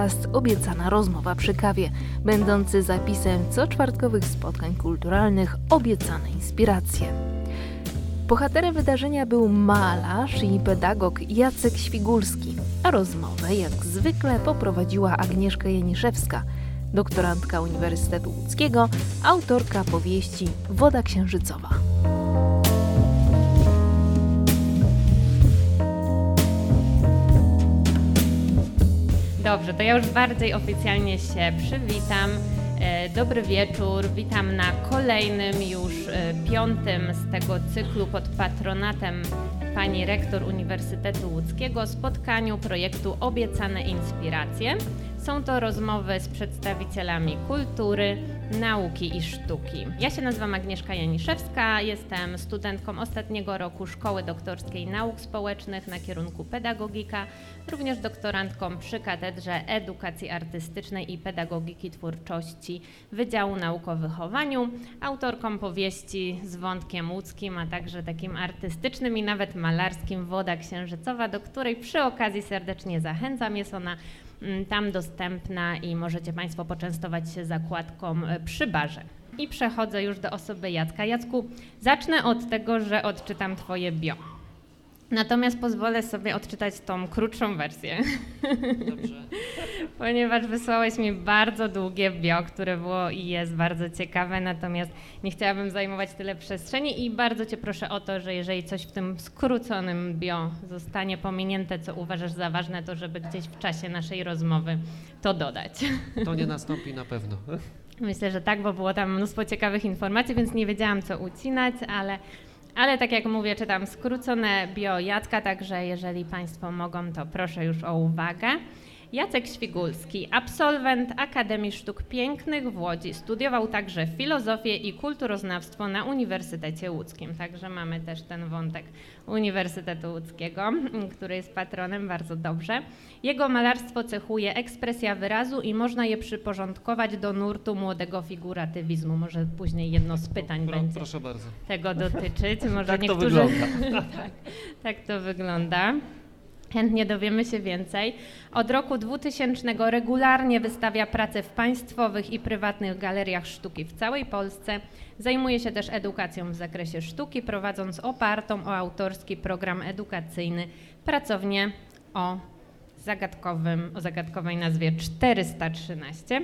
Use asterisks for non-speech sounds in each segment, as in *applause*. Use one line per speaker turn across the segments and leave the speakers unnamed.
podcast Obiecana rozmowa przy kawie, będący zapisem co czwartkowych spotkań kulturalnych Obiecane Inspiracje. Bohaterem wydarzenia był malarz i pedagog Jacek Świgulski, a rozmowę jak zwykle poprowadziła Agnieszka Janiszewska, doktorantka Uniwersytetu Łódzkiego, autorka powieści Woda Księżycowa.
Dobrze, to ja już bardziej oficjalnie się przywitam. E, dobry wieczór, witam na kolejnym już e, piątym z tego cyklu pod patronatem pani rektor Uniwersytetu Łódzkiego spotkaniu projektu Obiecane Inspiracje. Są to rozmowy z przedstawicielami kultury, nauki i sztuki. Ja się nazywam Agnieszka Janiszewska, jestem studentką ostatniego roku Szkoły Doktorskiej Nauk Społecznych na kierunku pedagogika, również doktorantką przy Katedrze Edukacji Artystycznej i Pedagogiki Twórczości Wydziału Nauk o Wychowaniu, autorką powieści z wątkiem łódzkim, a także takim artystycznym i nawet malarskim Woda Księżycowa, do której przy okazji serdecznie zachęcam. Jest ona tam dostępna i możecie Państwo poczęstować się zakładką e, przy barze. I przechodzę już do osoby Jacka. Jacku, zacznę od tego, że odczytam Twoje bio. Natomiast pozwolę sobie odczytać tą krótszą wersję. Dobrze. *laughs* Ponieważ wysłałeś mi bardzo długie bio, które było i jest bardzo ciekawe, natomiast nie chciałabym zajmować tyle przestrzeni i bardzo Cię proszę o to, że jeżeli coś w tym skróconym bio zostanie pominięte, co uważasz za ważne, to żeby gdzieś w czasie naszej rozmowy to dodać. *laughs*
To nie *laughs* nastąpi na pewno.
Myślę, że tak, bo było tam mnóstwo ciekawych informacji, więc nie wiedziałam co ucinać, ale ale tak jak mówię, czytam skrócone bio Jacka, także jeżeli Państwo mogą, to proszę już o uwagę. Jacek Świgulski, absolwent Akademii Sztuk Pięknych w Łodzi. Studiował także filozofię i kulturoznawstwo na Uniwersytecie Łódzkim. Także mamy też ten wątek Uniwersytetu Łódzkiego, który jest patronem bardzo dobrze. Jego malarstwo cechuje ekspresja wyrazu i można je przyporządkować do nurtu młodego figuratywizmu. Może później jedno z pytań
Pro,
będzie
proszę bardzo.
tego dotyczyć. Może
tak
niektórzy...
to wygląda. *laughs*
tak, tak to wygląda. Chętnie dowiemy się więcej. Od roku 2000 regularnie wystawia prace w państwowych i prywatnych galeriach sztuki w całej Polsce. Zajmuje się też edukacją w zakresie sztuki, prowadząc opartą o autorski program edukacyjny pracownię o zagadkowym, o zagadkowej nazwie 413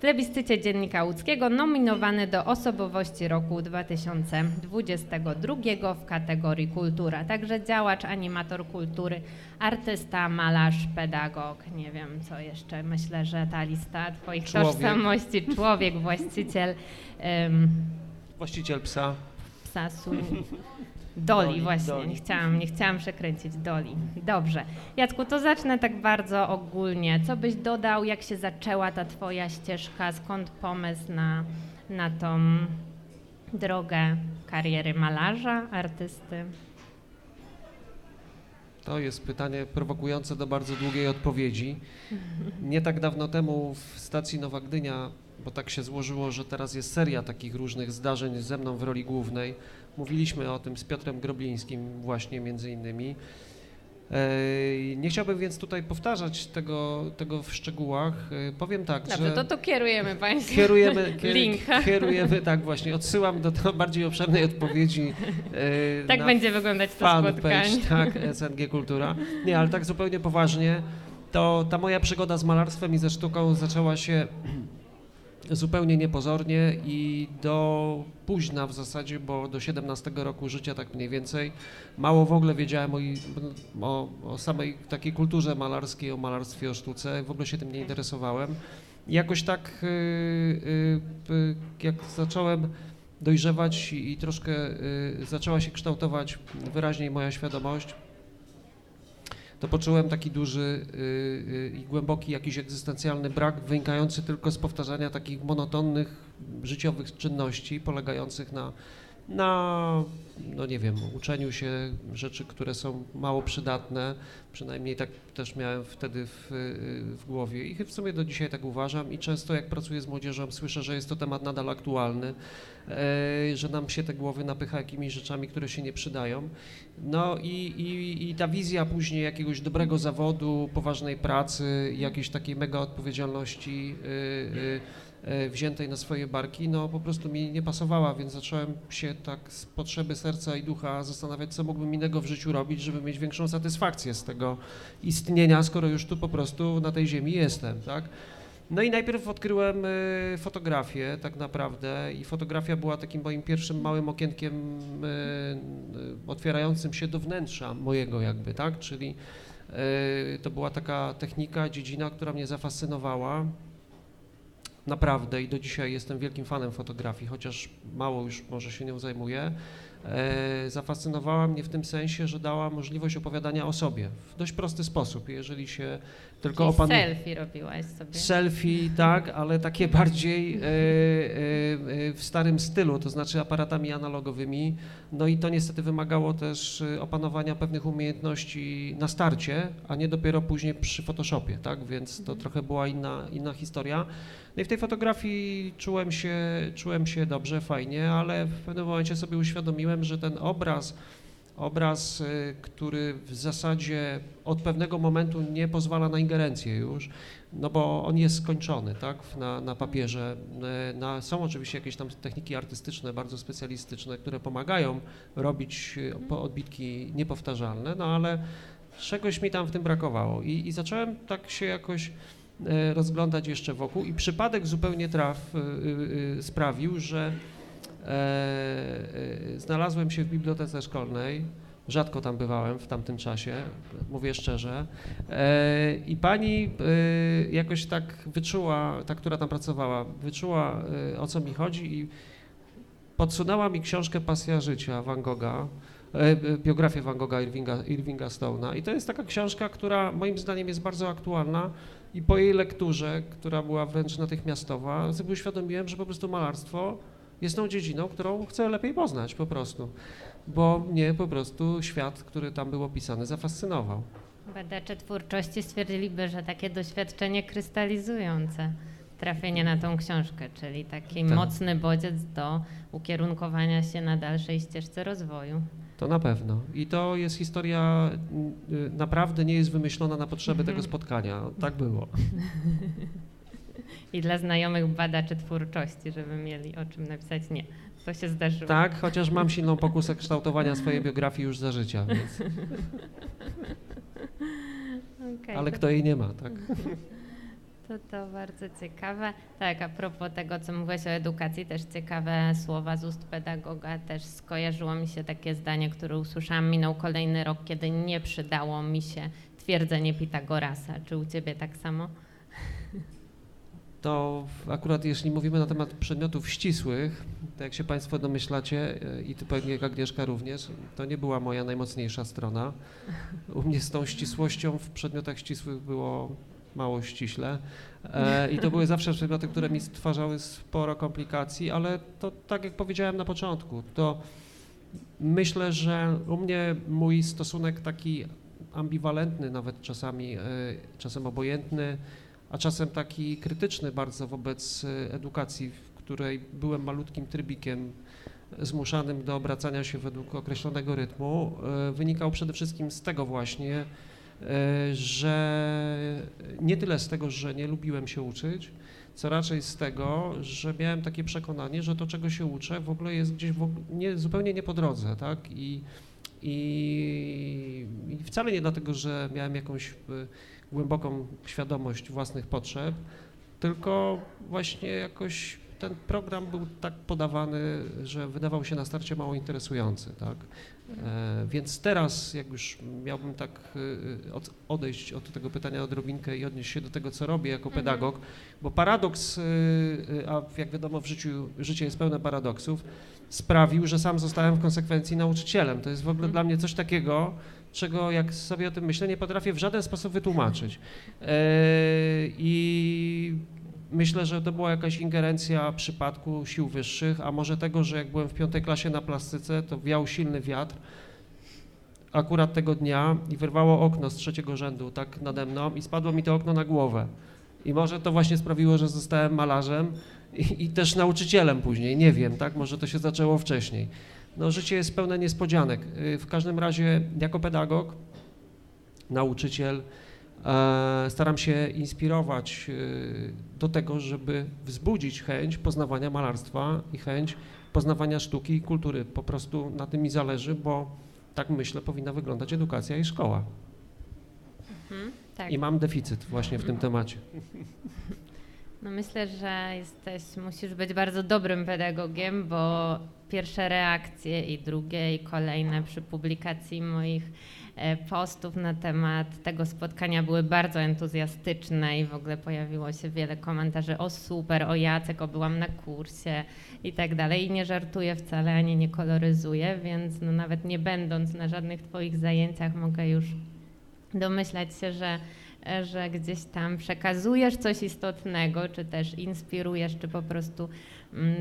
plebiscycie Dziennika Łódzkiego nominowany do osobowości roku 2022 w kategorii kultura. Także działacz, animator kultury, artysta, malarz, pedagog, nie wiem co jeszcze. Myślę, że ta lista Twoich człowiek. tożsamości, człowiek, *laughs* właściciel. Um,
właściciel psa.
Psa, su, Doli, Doli właśnie, Doli. Nie, chciałam, nie chciałam przekręcić Doli. Dobrze. Jacku, to zacznę tak bardzo ogólnie. Co byś dodał, jak się zaczęła ta twoja ścieżka, skąd pomysł na, na tą drogę kariery malarza, artysty?
To jest pytanie prowokujące do bardzo długiej odpowiedzi. Nie tak dawno temu w stacji Nowa Gdynia, bo tak się złożyło, że teraz jest seria takich różnych zdarzeń ze mną w roli głównej, Mówiliśmy o tym z Piotrem Groblińskim właśnie między innymi. Nie chciałbym więc tutaj powtarzać tego, tego w szczegółach. Powiem tak,
Dobrze,
że...
to to kierujemy Państwu
kierujemy, *laughs* kier, link. Kierujemy, *laughs* tak właśnie, odsyłam do, do bardziej obszernej odpowiedzi
Tak będzie wyglądać to spotkanie.
tak, *laughs* SNG Kultura. Nie, ale tak zupełnie poważnie, to ta moja przygoda z malarstwem i ze sztuką zaczęła się *clears throat* zupełnie niepozornie i do późna w zasadzie, bo do 17 roku życia tak mniej więcej, mało w ogóle wiedziałem o, o, o samej takiej kulturze malarskiej, o malarstwie, o sztuce, w ogóle się tym nie interesowałem. I jakoś tak, y, y, y, jak zacząłem dojrzewać i troszkę zaczęła się kształtować wyraźniej moja świadomość, to poczułem taki duży y, y, i głęboki jakiś egzystencjalny brak wynikający tylko z powtarzania takich monotonnych życiowych czynności polegających na na, no nie wiem, uczeniu się rzeczy, które są mało przydatne, przynajmniej tak też miałem wtedy w, w głowie. I w sumie do dzisiaj tak uważam. I często jak pracuję z młodzieżą słyszę, że jest to temat nadal aktualny, e, że nam się te głowy napycha jakimiś rzeczami, które się nie przydają. No i, i, i ta wizja później jakiegoś dobrego zawodu, poważnej pracy, jakiejś takiej mega odpowiedzialności y, y, wziętej na swoje barki, no po prostu mi nie pasowała, więc zacząłem się tak z potrzeby serca i ducha zastanawiać, co mógłbym innego w życiu robić, żeby mieć większą satysfakcję z tego istnienia, skoro już tu po prostu na tej ziemi jestem, tak? No i najpierw odkryłem e, fotografię tak naprawdę i fotografia była takim moim pierwszym małym okienkiem e, otwierającym się do wnętrza mojego jakby, tak? Czyli to była taka technika, dziedzina, która mnie zafascynowała naprawdę i do dzisiaj jestem wielkim fanem fotografii, chociaż mało już może się nią zajmuję. E, zafascynowała mnie w tym sensie, że dała możliwość opowiadania o sobie w dość prosty sposób. Jeżeli się tylko
opanuje. Selfie robiłaś sobie.
Selfie, tak, ale takie *laughs* bardziej e, e, w starym stylu, to znaczy aparatami analogowymi. No i to niestety wymagało też opanowania pewnych umiejętności na starcie, a nie dopiero później przy Photoshopie, tak, więc to mhm. trochę była inna, inna historia. No i w tej fotografii czułem się, czułem się dobrze, fajnie, ale w pewnym momencie sobie uświadomiłem, że ten obraz, obraz, y, który w zasadzie od pewnego momentu nie pozwala na ingerencję już, no bo on jest skończony, tak, na, na papierze. Y, na, są oczywiście jakieś tam techniki artystyczne, bardzo specjalistyczne, które pomagają robić y, odbitki niepowtarzalne, no ale czegoś mi tam w tym brakowało i, i zacząłem tak się jakoś rozglądać jeszcze wokół i przypadek zupełnie traf sprawił, że znalazłem się w bibliotece szkolnej, rzadko tam bywałem w tamtym czasie, mówię szczerze, i pani jakoś tak wyczuła, ta, która tam pracowała, wyczuła o co mi chodzi i podsunęła mi książkę Pasja życia Van Gogha, biografię Van Gogha Irvinga, Irvinga Stone'a. I to jest taka książka, która moim zdaniem jest bardzo aktualna, i po jej lekturze, która była wręcz natychmiastowa, sobie uświadomiłem, że po prostu malarstwo jest tą dziedziną, którą chcę lepiej poznać po prostu, bo mnie po prostu świat, który tam był opisany, zafascynował.
Badacze twórczości stwierdziliby, że takie doświadczenie krystalizujące trafienie na tą książkę, czyli taki tak. mocny bodziec do ukierunkowania się na dalszej ścieżce rozwoju.
To na pewno. I to jest historia, y, naprawdę nie jest wymyślona na potrzeby tego mhm. spotkania. Tak było. *laughs*
I dla znajomych badaczy twórczości, żeby mieli o czym napisać, nie. To się zdarzyło.
Tak, chociaż mam *laughs* silną pokusę kształtowania swojej biografii już za życia, więc... Okay, Ale to... kto jej nie ma, tak? *laughs*
To, to bardzo ciekawe. Tak, a propos tego, co mówiłeś o edukacji, też ciekawe słowa z ust pedagoga. Też skojarzyło mi się takie zdanie, które usłyszałam. Minął kolejny rok, kiedy nie przydało mi się twierdzenie Pitagorasa. Czy u ciebie tak samo?
To akurat jeśli mówimy na temat przedmiotów ścisłych, to jak się Państwo domyślacie e, i Ty pewnie Agnieszka również, to nie była moja najmocniejsza strona. U mnie z tą ścisłością w przedmiotach ścisłych było mało ściśle. E, I to były zawsze przedmioty, które mi stwarzały sporo komplikacji, ale to tak jak powiedziałem na początku, to myślę, że u mnie mój stosunek taki ambiwalentny, nawet czasami, e, czasem obojętny, a czasem taki krytyczny bardzo wobec e, edukacji, w której byłem malutkim trybikiem zmuszanym do obracania się według określonego rytmu, wynikał przede wszystkim z tego właśnie, E, że nie tyle z tego, że nie lubiłem się uczyć, co raczej z tego, że miałem takie przekonanie, że to, czego się uczę, w ogóle jest gdzieś nie, zupełnie nie po drodze, tak? I, i, I wcale nie dlatego, że miałem jakąś głęboką świadomość własnych potrzeb, tylko właśnie jakoś ten program był tak podawany, że wydawał się na starcie mało interesujący, tak? E, więc teraz, jak już miałbym tak e, od, odejść od tego pytania odrobinkę i odnieść się do tego, co robię jako mhm. pedagog, bo paradoks, e, a jak wiadomo w życiu, życie jest pełne paradoksów, sprawił, że sam zostałem w konsekwencji nauczycielem. To jest w ogóle mhm. dla mnie coś takiego, czego jak sobie o tym myślę, nie potrafię w żaden sposób wytłumaczyć. I myślę, że to była jakaś ingerencja przypadku sił wyższych, a może tego, że jak byłem w piątej klasie na plastyce, to wiał silny wiatr akurat tego dnia i wyrwało okno z trzeciego rzędu tak nade mną i spadło mi to okno na głowę. I może to właśnie sprawiło, że zostałem malarzem i, i też nauczycielem później, nie wiem, tak, może to się zaczęło wcześniej. No życie jest pełne niespodzianek. Y, W każdym razie jako pedagog, nauczyciel, e, staram się inspirować y, do tego, żeby wzbudzić chęć poznawania malarstwa i chęć poznawania sztuki i kultury. Po prostu na tym mi zależy, bo tak myślę powinna wyglądać edukacja i szkoła.
Mhm, tak.
I mam deficyt właśnie w tym *clears throat* temacie.
No myślę, że jesteś, musisz być bardzo dobrym pedagogiem, bo pierwsze reakcje i drugie i kolejne przy publikacji moich e, postów na temat tego spotkania były bardzo entuzjastyczne i w ogóle pojawiło się wiele komentarzy o super, o Jacek, o byłam na kursie i tak dalej. I nie żartuję wcale, ani nie koloryzuję, więc no nawet nie będąc na żadnych Twoich zajęciach mogę już domyślać się, że e, że gdzieś tam przekazujesz coś istotnego, czy też inspirujesz, czy po prostu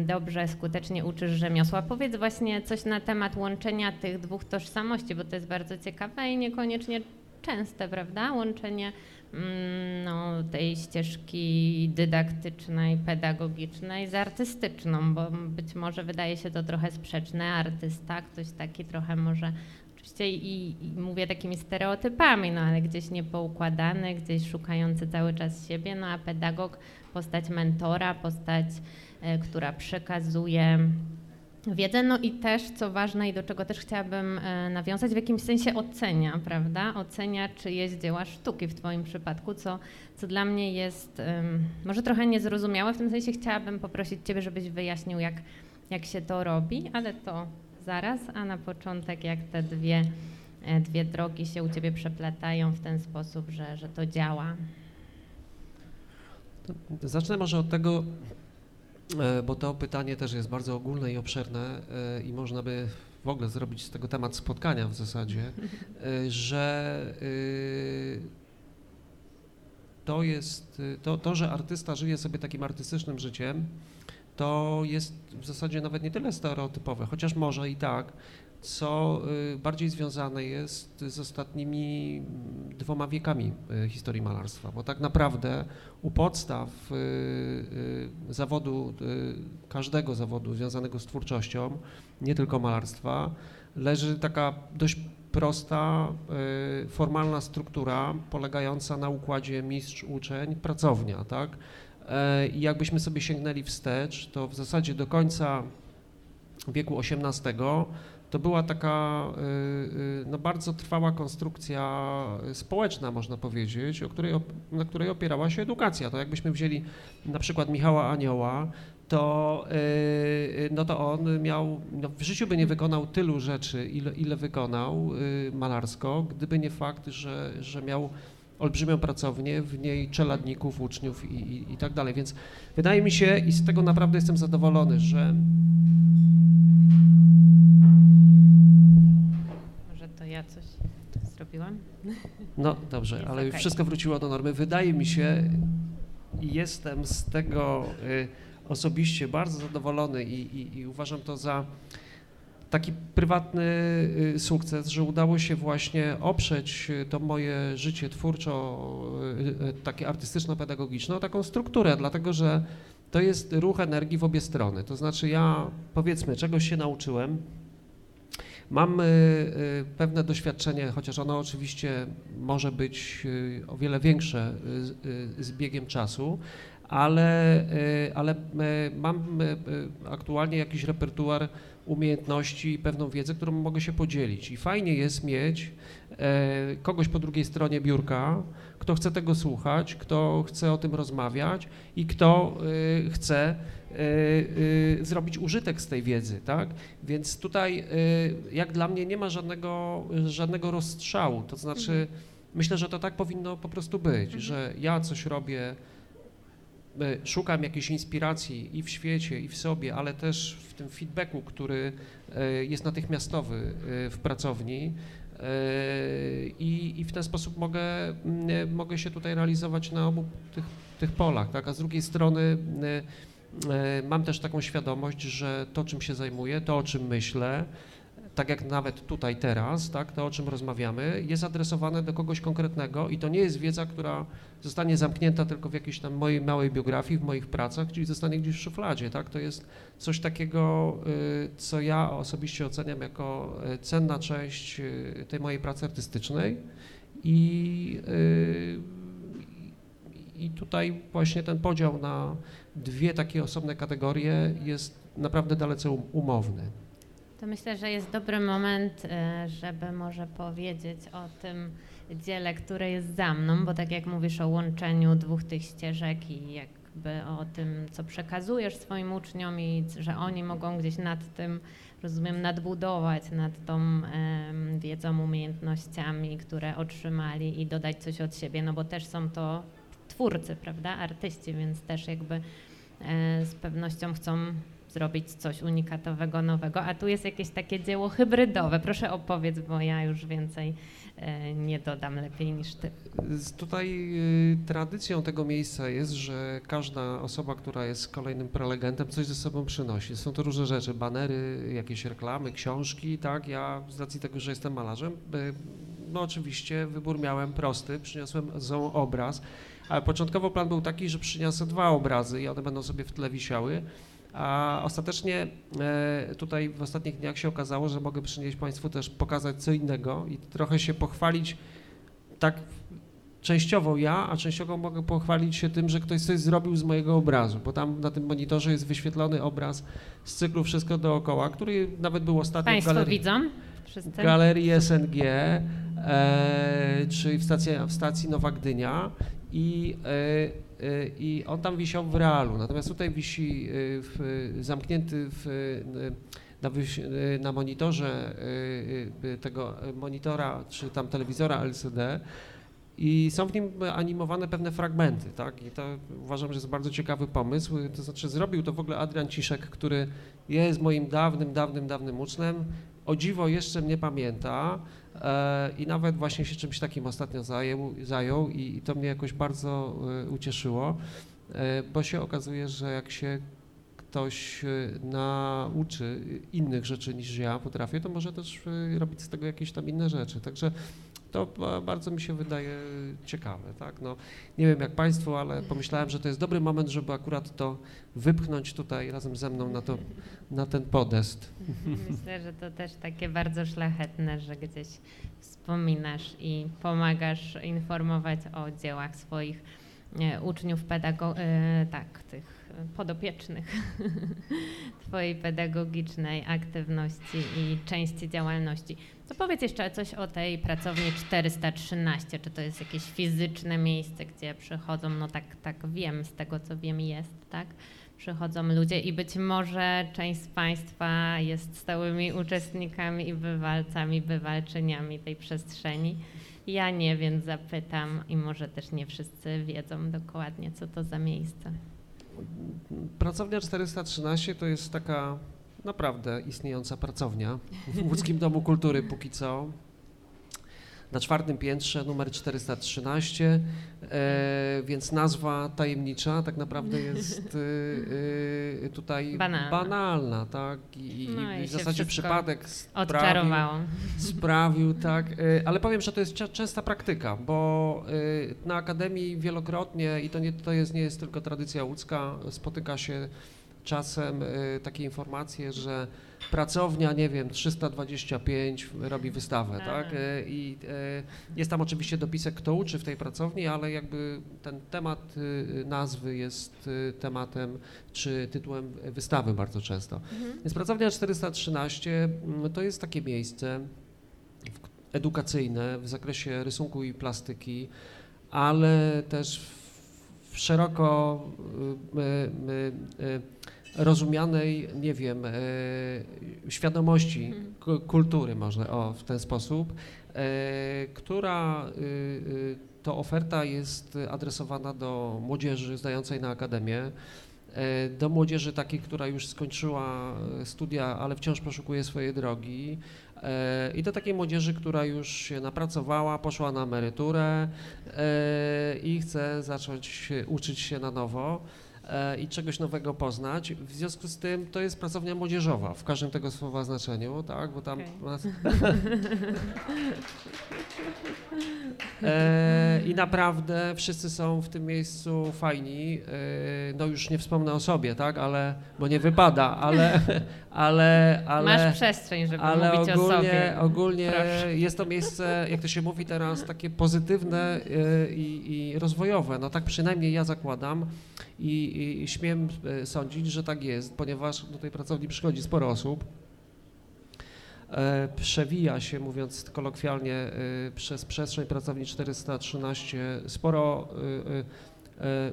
dobrze, skutecznie uczysz rzemiosła. Powiedz właśnie coś na temat łączenia tych dwóch tożsamości, bo to jest bardzo ciekawe i niekoniecznie częste, prawda? Łączenie mm, no, tej ścieżki dydaktycznej, pedagogicznej z artystyczną, bo być może wydaje się to trochę sprzeczne. Artysta, ktoś taki trochę może oczywiście i, i mówię takimi stereotypami, no ale gdzieś niepoukładany, gdzieś szukający cały czas siebie, no a pedagog, postać mentora, postać, która przekazuje wiedzę, no i też, co ważne i do czego też chciałabym e, nawiązać, w jakimś sensie ocenia, prawda? Ocenia czyjeś dzieła sztuki w Twoim przypadku, co, co dla mnie jest może trochę niezrozumiałe, w tym sensie chciałabym poprosić Ciebie, żebyś wyjaśnił, jak, jak się to robi, ale to zaraz, a na początek jak te dwie, e, dwie drogi się u Ciebie przeplatają w ten sposób, że, że to działa.
Zacznę może od tego, e, bo to pytanie też jest bardzo ogólne i obszerne e, i można by w ogóle zrobić z tego temat spotkania w zasadzie, e, że to jest, to, to, że artysta żyje sobie takim artystycznym życiem, to jest w zasadzie nawet nie tyle stereotypowe, chociaż może i tak, co y, bardziej związane jest z ostatnimi mm, dwoma wiekami y, historii malarstwa, bo tak naprawdę u podstaw y, zawodu, każdego zawodu związanego z twórczością, nie tylko malarstwa, leży taka dość prosta, formalna struktura polegająca na układzie mistrz-uczeń, pracownia, tak? E, I jakbyśmy sobie sięgnęli wstecz, to w zasadzie do końca wieku XVIII to była taka y, y, no, bardzo trwała konstrukcja społeczna, można powiedzieć, o której, na której opierała się edukacja. To jakbyśmy wzięli na przykład Michała Anioła, to, y, y, no to on miał, no w życiu by nie wykonał tylu rzeczy, ile, ile wykonał y, malarsko, gdyby nie fakt, że, że miał olbrzymią pracownię, w niej czeladników, uczniów i, i, i tak dalej. Więc wydaje mi się, i z tego naprawdę jestem zadowolony, że No dobrze,
Jest
ale
okej.
wszystko wróciło do normy. Wydaje mi się jestem z tego y, osobiście bardzo zadowolony i, i, i uważam to za taki prywatny y, sukces, że udało się właśnie oprzeć y, to moje życie twórczo, y, y, takie artystyczno-pedagogiczne, o taką strukturę, dlatego że to jest ruch energii w obie strony. To znaczy ja powiedzmy czegoś się nauczyłem, Mam y, y, pewne doświadczenie, chociaż ono oczywiście może być y, o wiele większe z biegiem czasu, ale, ale mam aktualnie jakiś repertuar umiejętności i pewną wiedzę, którą mogę się podzielić. I fajnie jest mieć e, kogoś po drugiej stronie biurka, kto chce tego słuchać, kto chce o tym rozmawiać i kto chce zrobić użytek z tej wiedzy, tak? Więc tutaj y, jak dla mnie nie ma żadnego, żadnego rozstrzału, to znaczy myślę, że to tak powinno po prostu być, że ja coś robię szukam jakiejś inspiracji i w świecie, i w sobie, ale też w tym feedbacku, który jest natychmiastowy w pracowni, i, i w ten sposób mogę, mogę się tutaj realizować na obu tych, tych polach. Tak? A z drugiej strony mam też taką świadomość, że to, czym się zajmuję, to, o czym myślę, tak jak nawet tutaj teraz, tak, to o czym rozmawiamy, jest adresowane do kogoś konkretnego i to nie jest wiedza, która zostanie zamknięta tylko w jakiejś tam mojej małej biografii, w moich pracach, czyli zostanie gdzieś w szufladzie, tak, to jest coś takiego, y, co ja osobiście oceniam jako y, cenna część y, tej mojej pracy artystycznej i, i tutaj właśnie ten podział na dwie takie osobne kategorie jest naprawdę dalece um, umowny.
To myślę, że jest dobry moment, e, żeby może powiedzieć o tym dziele, które jest za mną, bo tak jak mówisz o łączeniu dwóch tych ścieżek i jakby o tym, co przekazujesz swoim uczniom i że oni mogą gdzieś nad tym, rozumiem, nadbudować, nad tą wiedzą, umiejętnościami, które otrzymali i dodać coś od siebie, no bo też są to twórcy, prawda, artyści, więc też jakby z pewnością chcą zrobić coś unikatowego, nowego, a tu jest jakieś takie dzieło hybrydowe. Proszę opowiedz, bo ja już więcej e, nie dodam lepiej niż ty.
Tutaj y, tradycją tego miejsca jest, że każda osoba, która jest kolejnym prelegentem, coś ze sobą przynosi. Są to różne rzeczy, banery, jakieś reklamy, książki, tak? Ja z racji tego, że jestem malarzem, no oczywiście wybór miałem prosty, przyniosłem obraz, ale początkowo plan był taki, że przyniosę dwa obrazy i one będą sobie w tle wisiały. A ostatecznie e, tutaj w ostatnich dniach się okazało, że mogę przynieść Państwu też pokazać co innego i trochę się pochwalić tak częściowo ja, a częściowo mogę pochwalić się tym, że ktoś coś zrobił z mojego obrazu, bo tam na tym monitorze jest wyświetlony obraz z cyklu Wszystko dookoła, który nawet był ostatnio
Państwo
w galerii,
widzą?
galerii SNG, e, czyli w stacji, w stacji Nowa Gdynia i e, Y, i on tam wisiał w realu, natomiast tutaj wisi y, w, zamknięty w, na, na, monitorze tego monitora czy tam telewizora LCD i są w nim animowane pewne fragmenty, tak? I to uważam, że jest bardzo ciekawy pomysł. To znaczy zrobił to w ogóle Adrian Ciszek, który jest moim dawnym, dawnym, dawnym uczniem. O dziwo jeszcze mnie pamięta. E, i nawet właśnie się czymś takim ostatnio zajął, zajął i, i to mnie jakoś bardzo e, ucieszyło, e, bo się okazuje, że jak się ktoś nauczy innych rzeczy niż ja potrafię, to może też robić z tego jakieś tam inne rzeczy. Także to bardzo mi się wydaje ciekawe, tak? No, nie wiem jak Państwu, ale pomyślałem, że to jest dobry moment, żeby akurat to wypchnąć tutaj razem ze mną na, to, na ten podest.
Myślę, że to też takie bardzo szlachetne, że gdzieś wspominasz i pomagasz informować o dziełach swoich e, uczniów, pedagogów, e, tak, tych podopiecznych *laughs* Twojej pedagogicznej aktywności i części działalności. To powiedz jeszcze coś o tej pracowni 413. Czy to jest jakieś fizyczne miejsce, gdzie przychodzą, no tak, tak wiem, z tego co wiem jest, tak? Przychodzą ludzie i być może część z Państwa jest stałymi uczestnikami i bywalcami, bywalczyniami tej przestrzeni. Ja nie, więc zapytam i może też nie wszyscy wiedzą dokładnie, co to za miejsce.
Pracownia 413 to jest taka naprawdę istniejąca pracownia w Łódzkim Domu Kultury póki co. Na czwartym piętrze numer 413, e, więc nazwa tajemnicza tak naprawdę *laughs* jest e, tutaj banalna, banalna tak? I, no i w zasadzie przypadek sprawił, sprawił, *laughs* tak, e, ale powiem, że to jest częsta praktyka, bo na Akademii wielokrotnie, i to, nie, to jest, nie jest tylko tradycja łódzka, spotyka się czasem y, takie informacje, że pracownia, nie wiem, 325 robi wystawę, tak? tak? Y, I y, jest tam oczywiście dopisek, kto uczy w tej pracowni, ale jakby ten temat nazwy jest tematem czy tytułem wystawy bardzo często. Mhm. Więc pracownia 413 mm, to jest takie miejsce edukacyjne w zakresie rysunku i plastyki, ale też w szeroko rozumianej, nie wiem, e, świadomości
Mhm.
ku- kultury, można o, w ten sposób, e, która y, y, to oferta jest adresowana do młodzieży zdającej na akademię, e, do młodzieży takiej, która już skończyła studia, ale wciąż poszukuje swojej drogi i do takiej młodzieży, która już się napracowała, poszła na emeryturę i chce zacząć uczyć się na nowo i czegoś nowego poznać. W związku z tym to jest pracownia młodzieżowa w każdym tego słowa znaczeniu, tak, bo tam
Okej.
nas... *laughs* E, I naprawdę wszyscy są w tym miejscu fajni. E, no już nie wspomnę o sobie, tak, ale, bo nie wypada, ale, *laughs* ale, ale,
Masz przestrzeń, żeby
ale
mówić o
ogólnie,
sobie.
ogólnie
Proszę.
jest to miejsce, jak to się mówi teraz, takie pozytywne e, i, i rozwojowe. No tak przynajmniej ja zakładam i, i, śmiem e, sądzić, że tak jest, ponieważ do tej pracowni przychodzi sporo osób. E, Przewija się, mówiąc kolokwialnie, e, przez przestrzeń pracowni 413 sporo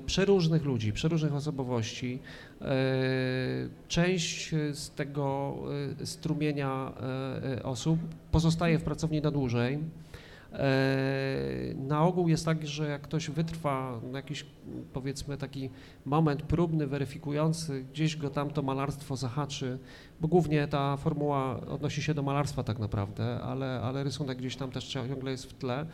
przeróżnych ludzi, przeróżnych osobowości. Część z tego strumienia osób pozostaje w pracowni na dłużej. E, Na ogół jest tak, że jak ktoś wytrwa na jakiś powiedzmy taki moment próbny, weryfikujący, gdzieś go tam to malarstwo zahaczy, bo głównie ta formuła odnosi się do malarstwa tak naprawdę, ale, ale rysunek gdzieś tam też ciągle jest w tle,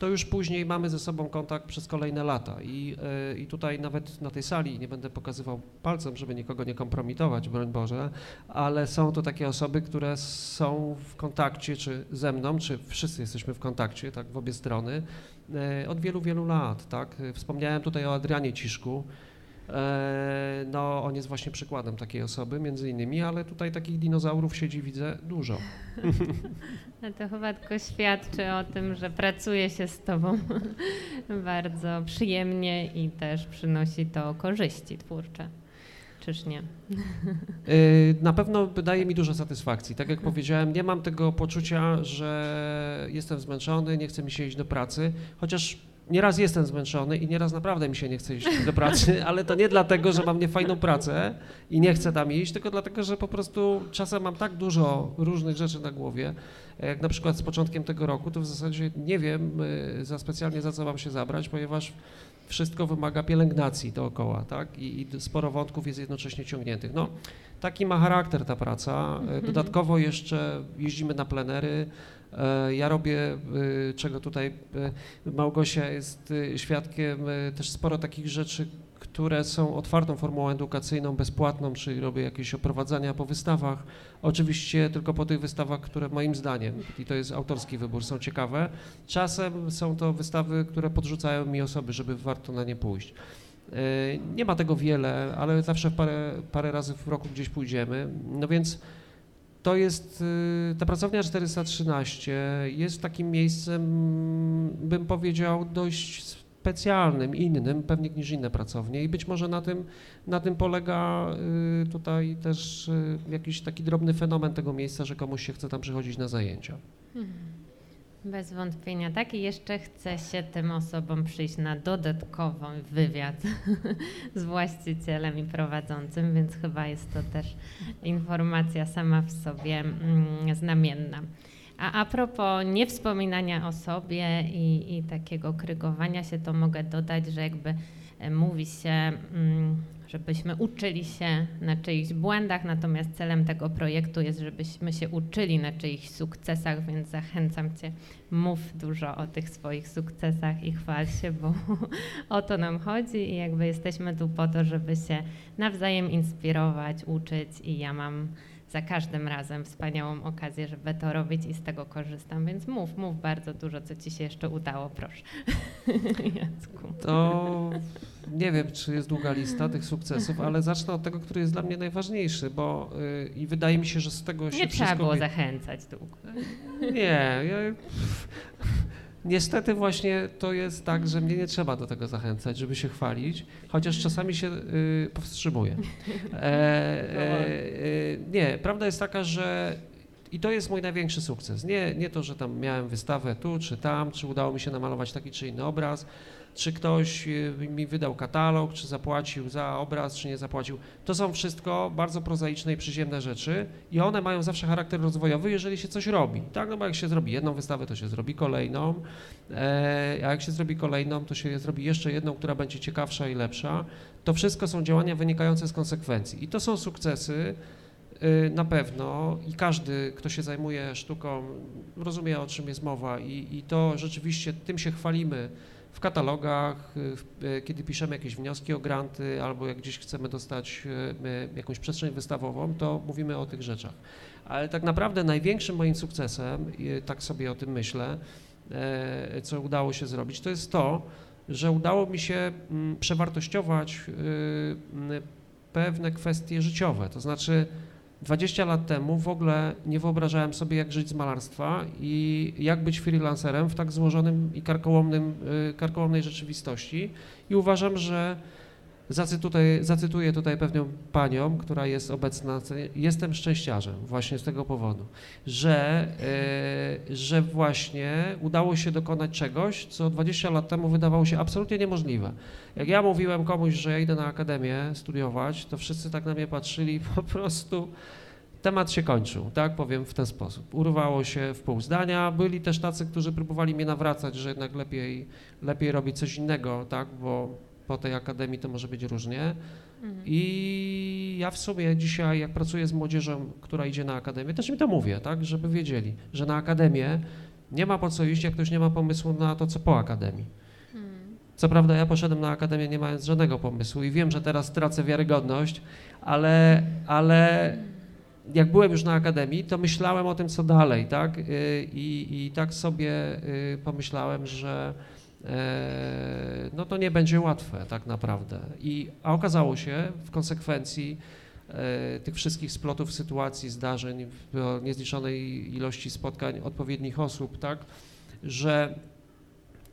to już później mamy ze sobą kontakt przez kolejne lata i, e, i tutaj nawet na tej sali, nie będę pokazywał palcem, żeby nikogo nie kompromitować, broń Boże, ale są to takie osoby, które są w kontakcie, czy ze mną, czy wszyscy jesteśmy w kontakcie, tak, w obie strony, e, od wielu, wielu lat, tak. Wspomniałem tutaj o Adrianie Ciszku, No, on jest właśnie przykładem takiej osoby, między innymi, ale tutaj takich dinozaurów siedzi, widzę, dużo. *laughs*
No to chyba tylko świadczy o tym, że pracuje się z tobą *laughs* bardzo przyjemnie i też przynosi to korzyści twórcze. Czyż nie?
E, Na pewno daje mi dużo satysfakcji. Tak jak powiedziałem, nie mam tego poczucia, że jestem zmęczony, nie chce mi się iść do pracy, chociaż nieraz jestem zmęczony i nieraz naprawdę mi się nie chce iść do pracy, *laughs* ale to nie dlatego, że mam niefajną pracę i nie chcę tam iść, tylko dlatego, że po prostu czasem mam tak dużo różnych rzeczy na głowie, jak na przykład z początkiem tego roku, to w zasadzie nie wiem y, za specjalnie za co mam się zabrać, ponieważ wszystko wymaga pielęgnacji dookoła, tak? I, i sporo wątków jest jednocześnie ciągniętych. No, taki ma charakter ta praca. E, Dodatkowo jeszcze jeździmy na plenery. E, Ja robię, y, czego tutaj y, Małgosia jest świadkiem, też sporo takich rzeczy, które są otwartą formułą edukacyjną, bezpłatną, czyli robię jakieś oprowadzania po wystawach. Oczywiście tylko po tych wystawach, które moim zdaniem, i to jest autorski wybór, są ciekawe. Czasem są to wystawy, które podrzucają mi osoby, żeby warto na nie pójść. E, Nie ma tego wiele, ale zawsze parę, parę razy w roku gdzieś pójdziemy. No więc to jest, y, ta pracownia 413 jest takim miejscem, bym powiedział, dość specjalnym, innym pewnie niż inne pracownie i być może na tym, na tym polega y, tutaj też y, jakiś taki drobny fenomen tego miejsca, że komuś się chce tam przychodzić na zajęcia.
Bez wątpienia tak i jeszcze chce się tym osobom przyjść na dodatkowy wywiad *laughs* z właścicielem i prowadzącym, więc chyba jest to też informacja sama w sobie mm, znamienna. A a propos niewspominania o sobie i, i takiego krygowania się, to mogę dodać, że jakby e, mówi się, mm, żebyśmy uczyli się na czyichś błędach, natomiast celem tego projektu jest, żebyśmy się uczyli na czyichś sukcesach, więc zachęcam Cię, mów dużo o tych swoich sukcesach i chwal się, bo *laughs* o to nam chodzi i jakby jesteśmy tu po to, żeby się nawzajem inspirować, uczyć i ja mam za każdym razem wspaniałą okazję, żeby to robić i z tego korzystam, więc mów, mów bardzo dużo, co Ci się jeszcze udało, proszę. *laughs* Jacku.
To nie wiem, czy jest długa lista tych sukcesów, ale zacznę od tego, który jest dla mnie najważniejszy, bo y, i wydaje mi się, że z tego się
Nie trzeba było zachęcać długo.
Nie, ja, niestety właśnie to jest tak, że mnie nie trzeba do tego zachęcać, żeby się chwalić, chociaż czasami się y, powstrzymuję. E, e, e, nie, prawda jest taka, że I to jest mój największy sukces. Nie, nie to, że tam miałem wystawę tu czy tam, czy udało mi się namalować taki czy inny obraz, czy ktoś y, mi wydał katalog, czy zapłacił za obraz, czy nie zapłacił. To są wszystko bardzo prozaiczne i przyziemne rzeczy i one mają zawsze charakter rozwojowy, jeżeli się coś robi. Tak, no bo jak się zrobi jedną wystawę, to się zrobi kolejną, e, a jak się zrobi kolejną, to się zrobi jeszcze jedną, która będzie ciekawsza i lepsza. To wszystko są działania wynikające z konsekwencji i to są sukcesy, y, na pewno i każdy, kto się zajmuje sztuką, rozumie o czym jest mowa i, i to rzeczywiście tym się chwalimy w katalogach, y, y, kiedy piszemy jakieś wnioski o granty albo jak gdzieś chcemy dostać y, jakąś przestrzeń wystawową, to mówimy o tych rzeczach. Ale tak naprawdę największym moim sukcesem, tak sobie o tym myślę, e, co udało się zrobić, to jest to, że udało mi się mm, przewartościować mm, pewne kwestie życiowe. To znaczy, 20 lat temu w ogóle nie wyobrażałem sobie, jak żyć z malarstwa i jak być freelancerem w tak złożonym i karkołomnym, y, karkołomnej rzeczywistości. I uważam, że zacytuję, zacytuję tutaj pewną panią, która jest obecna, jestem szczęściarzem właśnie z tego powodu, że, y, że właśnie udało się dokonać czegoś, co 20 lat temu wydawało się absolutnie niemożliwe. Jak ja mówiłem komuś, że ja idę na akademię studiować, to wszyscy tak na mnie patrzyli po *laughs* prostu temat się kończył, tak powiem w ten sposób. Urwało się w pół zdania. Byli też tacy, którzy próbowali mnie nawracać, że jednak lepiej, lepiej robić coś innego, tak, bo po tej akademii to może być różnie. Mhm. I ja w sumie dzisiaj, jak pracuję z młodzieżą, która idzie na akademię, też mi to mówię, tak, żeby wiedzieli, że na akademię nie ma po co iść, jak ktoś nie ma pomysłu na to, co po akademii. Mhm. Co prawda ja poszedłem na akademię nie mając żadnego pomysłu i wiem, że teraz tracę wiarygodność, ale, ale jak byłem już na akademii, to myślałem o tym, co dalej, tak? Y, I, i tak sobie y, pomyślałem, że no to nie będzie łatwe tak naprawdę. I, a okazało się w konsekwencji e, tych wszystkich splotów sytuacji, zdarzeń, niezliczonej ilości spotkań odpowiednich osób, tak, że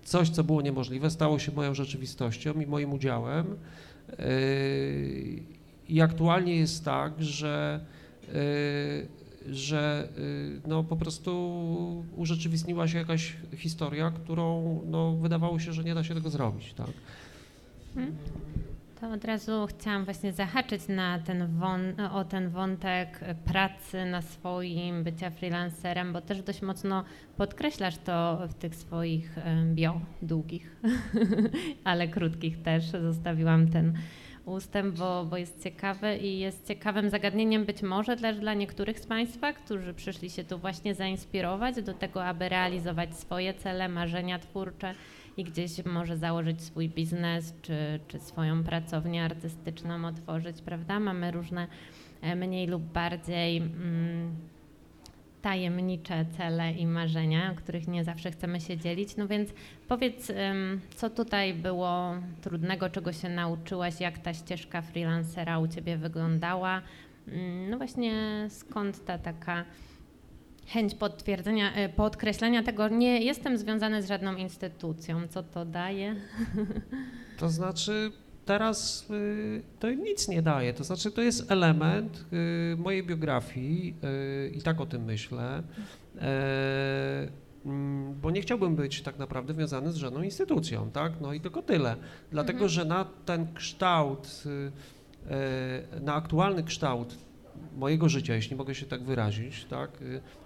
coś, co było niemożliwe, stało się moją rzeczywistością i moim udziałem. E, I aktualnie jest tak, że że y, no, po prostu urzeczywistniła się jakaś historia, którą no, wydawało się, że nie da się tego zrobić. Tak?
Hmm. To od razu chciałam właśnie zahaczyć na ten o ten wątek pracy na swoim, bycia freelancerem, bo też dość mocno podkreślasz to w tych swoich bio długich, *laughs* ale krótkich też. Zostawiłam ten ustęp, bo, bo jest ciekawy i jest ciekawym zagadnieniem być może też dla niektórych z Państwa, którzy przyszli się tu właśnie zainspirować do tego, aby realizować swoje cele, marzenia twórcze i gdzieś może założyć swój biznes czy, czy swoją pracownię artystyczną otworzyć, prawda? Mamy różne e, mniej lub bardziej. Mm, tajemnicze cele i marzenia, o których nie zawsze chcemy się dzielić. No więc powiedz, co tutaj było trudnego, czego się nauczyłaś, jak ta ścieżka freelancera u Ciebie wyglądała? Mm, no właśnie skąd ta taka chęć potwierdzenia, e, podkreślenia tego, nie jestem związany z żadną instytucją. Co to daje? *laughs*
To znaczy teraz y, to nic nie daje. To znaczy, to jest element y, mojej biografii y, i tak o tym myślę, e, mm, bo nie chciałbym być tak naprawdę związany z żadną instytucją, tak? No i tylko tyle. Dlatego, mhm. że na ten kształt, e, na aktualny kształt mojego życia, jeśli mogę się tak wyrazić, tak?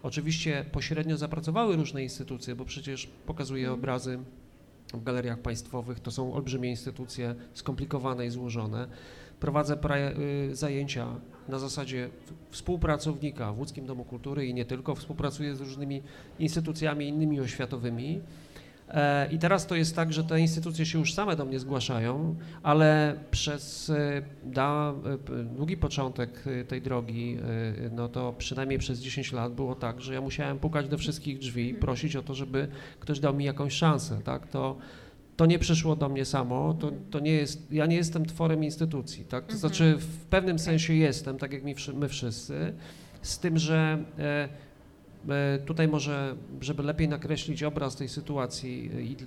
Oczywiście pośrednio zapracowały różne instytucje, bo przecież pokazuję mhm. obrazy galeriach państwowych. To są olbrzymie instytucje, skomplikowane i złożone. Prowadzę y, zajęcia na zasadzie współpracownika w Łódzkim Domu Kultury i nie tylko. Współpracuję z różnymi instytucjami innymi oświatowymi I teraz to jest tak, że te instytucje się już same do mnie zgłaszają, ale przez e, da, e, długi początek tej drogi, no to przynajmniej przez 10 lat było tak, że ja musiałem pukać do wszystkich drzwi, prosić o to, żeby ktoś dał mi jakąś szansę, tak? To, to nie przyszło do mnie samo, to, to nie jest, ja nie jestem tworem instytucji, tak? To znaczy w pewnym sensie jestem, tak jak my wszyscy, z tym, że E, tutaj może, żeby lepiej nakreślić obraz tej sytuacji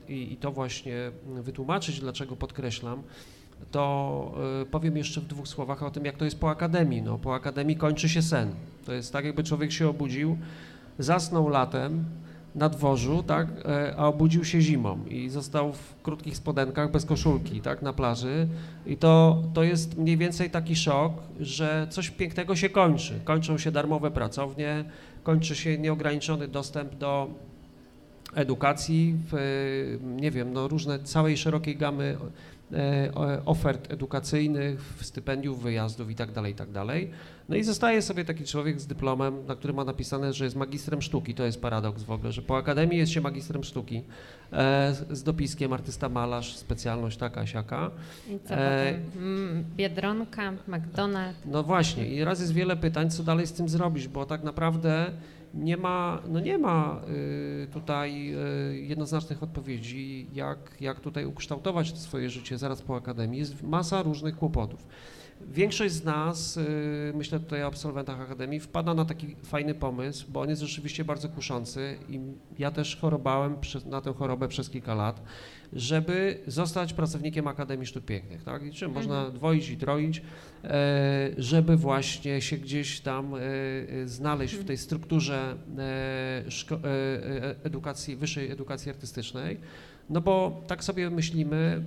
i, i, i, to właśnie wytłumaczyć, dlaczego podkreślam, to y, powiem jeszcze w dwóch słowach o tym, jak to jest po akademii. No, po akademii kończy się sen. To jest tak, jakby człowiek się obudził, zasnął latem na dworzu, tak, e, a obudził się zimą i został w krótkich spodenkach bez koszulki, tak, na plaży. I to, to jest mniej więcej taki szok, że coś pięknego się kończy. Kończą się darmowe pracownie, kończy się nieograniczony dostęp do edukacji, w, nie wiem, no różne, całej szerokiej gamy ofert edukacyjnych, stypendiów, wyjazdów itd., tak itd. Tak no i zostaje sobie taki człowiek z dyplomem, na którym ma napisane, że jest magistrem sztuki. To jest paradoks w ogóle, że po akademii jest się magistrem sztuki e, z dopiskiem artysta malarz, specjalność taka, siaka.
I co e, mm, Biedronka, McDonald's.
No właśnie i raz jest wiele pytań, co dalej z tym zrobić, bo tak naprawdę nie ma, no nie ma y, tutaj y, jednoznacznych odpowiedzi, jak, jak tutaj ukształtować to swoje życie zaraz po akademii. Jest masa różnych kłopotów. Większość z nas, y, myślę tutaj o absolwentach Akademii, wpada na taki fajny pomysł, bo on jest rzeczywiście bardzo kuszący i ja też chorobałem na tę chorobę przez kilka lat, żeby zostać pracownikiem Akademii Sztuk Pięknych, tak? I czym mhm. można dwoić i troić, e, żeby właśnie się gdzieś tam e, e, znaleźć w tej strukturze edukacji, wyższej edukacji artystycznej. No bo tak sobie myślimy,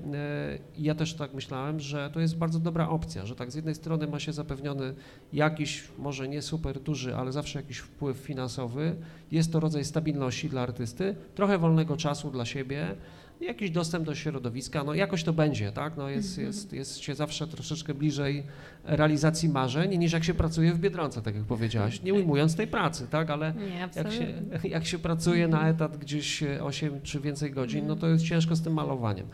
i ja też tak myślałem, że to jest bardzo dobra opcja, że tak z jednej strony ma się zapewniony jakiś, może nie super duży, ale zawsze jakiś wpływ finansowy, jest to rodzaj stabilności dla artysty, trochę wolnego czasu dla siebie, jakiś dostęp do środowiska, no jakoś to będzie, tak? No jest, mhm. jest, jest się zawsze troszeczkę bliżej realizacji marzeń niż jak się pracuje w Biedronce, tak jak powiedziałaś, nie ujmując tej pracy, tak? Ale nie, jak, się, *laughs* jak się pracuje na etat gdzieś 8 czy więcej godzin, no to jest ciężko z tym malowaniem.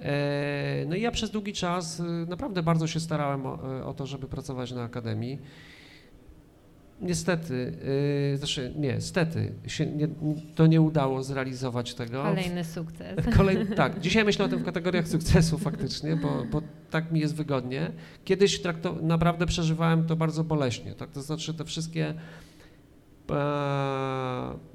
E, no i ja przez długi czas y, naprawdę bardzo się starałem o, o to, żeby pracować na akademii. Niestety, yy, znaczy nie, stety, się nie, to nie udało zrealizować tego.
Kolejny sukces. *laughs*
Kolej, tak, dzisiaj myślę o tym w kategoriach sukcesu faktycznie, bo, bo tak mi jest wygodnie. Kiedyś trakto, naprawdę przeżywałem to bardzo boleśnie, tak, to znaczy te wszystkie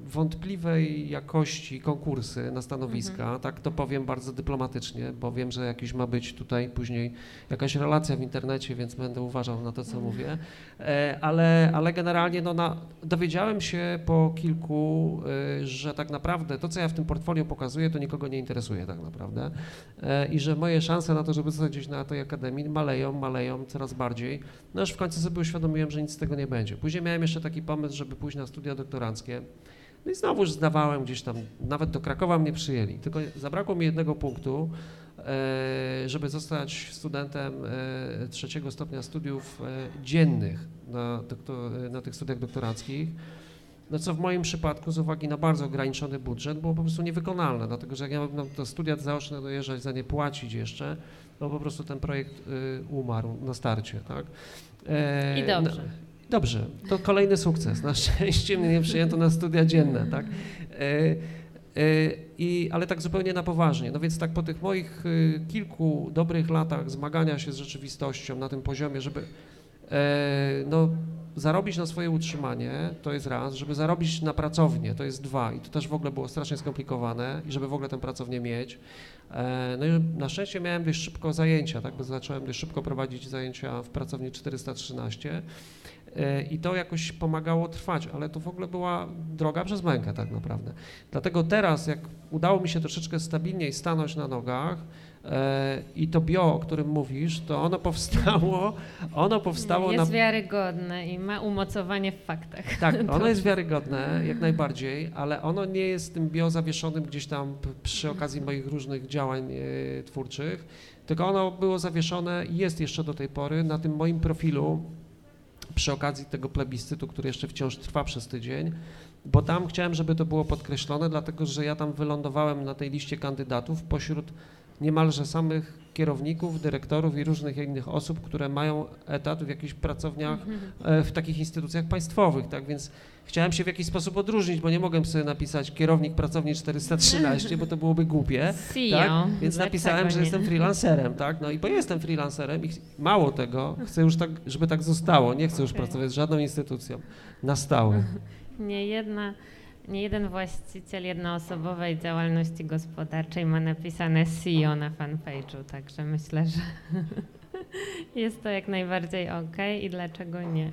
wątpliwej jakości konkursy na stanowiska, mhm. tak to powiem bardzo dyplomatycznie, bo wiem, że jakiś ma być tutaj później jakaś relacja w internecie, więc będę uważał na to, co mhm. mówię, e, ale, ale generalnie no, na, dowiedziałem się po kilku, e, że tak naprawdę to, co ja w tym portfolio pokazuję, to nikogo nie interesuje tak naprawdę i że moje szanse na to, żeby zostać gdzieś na tej akademii maleją, maleją coraz bardziej, no aż w końcu sobie uświadomiłem, że nic z tego nie będzie. Później miałem jeszcze taki pomysł, żeby pójść na studia doktoranckie. No i znowuż zdawałem gdzieś tam, nawet do Krakowa mnie przyjęli, tylko zabrakło mi jednego punktu, e, żeby zostać studentem e, trzeciego stopnia studiów e, dziennych na, na tych studiach doktoranckich. No co w moim przypadku z uwagi na bardzo ograniczony budżet było po prostu niewykonalne, dlatego że jak ja mam na to studia zaoczne dojeżdżać, za nie płacić jeszcze, to po prostu ten projekt umarł na starcie, tak?
I dobrze.
Dobrze, to kolejny sukces. Na szczęście mnie nie przyjęto na studia dzienne, tak? E, e, I, ale tak zupełnie na poważnie. No więc tak po tych moich e, kilku dobrych latach zmagania się z rzeczywistością na tym poziomie, żeby no, zarobić na swoje utrzymanie, to jest raz, żeby zarobić na pracownię, to jest dwa i to też w ogóle było strasznie skomplikowane i żeby w ogóle tę pracownię mieć. No i na szczęście miałem dość szybko zajęcia, tak, bo zacząłem dość szybko prowadzić zajęcia w pracowni 413 E, i to jakoś pomagało trwać, ale to w ogóle była droga przez mękę tak naprawdę. Dlatego teraz, jak udało mi się troszeczkę stabilniej stanąć na nogach, e, i to bio, o którym mówisz, to ono powstało, *laughs* ono powstało
Jest na... wiarygodne i ma umocowanie w faktach.
Tak, *laughs* ono jest wiarygodne, jak najbardziej, ale ono nie jest tym bio zawieszonym gdzieś tam przy okazji moich różnych działań e, twórczych, tylko ono było zawieszone i jest jeszcze do tej pory na tym moim profilu przy okazji tego plebiscytu, który jeszcze wciąż trwa przez tydzień, bo tam chciałem, żeby to było podkreślone, dlatego że ja tam wylądowałem na tej liście kandydatów pośród niemalże samych kierowników, dyrektorów i różnych innych osób, które mają etat w jakichś pracowniach, e, w takich instytucjach państwowych, tak, więc chciałem się w jakiś sposób odróżnić, bo nie mogłem sobie napisać kierownik pracowni 413, bo to byłoby głupie, *laughs* tak, więc napisałem, że jestem freelancerem, tak, no i bo jestem freelancerem i mało tego, chcę już tak, żeby tak zostało, nie chcę już okay. pracować z żadną instytucją, na stałe. *laughs*
Nie jedna Nie jeden właściciel jednoosobowej działalności gospodarczej ma napisane CEO na fanpage'u, także myślę, że *laughs* jest to jak najbardziej ok i dlaczego nie.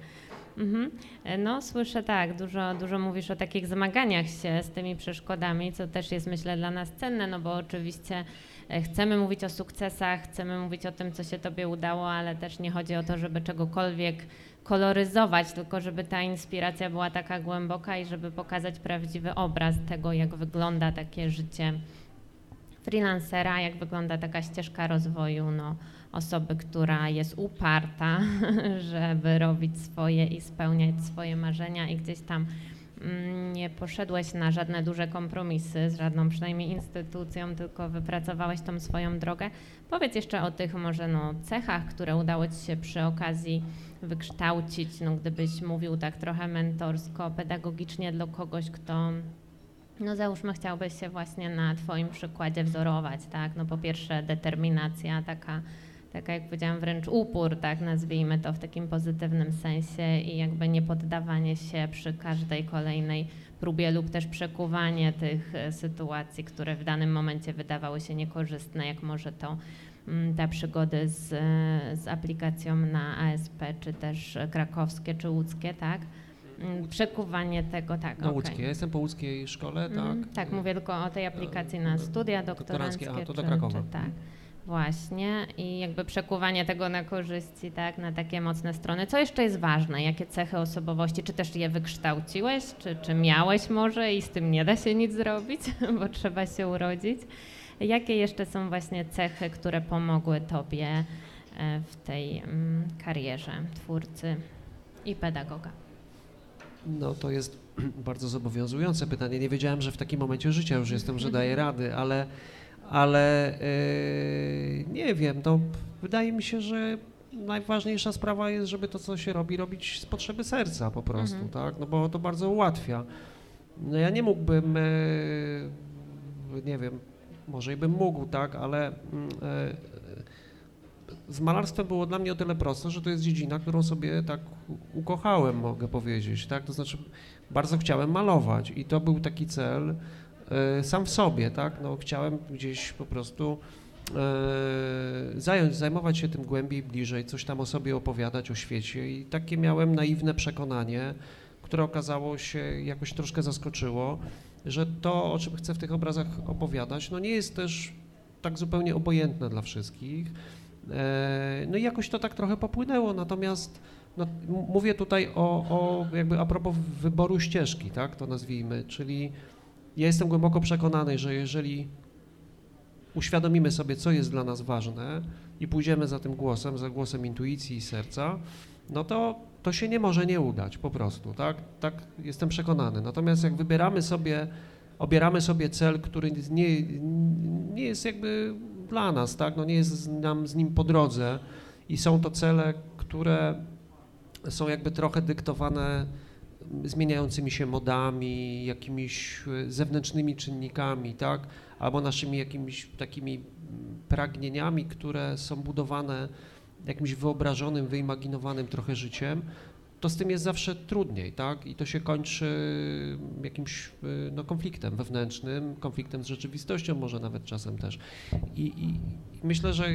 Mhm. No, słyszę tak, dużo, dużo mówisz o takich zmaganiach się z tymi przeszkodami, co też jest myślę dla nas cenne, no bo oczywiście e, chcemy mówić o sukcesach, chcemy mówić o tym, co się Tobie udało, ale też nie chodzi o to, żeby czegokolwiek koloryzować, tylko żeby ta inspiracja była taka głęboka i żeby pokazać prawdziwy obraz tego, jak wygląda takie życie freelancera, jak wygląda taka ścieżka rozwoju no, osoby, która jest uparta, *laughs* żeby robić swoje i spełniać swoje marzenia i gdzieś tam nie poszedłeś na żadne duże kompromisy z żadną przynajmniej instytucją, tylko wypracowałeś tą swoją drogę. Powiedz jeszcze o tych może no, cechach, które udało Ci się przy okazji wykształcić, no, gdybyś mówił tak trochę mentorsko, pedagogicznie dla kogoś, kto no załóżmy chciałbyś się właśnie na Twoim przykładzie wzorować, tak? No po pierwsze determinacja, taka, taka jak powiedziałam wręcz upór, tak nazwijmy to w takim pozytywnym sensie i jakby nie poddawanie się przy każdej kolejnej próbie lub też przekuwanie tych e, sytuacji, które w danym momencie wydawały się niekorzystne, jak może to mm, te przygody z, z aplikacją na ASP, czy też krakowskie, czy łódzkie, tak? Mm, przekuwanie tego, tak.
Na
okej.
łódzkiej. Ja jestem po łódzkiej szkole, tak?
Mm, tak, mówię tylko o tej aplikacji na studia
doktoranckie,
doktoranckie.
a, to
czy,
do Krakowa.
Czy, tak. Właśnie i jakby przekuwanie tego na korzyści, tak, na takie mocne strony. Co jeszcze jest ważne? Jakie cechy osobowości? Czy też je wykształciłeś? Czy, czy miałeś może i z tym nie da się nic zrobić, *laughs* bo trzeba się urodzić? Jakie jeszcze są właśnie cechy, które pomogły Tobie e, w tej mm, karierze twórcy i pedagoga?
No to jest *clears throat* bardzo zobowiązujące pytanie. Nie wiedziałem, że w takim momencie życia już jestem, że daję rady, ale, ale yy, nie wiem, no wydaje mi się, że najważniejsza sprawa jest, żeby to, co się robi, robić z potrzeby serca po prostu,
Mhm.
tak? No bo to bardzo ułatwia. No ja nie mógłbym, yy, nie wiem, może i bym mógł, tak, ale mm, yy, z malarstwem było dla mnie o tyle proste, że to jest dziedzina, którą sobie tak ukochałem, mogę powiedzieć, tak? To znaczy bardzo chciałem malować i to był taki cel sam w sobie, tak? No chciałem gdzieś po prostu e, zająć, zajmować się tym głębiej, bliżej, coś tam o sobie opowiadać, o świecie i takie miałem naiwne przekonanie, które okazało się jakoś troszkę zaskoczyło, że to, o czym chcę w tych obrazach opowiadać, no nie jest też tak zupełnie obojętne dla wszystkich. E, No i jakoś to tak trochę popłynęło, natomiast no, mówię tutaj o, o jakby a propos wyboru ścieżki, tak, to nazwijmy, czyli ja jestem głęboko przekonany, że jeżeli uświadomimy sobie, co jest dla nas ważne i pójdziemy za tym głosem, za głosem intuicji i serca, no to to się nie może nie udać po prostu, tak, tak jestem przekonany. Natomiast jak wybieramy sobie, obieramy sobie cel, który nie, nie jest jakby dla nas, tak, no nie jest nam z nim po drodze i są to cele, które są jakby trochę dyktowane zmieniającymi się modami, jakimiś e, zewnętrznymi czynnikami, tak? Albo naszymi jakimiś takimi pragnieniami, które są budowane jakimś wyobrażonym, wyimaginowanym trochę życiem, to z tym jest zawsze trudniej, tak? I to się kończy jakimś e, no, konfliktem wewnętrznym, konfliktem z rzeczywistością może nawet czasem też. I, i myślę, że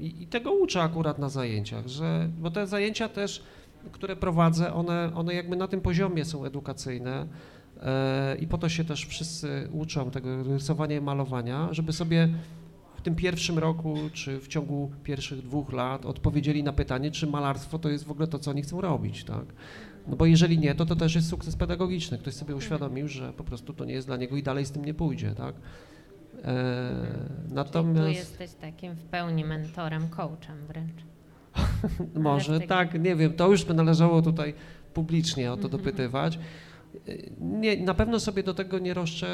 i, i tego uczę akurat na zajęciach, że, bo te zajęcia też które prowadzę, one, one jakby na tym poziomie są edukacyjne e, i po to się też wszyscy uczą tego rysowania i malowania, żeby sobie w tym pierwszym roku, czy w ciągu pierwszych dwóch lat odpowiedzieli na pytanie, czy malarstwo to jest w ogóle to, co oni chcą robić, tak? No bo jeżeli nie, to to też jest sukces pedagogiczny. Ktoś sobie uświadomił, że po prostu to nie jest dla niego i dalej z tym nie pójdzie, tak? E,
Tu
natomiast...
jesteś takim w pełni mentorem, coachem wręcz. *laughs*
Może tak, nie wiem, to już by należało tutaj publicznie o to
Mhm.
dopytywać. Nie, na pewno sobie do tego nie roszczę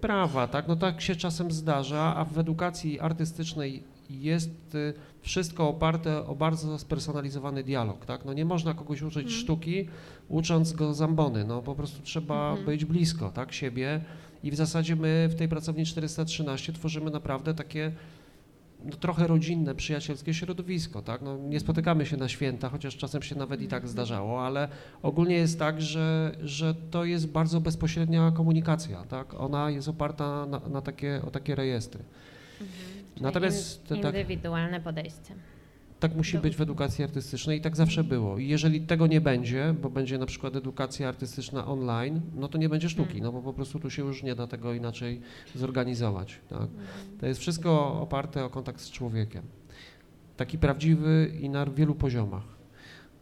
prawa, tak? No tak się czasem zdarza, a w edukacji artystycznej jest y, wszystko oparte o bardzo spersonalizowany dialog, tak? No nie można kogoś uczyć
Mhm.
sztuki, ucząc go zambony, no po prostu trzeba
Mhm.
być blisko, tak, siebie i w zasadzie my w tej pracowni 413 tworzymy naprawdę takie no, trochę rodzinne, przyjacielskie środowisko, tak? No, nie spotykamy się na święta, chociaż czasem się nawet i tak zdarzało, ale ogólnie jest tak, że, że to jest bardzo bezpośrednia komunikacja, tak? Ona jest oparta na, na takie, o takie rejestry.
Czyli
Natomiast tak,
indywidualne podejście.
Tak musi być w edukacji artystycznej i tak zawsze było. I jeżeli tego nie będzie, bo będzie na przykład edukacja artystyczna online, no to nie będzie sztuki, no bo po prostu tu się już nie da tego inaczej zorganizować. Tak? To jest wszystko oparte o kontakt z człowiekiem. Taki prawdziwy i na wielu poziomach.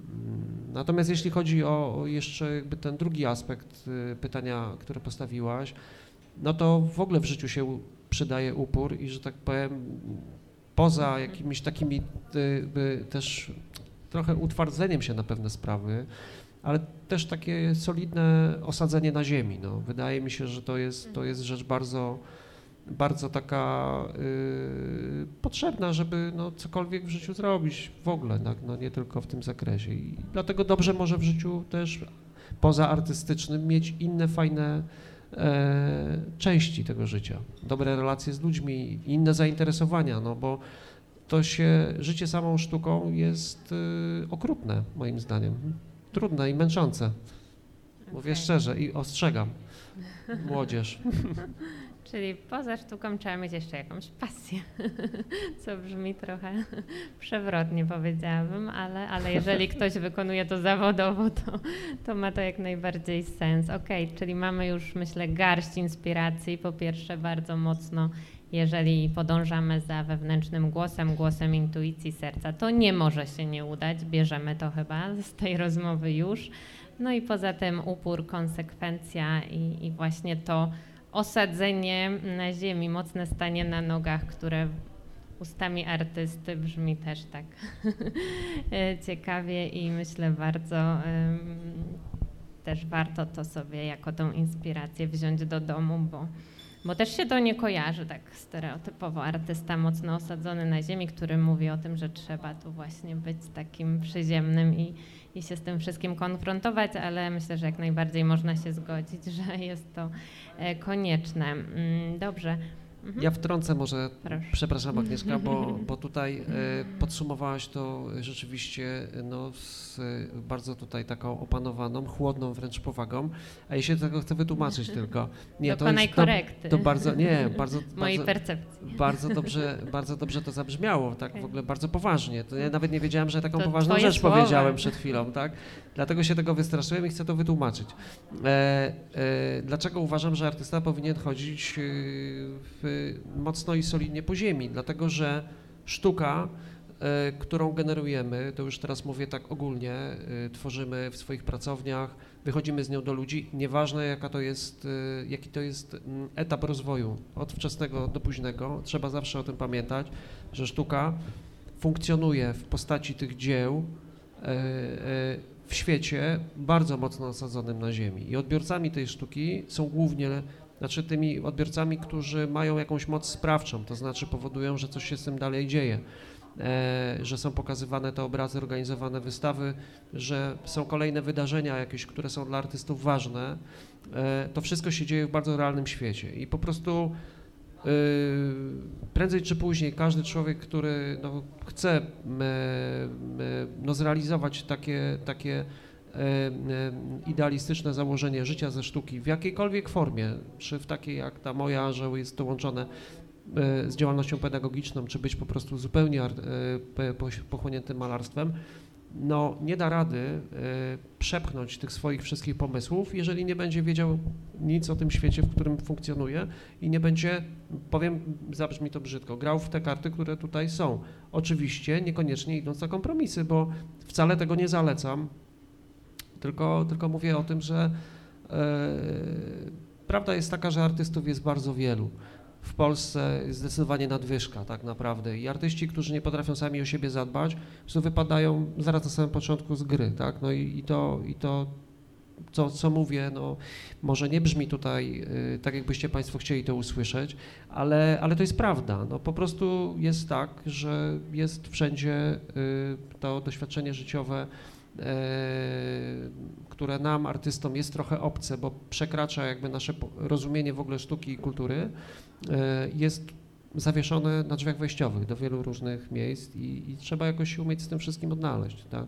Mm, Natomiast jeśli chodzi o jeszcze jakby ten drugi aspekt y, pytania, które postawiłaś, no to w ogóle w życiu się przydaje upór i że tak powiem, poza jakimiś takimi też trochę utwardzeniem się na pewne sprawy, ale też takie solidne osadzenie na ziemi. No. Wydaje mi się, że to jest, to jest rzecz bardzo, bardzo taka y, potrzebna, żeby no, cokolwiek w życiu zrobić w ogóle, tak, no, nie tylko w tym zakresie. I dlatego dobrze może w życiu też poza artystycznym mieć inne fajne części tego życia. Dobre relacje z ludźmi, inne zainteresowania, no bo to się, życie samą sztuką jest y, okrutne moim zdaniem. Trudne i męczące. Mówię
Okej.
szczerze i ostrzegam młodzież. *laughs*
Czyli poza sztuką trzeba mieć jeszcze jakąś pasję, *laughs* co brzmi trochę przewrotnie powiedziałabym, ale, ale jeżeli *laughs* ktoś wykonuje to zawodowo, to, to ma to jak najbardziej sens. Okej, czyli mamy już myślę garść inspiracji. Po pierwsze bardzo mocno, jeżeli podążamy za wewnętrznym głosem, głosem intuicji serca, to nie może się nie udać. Bierzemy to chyba z tej rozmowy już. No i poza tym upór, konsekwencja i, i właśnie to osadzenie na ziemi, mocne stanie na nogach, które ustami artysty brzmi też tak *laughs* e, ciekawie i myślę bardzo też warto to sobie jako tą inspirację wziąć do domu, bo, bo też się to nie kojarzy tak stereotypowo. Artysta mocno osadzony na ziemi, który mówi o tym, że trzeba tu właśnie być takim przyziemnym i, i się z tym wszystkim konfrontować, ale myślę, że jak najbardziej można się zgodzić, *laughs* że jest to e, konieczne. Mm, Dobrze. Mhm.
Ja wtrącę może,
Proszę.
przepraszam Agnieszka, bo, bo tutaj e, podsumowałaś to rzeczywiście no, z e, bardzo tutaj taką opanowaną, chłodną wręcz powagą, a ja się tego chcę wytłumaczyć *laughs* tylko. Nie, to,
korekty.
to bardzo, nie, bardzo, *laughs*
Mojej
bardzo,
percepcji.
bardzo dobrze, *laughs* bardzo dobrze to zabrzmiało, tak w ogóle bardzo poważnie. To ja nawet nie wiedziałem, że taką
To
poważną rzecz
słowa.
powiedziałem przed chwilą, tak? Dlatego się tego wystraszyłem i chcę to wytłumaczyć. E, e, dlaczego uważam, że artysta powinien chodzić e, w, mocno i solidnie po ziemi? Dlatego, że sztuka, e, którą generujemy, to już teraz mówię tak ogólnie, e, tworzymy w swoich pracowniach, wychodzimy z nią do ludzi, nieważne jaka to jest, e, jaki to jest mm, etap rozwoju, od wczesnego do późnego, trzeba zawsze o tym pamiętać, że sztuka funkcjonuje w postaci tych dzieł w świecie bardzo mocno osadzonym na ziemi i odbiorcami tej sztuki są głównie, znaczy tymi odbiorcami, którzy mają jakąś moc sprawczą, to znaczy powodują, że coś się z tym dalej dzieje e, że są pokazywane te obrazy, organizowane wystawy, że są kolejne wydarzenia jakieś, które są dla artystów ważne. E, to wszystko się dzieje w bardzo realnym świecie i po prostu y, prędzej czy później każdy człowiek, który no, chce no, zrealizować takie, takie idealistyczne założenie życia ze sztuki w jakiejkolwiek formie, czy w takiej jak ta moja, że jest to łączone e, z działalnością pedagogiczną, czy być po prostu zupełnie e, pochłoniętym malarstwem, no nie da rady e, przepchnąć tych swoich wszystkich pomysłów, jeżeli nie będzie wiedział nic o tym świecie, w którym funkcjonuje i nie będzie, powiem, zabrzmi to brzydko, grał w te karty, które tutaj są. Oczywiście niekoniecznie idąc na kompromisy, bo wcale tego nie zalecam, tylko, tylko mówię o tym, że e, prawda jest taka, że artystów jest bardzo wielu. W Polsce jest zdecydowanie nadwyżka tak naprawdę i artyści, którzy nie potrafią sami o siebie zadbać, po wypadają zaraz na samym początku z gry, tak? No i, i to, i to co, co mówię, no może nie brzmi tutaj y, tak, jakbyście Państwo chcieli to usłyszeć, ale, ale to jest prawda. No po prostu jest tak, że jest wszędzie y, to doświadczenie życiowe, które nam, artystom, jest trochę obce, bo przekracza jakby nasze rozumienie w ogóle sztuki i kultury, e, jest zawieszone na drzwiach wejściowych do wielu różnych miejsc i, i trzeba jakoś się umieć z tym wszystkim odnaleźć, tak?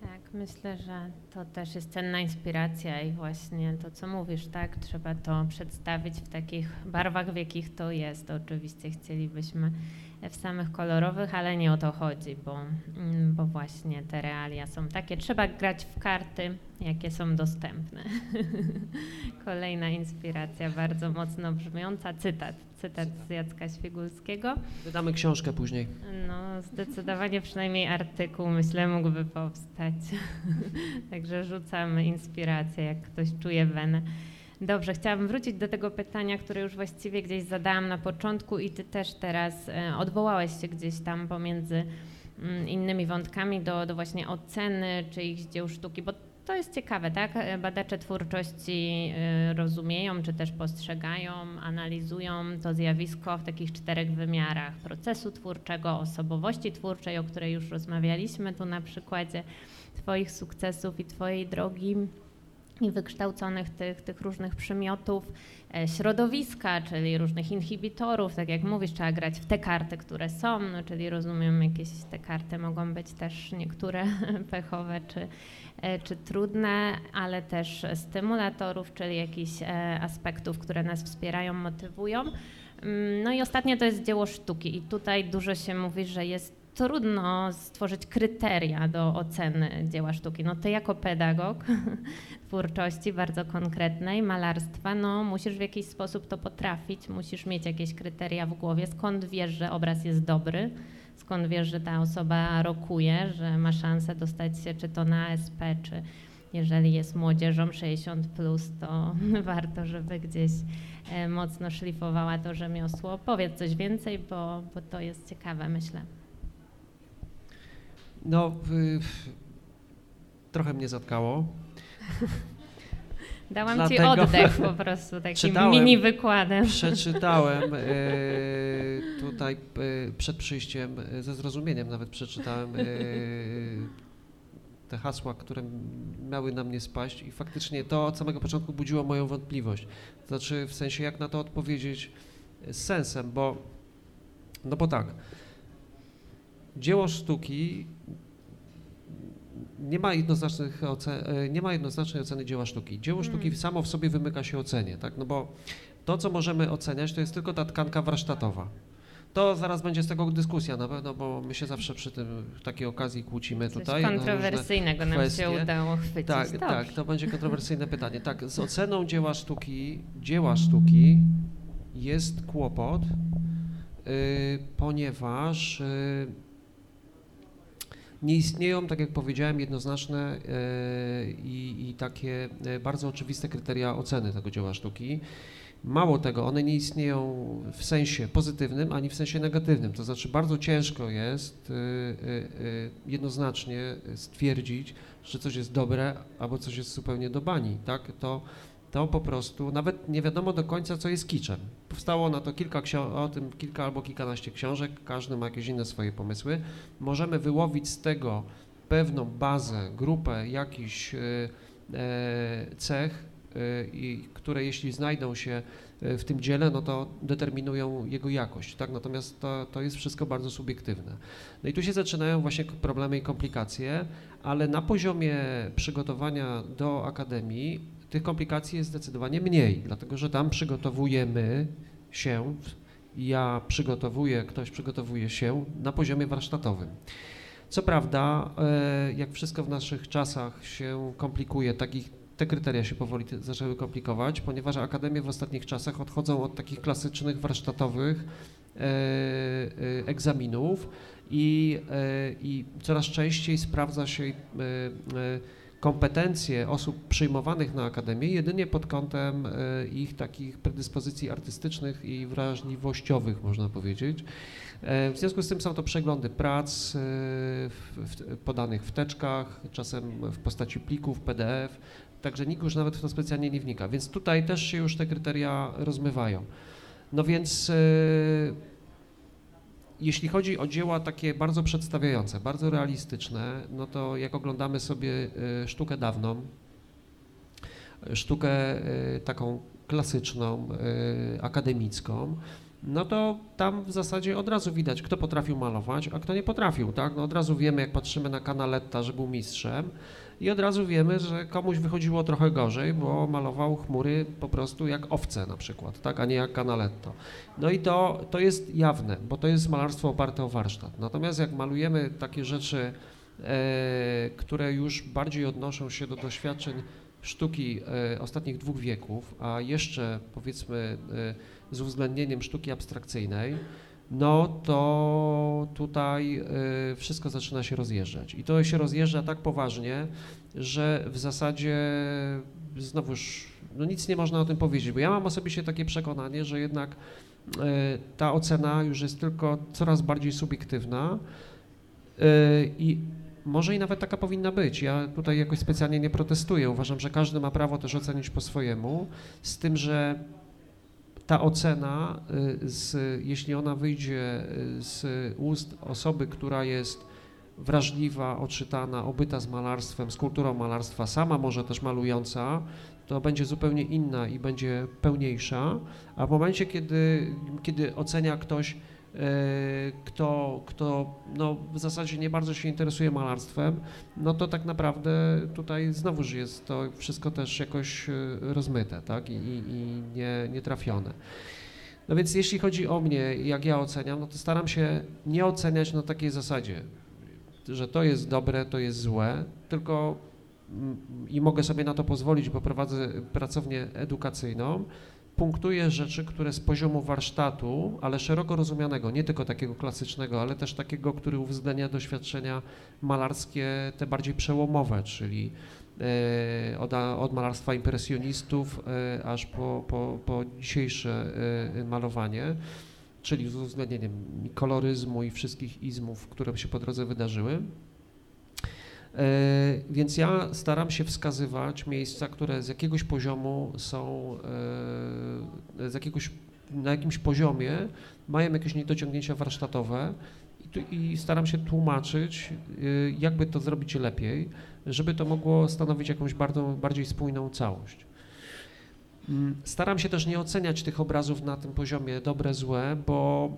Tak, myślę, że to też jest cenna inspiracja i właśnie to, co mówisz, tak, trzeba to przedstawić w takich barwach, w jakich to jest. Oczywiście chcielibyśmy w samych kolorowych, ale nie o to chodzi, bo, mm, bo właśnie te realia są takie. Trzeba grać w karty, jakie są dostępne. *laughs* Kolejna inspiracja, bardzo mocno brzmiąca, cytat, cytat z Jacka Świgulskiego.
Wydamy książkę później.
No, zdecydowanie przynajmniej artykuł, myślę, mógłby powstać. *laughs* Także rzucamy inspirację, jak ktoś czuje wenę. Dobrze, chciałabym wrócić do tego pytania, które już właściwie gdzieś zadałam na początku i ty też teraz e, odwołałeś się gdzieś tam pomiędzy mm, innymi wątkami do, do właśnie oceny czyichś dzieł sztuki, bo to jest ciekawe, tak? E, badacze twórczości e, rozumieją, czy też postrzegają, analizują to zjawisko w takich czterech wymiarach procesu twórczego, osobowości twórczej, o której już rozmawialiśmy tu na przykładzie Twoich sukcesów i Twojej drogi i wykształconych tych, tych różnych przymiotów e, środowiska, czyli różnych inhibitorów. Tak jak mówisz, trzeba grać w te karty, które są, no, czyli rozumiem, jakieś te karty mogą być też niektóre *laughs* pechowe czy, e, czy trudne, ale też stymulatorów, czyli jakichś e, aspektów, które nas wspierają, motywują. Mm, no i ostatnie to jest dzieło sztuki i tutaj dużo się mówi, że jest trudno stworzyć kryteria do oceny dzieła sztuki. No ty jako pedagog *laughs* twórczości bardzo konkretnej, malarstwa, no musisz w jakiś sposób to potrafić, musisz mieć jakieś kryteria w głowie, skąd wiesz, że obraz jest dobry, skąd wiesz, że ta osoba rokuje, że ma szansę dostać się czy to na SP, czy jeżeli jest młodzieżą 60+, plus, to *laughs* warto, żeby gdzieś e, mocno szlifowała to rzemiosło. Powiedz coś więcej, bo, bo to jest ciekawe, myślę.
No, y, trochę mnie zatkało. *laughs*
Dałam Dlatego ci oddech po *laughs* prostu takim mini wykładem.
Przeczytałem y, *laughs* tutaj y, przed przyjściem, ze zrozumieniem nawet przeczytałem te hasła, które miały na mnie spaść i faktycznie to od samego początku budziło moją wątpliwość. Znaczy w sensie jak na to odpowiedzieć z sensem, bo no bo tak, dzieło sztuki nie ma, jednoznacznych ocen, nie ma jednoznacznej oceny dzieła sztuki. Dzieło mm. sztuki samo w sobie wymyka się ocenie, tak? No bo to, co możemy oceniać, to jest tylko ta tkanka warsztatowa. To zaraz będzie z tego dyskusja na pewno, bo my się zawsze przy tym w takiej okazji kłócimy
Coś
tutaj.
kontrowersyjnego nam się udało chwycić.
Tak, Dobrze. tak, to będzie *laughs* kontrowersyjne pytanie. Tak, z oceną dzieła sztuki, dzieła sztuki jest kłopot, yy, ponieważ yy, nie istnieją, tak jak powiedziałem, jednoznaczne e, i, i, takie e, bardzo oczywiste kryteria oceny tego dzieła sztuki. Mało tego, one nie istnieją w sensie pozytywnym ani w sensie negatywnym. To znaczy, bardzo ciężko jest e, jednoznacznie stwierdzić, że coś jest dobre albo coś jest zupełnie do bani. Tak? To to po prostu nawet nie wiadomo do końca, co jest kiczem. Powstało na to kilka o tym kilka albo kilkanaście książek, każdy ma jakieś inne swoje pomysły. Możemy wyłowić z tego pewną bazę, grupę jakichś e, e, cech, e, i, które jeśli znajdą się w tym dziele, no to determinują jego jakość, tak? Natomiast to, to jest wszystko bardzo subiektywne. No i tu się zaczynają właśnie problemy i komplikacje, ale na poziomie przygotowania do akademii tych komplikacji jest zdecydowanie mniej, dlatego że tam przygotowujemy się, ja przygotowuję, ktoś przygotowuje się na poziomie warsztatowym. Co prawda, e, jak wszystko w naszych czasach się komplikuje, takich, te kryteria się powoli zaczęły komplikować, ponieważ akademie w ostatnich czasach odchodzą od takich klasycznych warsztatowych e, e, egzaminów i, i coraz częściej sprawdza się kompetencje osób przyjmowanych na akademię jedynie pod kątem e, ich takich predyspozycji artystycznych i wrażliwościowych, można powiedzieć. E, w związku z tym są to przeglądy prac e, podanych w teczkach, czasem w postaci plików, PDF, także nikt już nawet w to specjalnie nie wnika, więc tutaj też się już te kryteria rozmywają. No więc jeśli chodzi o dzieła takie bardzo przedstawiające, bardzo realistyczne, no to jak oglądamy sobie e, sztukę dawną, sztukę e, taką klasyczną, akademicką, no to tam w zasadzie od razu widać, kto potrafił malować, a kto nie potrafił, tak? No od razu wiemy, jak patrzymy na Canaletta, że był mistrzem i od razu wiemy, że komuś wychodziło trochę gorzej, bo malował chmury po prostu jak owce na przykład, tak? A nie jak Canaletto. No i to, to jest jawne, bo to jest malarstwo oparte o warsztat. Natomiast jak malujemy takie rzeczy, e, które już bardziej odnoszą się do doświadczeń sztuki e, ostatnich dwóch wieków, a jeszcze powiedzmy e, z uwzględnieniem sztuki abstrakcyjnej, no to tutaj y, wszystko zaczyna się rozjeżdżać. I to się rozjeżdża tak poważnie, że w zasadzie znowuż no nic nie można o tym powiedzieć, bo ja mam osobiście takie przekonanie, że jednak y, ta ocena już jest tylko coraz bardziej subiektywna y, i może i nawet taka powinna być. Ja tutaj jakoś specjalnie nie protestuję. Uważam, że każdy ma prawo też ocenić po swojemu, z tym, że ta ocena, y, z, jeśli ona wyjdzie y, z ust osoby, która jest wrażliwa, odczytana, obyta z malarstwem, z kulturą malarstwa, sama może też malująca, to będzie zupełnie inna i będzie pełniejsza, a w momencie, kiedy, kiedy ocenia ktoś kto, kto no, w zasadzie nie bardzo się interesuje malarstwem, no to tak naprawdę tutaj znowuż jest to wszystko też jakoś e, rozmyte tak? I, i, i nie, nietrafione. No więc jeśli chodzi o mnie, jak ja oceniam, no to staram się nie oceniać na takiej zasadzie, że to jest dobre, to jest złe, tylko mm, i mogę sobie na to pozwolić, bo prowadzę pracownię edukacyjną, punktuje rzeczy, które z poziomu warsztatu, ale szeroko rozumianego, nie tylko takiego klasycznego, ale też takiego, który uwzględnia doświadczenia malarskie, te bardziej przełomowe, czyli e, od, od malarstwa impresjonistów e, aż po, po, po dzisiejsze e, malowanie, czyli z uwzględnieniem koloryzmu i wszystkich izmów, które się po drodze wydarzyły. E, więc ja staram się wskazywać miejsca, które z jakiegoś poziomu są, e, z jakiegoś, na jakimś poziomie mają jakieś niedociągnięcia warsztatowe i, staram się tłumaczyć, e, jakby to zrobić lepiej, żeby to mogło stanowić jakąś bardzo, bardziej spójną całość. Mm, staram się też nie oceniać tych obrazów na tym poziomie dobre, złe, bo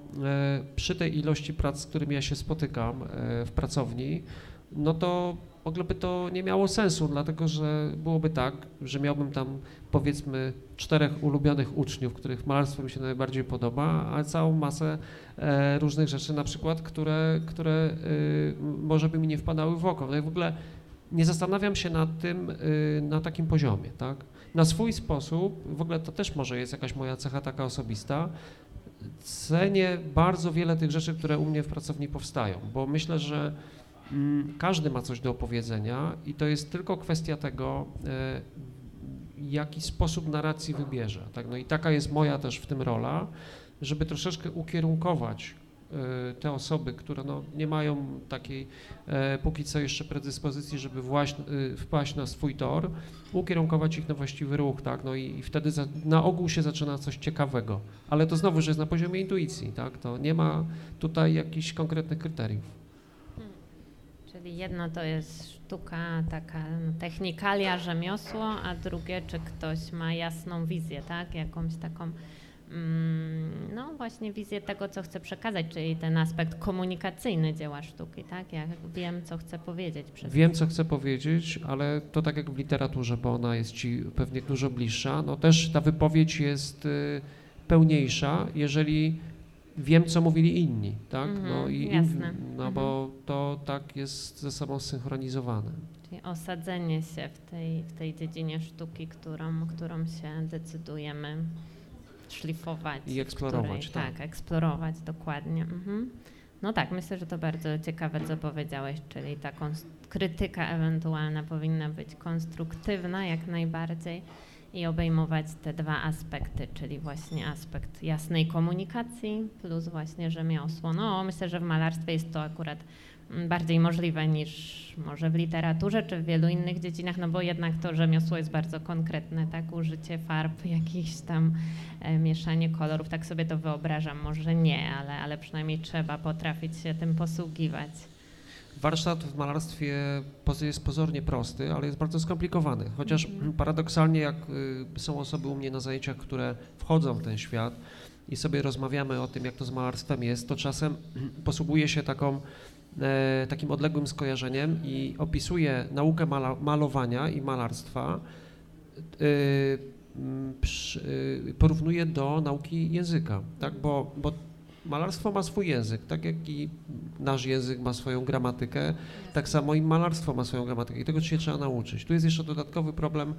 przy tej ilości prac, z którymi ja się spotykam w pracowni, no to w ogóle by to nie miało sensu, dlatego że byłoby tak, że miałbym tam powiedzmy czterech ulubionych uczniów, których malarstwo mi się najbardziej podoba, a całą masę e, różnych rzeczy na przykład, które, które e, może by mi nie wpadały w oko. No i w ogóle nie zastanawiam się nad tym e, na takim poziomie, tak? Na swój sposób, w ogóle to też może jest jakaś moja cecha taka osobista, cenię bardzo wiele tych rzeczy, które u mnie w pracowni powstają, bo myślę, że każdy ma coś do opowiedzenia i to jest tylko kwestia tego, e, jaki sposób narracji wybierze. Tak? No i taka jest moja też w tym rola, żeby troszeczkę ukierunkować e, te osoby, które no nie mają takiej e, póki co jeszcze predyspozycji, żeby właśnie, wpaść na swój tor, ukierunkować ich na właściwy ruch, tak, no i, i wtedy za, na ogół się zaczyna coś ciekawego, ale to znowu, że jest na poziomie intuicji, tak, to nie ma tutaj jakichś konkretnych kryteriów.
Czyli jedno to jest sztuka, taka technikalia, rzemiosło, a drugie, czy ktoś ma jasną wizję, tak? Jakąś taką, mm, no właśnie wizję tego, co chce przekazać, czyli ten aspekt komunikacyjny dzieła sztuki, tak? Ja wiem, co chcę powiedzieć. Przez
wiem, co chcę powiedzieć, ale to tak jak w literaturze, bo ona jest ci pewnie dużo bliższa, no też ta wypowiedź jest y, pełniejsza, jeżeli wiem, co mówili inni, tak?
Mm -hmm, no i jasne.
no mm -hmm. bo to tak jest ze sobą synchronizowane.
Czyli osadzenie się w tej, w tej dziedzinie sztuki, którą, którą się decydujemy szlifować.
I eksplorować,
której, tak. tak. eksplorować, dokładnie. Mhm. No tak, myślę, że to bardzo ciekawe, co powiedziałeś, czyli ta krytyka ewentualna powinna być konstruktywna jak najbardziej i obejmować te dwa aspekty, czyli właśnie aspekt jasnej komunikacji plus właśnie rzemiosło. No myślę, że w malarstwie jest to akurat mm, bardziej możliwe niż może w literaturze czy w wielu innych dziedzinach, no bo jednak to rzemiosło jest bardzo konkretne, tak, użycie farb, *laughs* jakieś tam e, mieszanie kolorów, tak sobie to wyobrażam, może nie, ale, ale przynajmniej trzeba potrafić się tym posługiwać.
Warsztat w malarstwie jest pozornie prosty, ale jest bardzo skomplikowany. Chociaż
Mhm.
paradoksalnie, jak y, są osoby u mnie na zajęciach, które wchodzą w ten świat i sobie rozmawiamy o tym, jak to z malarstwem jest, to czasem *clears throat* posługuje się taką, e, takim odległym skojarzeniem i opisuje naukę malowania i malarstwa, przy, y, porównuje do nauki języka, tak? bo, bo malarstwo ma swój język, tak jak i nasz język ma swoją gramatykę, tak samo i malarstwo ma swoją gramatykę i tego się trzeba nauczyć. Tu jest jeszcze dodatkowy problem,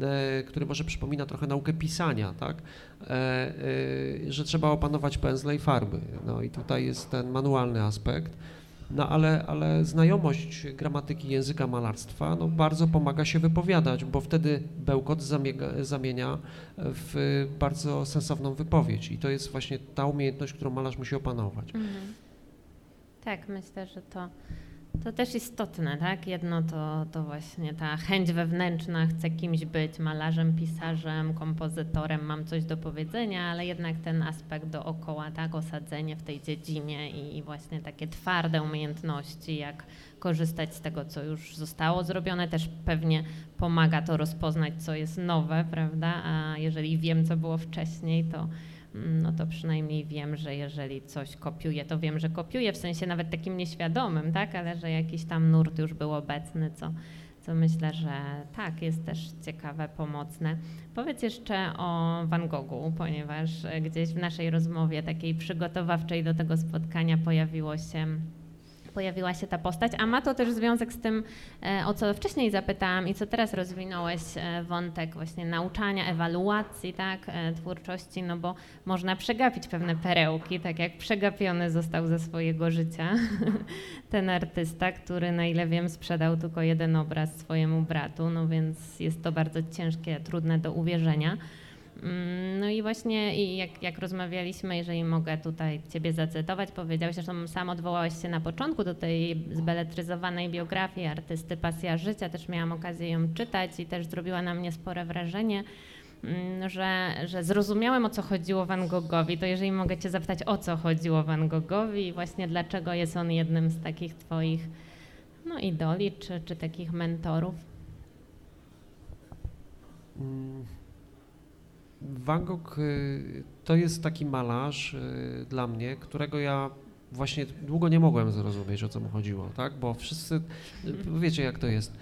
e, który może przypomina trochę naukę pisania, tak? E, e, że trzeba opanować pędzle i farby. No i tutaj jest ten manualny aspekt. No ale, ale znajomość gramatyki języka malarstwa no, bardzo pomaga się wypowiadać, bo wtedy bełkot zamiega, zamienia w bardzo sensowną wypowiedź i to jest właśnie ta umiejętność, którą malarz musi opanować.
Mhm. Tak, myślę, że to, to też istotne, tak? Jedno to, to właśnie ta chęć wewnętrzna, chcę kimś być, malarzem, pisarzem, kompozytorem, mam coś do powiedzenia, ale jednak ten aspekt dookoła, tak? Osadzenie w tej dziedzinie i, i właśnie takie twarde umiejętności, jak korzystać z tego, co już zostało zrobione, też pewnie pomaga to rozpoznać, co jest nowe, prawda? A jeżeli wiem, co było wcześniej, to no to przynajmniej wiem, że jeżeli coś kopiuję, to wiem, że kopiuję w sensie nawet takim nieświadomym, tak, ale że jakiś tam nurt już był obecny, co, co myślę, że tak, jest też ciekawe, pomocne. Powiedz jeszcze o Van Goghu, ponieważ gdzieś w naszej rozmowie takiej przygotowawczej do tego spotkania pojawiło się pojawiła się ta postać, a ma to też związek z tym, e, o co wcześniej zapytałam i co teraz rozwinąłeś, e, wątek właśnie nauczania, ewaluacji, tak, e, twórczości, no bo można przegapić pewne perełki, tak jak przegapiony został ze swojego życia *laughs* ten artysta, który na ile wiem sprzedał tylko jeden obraz swojemu bratu, no więc jest to bardzo ciężkie, trudne do uwierzenia. Mm, No i właśnie i jak, jak rozmawialiśmy, jeżeli mogę tutaj Ciebie zacytować, powiedziałeś, zresztą sam odwołałeś się na początku do tej zbeletryzowanej biografii artysty Pasja Życia, też miałam okazję ją czytać i też zrobiła na mnie spore wrażenie, mm, że, że zrozumiałem o co chodziło Van Goghowi, to jeżeli mogę Cię zapytać o co chodziło Van Goghowi i właśnie dlaczego jest on jednym z takich Twoich no, idoli czy, czy takich mentorów.
Mm, Van Gogh y, to jest taki malarz y, dla mnie, którego ja właśnie długo nie mogłem zrozumieć, o co mu chodziło, tak? Bo wszyscy, y, wiecie jak to jest.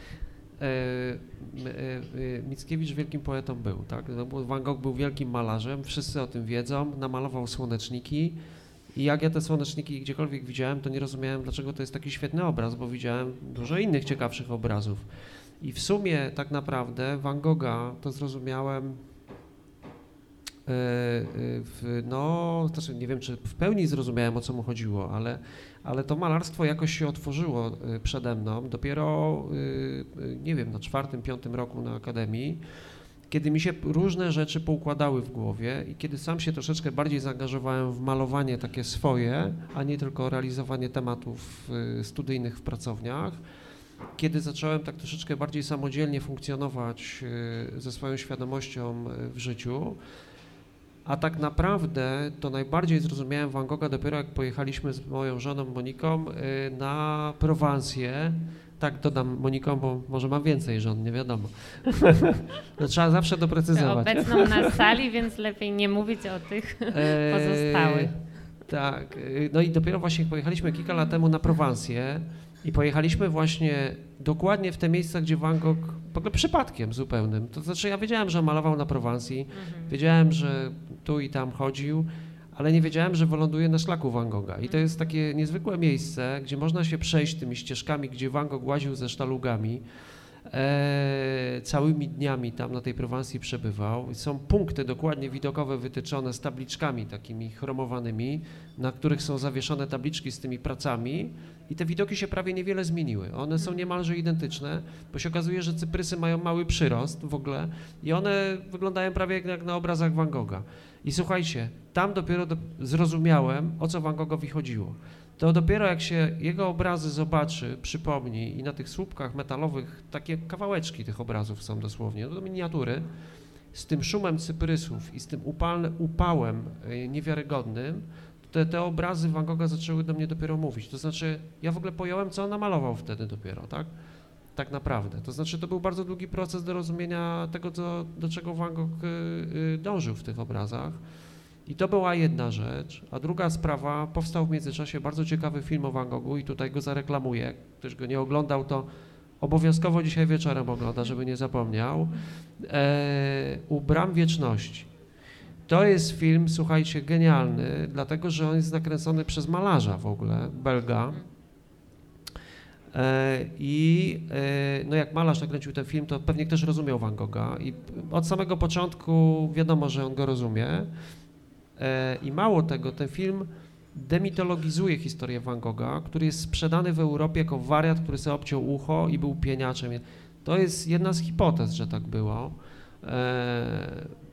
E, e, Mickiewicz wielkim poetą był, tak? No, Van Gogh był wielkim malarzem, wszyscy o tym wiedzą, namalował słoneczniki i jak ja te słoneczniki gdziekolwiek widziałem, to nie rozumiałem, dlaczego to jest taki świetny obraz, bo widziałem dużo innych ciekawszych obrazów. I w sumie tak naprawdę Van Gogha to zrozumiałem no, znaczy nie wiem, czy w pełni zrozumiałem, o co mu chodziło, ale, ale to malarstwo jakoś się otworzyło e, przede mną. Dopiero, e, e, nie wiem, na czwartym, piątym roku na Akademii, kiedy mi się różne rzeczy poukładały w głowie i kiedy sam się troszeczkę bardziej zaangażowałem w malowanie takie swoje, a nie tylko realizowanie tematów e, studyjnych w pracowniach, kiedy zacząłem tak troszeczkę bardziej samodzielnie funkcjonować e, ze swoją świadomością e, w życiu, a tak naprawdę to najbardziej zrozumiałem Van Gogha dopiero jak pojechaliśmy z moją żoną Moniką e, na Prowansję. Tak dodam Moniką, bo może mam więcej żon, nie wiadomo. *laughs* to trzeba zawsze doprecyzować.
Obecną na sali, więc lepiej nie mówić o tych
Eee,
pozostałych.
Tak, y, no i dopiero właśnie pojechaliśmy kilka lat temu na Prowansję i pojechaliśmy właśnie dokładnie w te miejsca, gdzie Van Gogh, w ogóle przypadkiem zupełnym, to znaczy ja wiedziałem, że malował na Prowansji,
Mhm.
wiedziałem, że tu i tam chodził, ale nie wiedziałem, że wyląduje na szlaku Van Gogha. I to jest takie niezwykłe miejsce, gdzie można się przejść tymi ścieżkami, gdzie Van Gogh łaził ze sztalugami, e, całymi dniami tam na tej Prowansji przebywał. Są punkty dokładnie widokowe wytyczone z tabliczkami takimi chromowanymi, na których są zawieszone tabliczki z tymi pracami i te widoki się prawie niewiele zmieniły. One są niemalże identyczne, bo się okazuje, że cyprysy mają mały przyrost w ogóle i one wyglądają prawie jak, jak na obrazach Van Gogha. I słuchajcie, tam dopiero do, zrozumiałem, o co Van Goghowi chodziło. To dopiero jak się jego obrazy zobaczy, przypomni i na tych słupkach metalowych takie kawałeczki tych obrazów są dosłownie, no to miniatury, z tym szumem cyprysów i z tym upalne, upałem y, niewiarygodnym, te, te obrazy Van Gogha zaczęły do mnie dopiero mówić. To znaczy, ja w ogóle pojąłem, co on namalował wtedy dopiero, tak? Tak naprawdę. To znaczy, to był bardzo długi proces do rozumienia tego, co, do czego Van Gogh y, y, dążył w tych obrazach. I to była jedna rzecz. A druga sprawa, powstał w międzyczasie bardzo ciekawy film o Van Goghu i tutaj go zareklamuję. Ktoś go nie oglądał, to obowiązkowo dzisiaj wieczorem ogląda, żeby nie zapomniał. E, u Bram Wieczności. To jest film, słuchajcie, genialny, dlatego że on jest nakręcony przez malarza w ogóle, Belga. E, I e, no jak malarz nakręcił ten film, to pewnie też rozumiał Van Gogha i od samego początku wiadomo, że on go rozumie. E, I mało tego, ten film demitologizuje historię Van Gogha, który jest sprzedany w Europie jako wariat, który sobie obciął ucho i był pieniaczem. To jest jedna z hipotez, że tak było.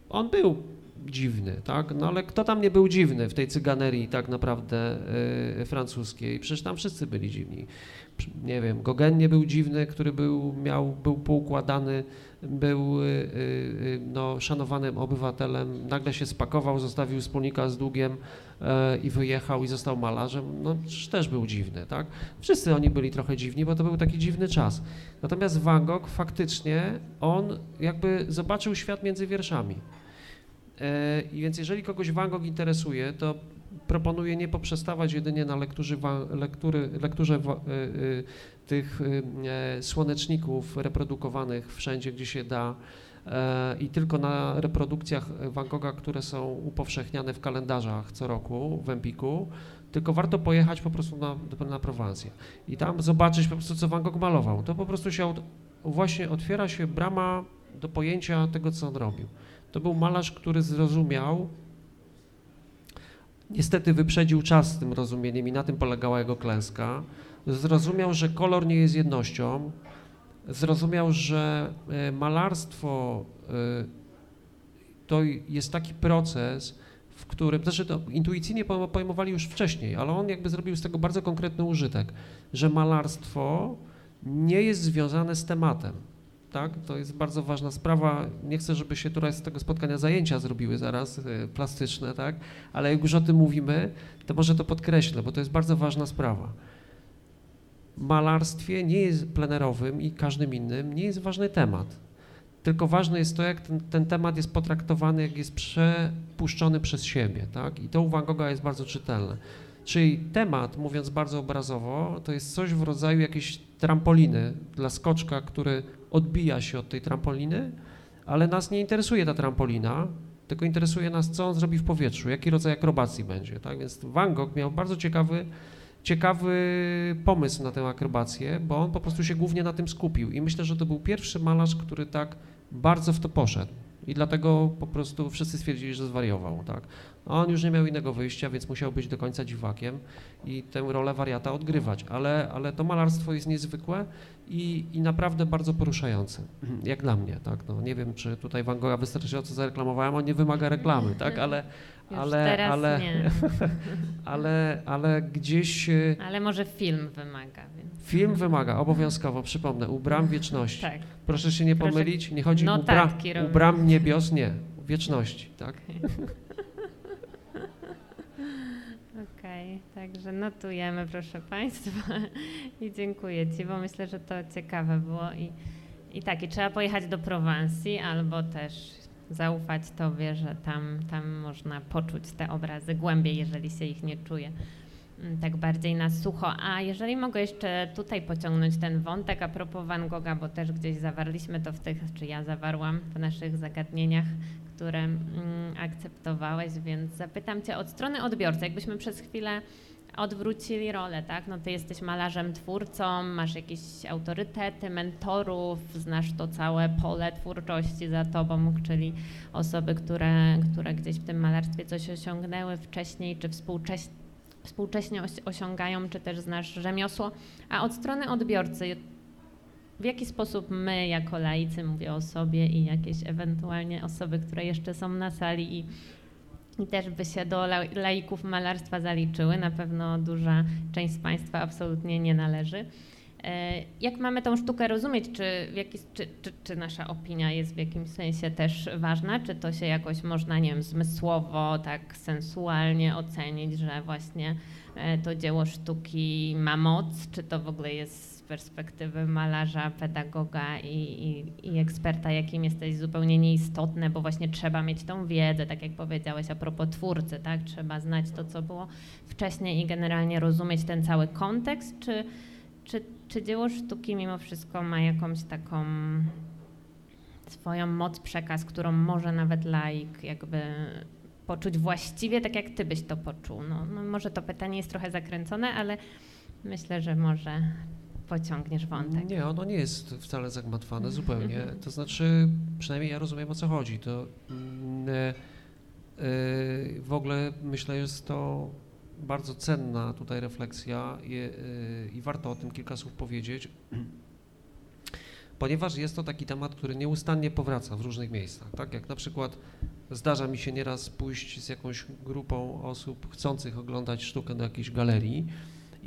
On był dziwny, tak? No ale kto tam nie był dziwny w tej cyganerii tak naprawdę y, francuskiej? Przecież tam wszyscy byli dziwni. Nie wiem, Gauguin nie był dziwny, który był, miał, był poukładany, był y, y, no, szanowanym obywatelem, nagle się spakował, zostawił wspólnika z długiem i wyjechał i został malarzem, no przecież też był dziwny, tak? Wszyscy oni byli trochę dziwni, bo to był taki dziwny czas. Natomiast Van Gogh faktycznie, on jakby zobaczył świat między wierszami. I więc jeżeli kogoś Van Gogh interesuje, to proponuję nie poprzestawać jedynie na lekturze, lektury, lekturze e, e, tych słoneczników reprodukowanych wszędzie, gdzie się da i tylko na reprodukcjach Van Gogha, które są upowszechniane w kalendarzach co roku w Empiku, tylko warto pojechać po prostu na, na Prowancję i tam zobaczyć po prostu, co Van Gogh malował. To po prostu się od, właśnie otwiera się brama do pojęcia tego, co on robił. To był malarz, który zrozumiał, niestety wyprzedził czas z tym rozumieniem i na tym polegała jego klęska. Zrozumiał, że kolor nie jest jednością, zrozumiał, że e, malarstwo e, to jest taki proces, w którym, znaczy to intuicyjnie pojmowali już wcześniej, ale on jakby zrobił z tego bardzo konkretny użytek, że malarstwo nie jest związane z tematem tak? To jest bardzo ważna sprawa. Nie chcę, żeby się tutaj z tego spotkania zajęcia zrobiły zaraz, y, plastyczne, tak? Ale jak już o tym mówimy, to może to podkreślę, bo to jest bardzo ważna sprawa. Malarstwie nie jest plenerowym i każdym innym nie jest ważny temat. Tylko ważne jest to, jak ten, ten temat jest potraktowany, jak jest przepuszczony przez siebie, tak? I to u Van Gogha jest bardzo czytelne. Czyli temat, mówiąc bardzo obrazowo, to jest coś w rodzaju jakiejś trampoliny dla skoczka, który odbija się od tej trampoliny, ale nas nie interesuje ta trampolina, tylko interesuje nas, co on zrobi w powietrzu, jaki rodzaj akrobacji będzie. Tak? Więc Van Gogh miał bardzo ciekawy, ciekawy pomysł na tę akrobację, bo on po prostu się głównie na tym skupił i myślę, że to był pierwszy malarz, który tak bardzo w to poszedł. I dlatego po prostu wszyscy stwierdzili, że zwariował. Tak? On już nie miał innego wyjścia, więc musiał być do końca dziwakiem i tę rolę wariata odgrywać. Ale, ale to malarstwo jest niezwykłe i, i naprawdę bardzo poruszające, jak dla mnie. Tak? No, nie wiem, czy tutaj Van Gogha wystarczająco zareklamowałem, on nie wymaga reklamy, tak? ale, ale, ale, *laughs* ale, ale gdzieś... E,
ale może film wymaga. Więc.
Film wymaga, obowiązkowo, przypomnę, u bram wieczności. Tak. Proszę się nie pomylić, nie chodzi o bram, u bram niebios, nie, wieczności, tak?
Okay, także notujemy, proszę Państwa *laughs* i dziękuję Ci, bo myślę, że to ciekawe było i, i tak, i trzeba pojechać do Prowansji albo też zaufać Tobie, że tam, tam można poczuć te obrazy głębiej, jeżeli się ich nie czuje mm, tak bardziej na sucho. A jeżeli mogę jeszcze tutaj pociągnąć ten wątek a propos Van Gogha, bo też gdzieś zawarliśmy to w tych, czy ja zawarłam w naszych zagadnieniach które mm, akceptowałeś, więc zapytam Cię od strony odbiorcy, jakbyśmy przez chwilę odwrócili rolę, tak? No ty jesteś malarzem, twórcą, masz jakieś autorytety, mentorów, znasz to całe pole twórczości za tobą, czyli osoby, które, które gdzieś w tym malarstwie coś osiągnęły wcześniej, czy współcześnie, współcześnie osiągają, czy też znasz rzemiosło. A od strony odbiorcy, w jaki sposób my jako laicy, mówię o sobie i jakieś ewentualnie osoby, które jeszcze są na sali i, i też by się do laików malarstwa zaliczyły, na pewno duża część z Państwa absolutnie nie należy. E, jak mamy tą sztukę rozumieć? Czy, jaki, czy, czy, czy, nasza opinia jest w jakimś sensie też ważna? Czy to się jakoś można, nie wiem, zmysłowo, tak sensualnie ocenić, że właśnie e, to dzieło sztuki ma moc? Czy to w ogóle jest perspektywy malarza, pedagoga i, i, i eksperta, jakim jesteś, zupełnie nieistotne, bo właśnie trzeba mieć tą wiedzę, tak jak powiedziałeś a propos twórcy, tak? Trzeba znać to, co było wcześniej i generalnie rozumieć ten cały kontekst, czy, czy czy dzieło sztuki mimo wszystko ma jakąś taką swoją moc, przekaz, którą może nawet laik jakby poczuć właściwie tak, jak ty byś to poczuł? No, no może to pytanie jest trochę zakręcone, ale myślę, że może pociągniesz wątek.
Nie, ono nie jest wcale zagmatwane zupełnie. To znaczy, przynajmniej ja rozumiem o co chodzi. To yy, yy, w ogóle myślę, że jest to bardzo cenna tutaj refleksja i, y, i warto o tym kilka słów powiedzieć, ponieważ jest to taki temat, który nieustannie powraca w różnych miejscach. Tak jak na przykład zdarza mi się nieraz pójść z jakąś grupą osób chcących oglądać sztukę do jakiejś galerii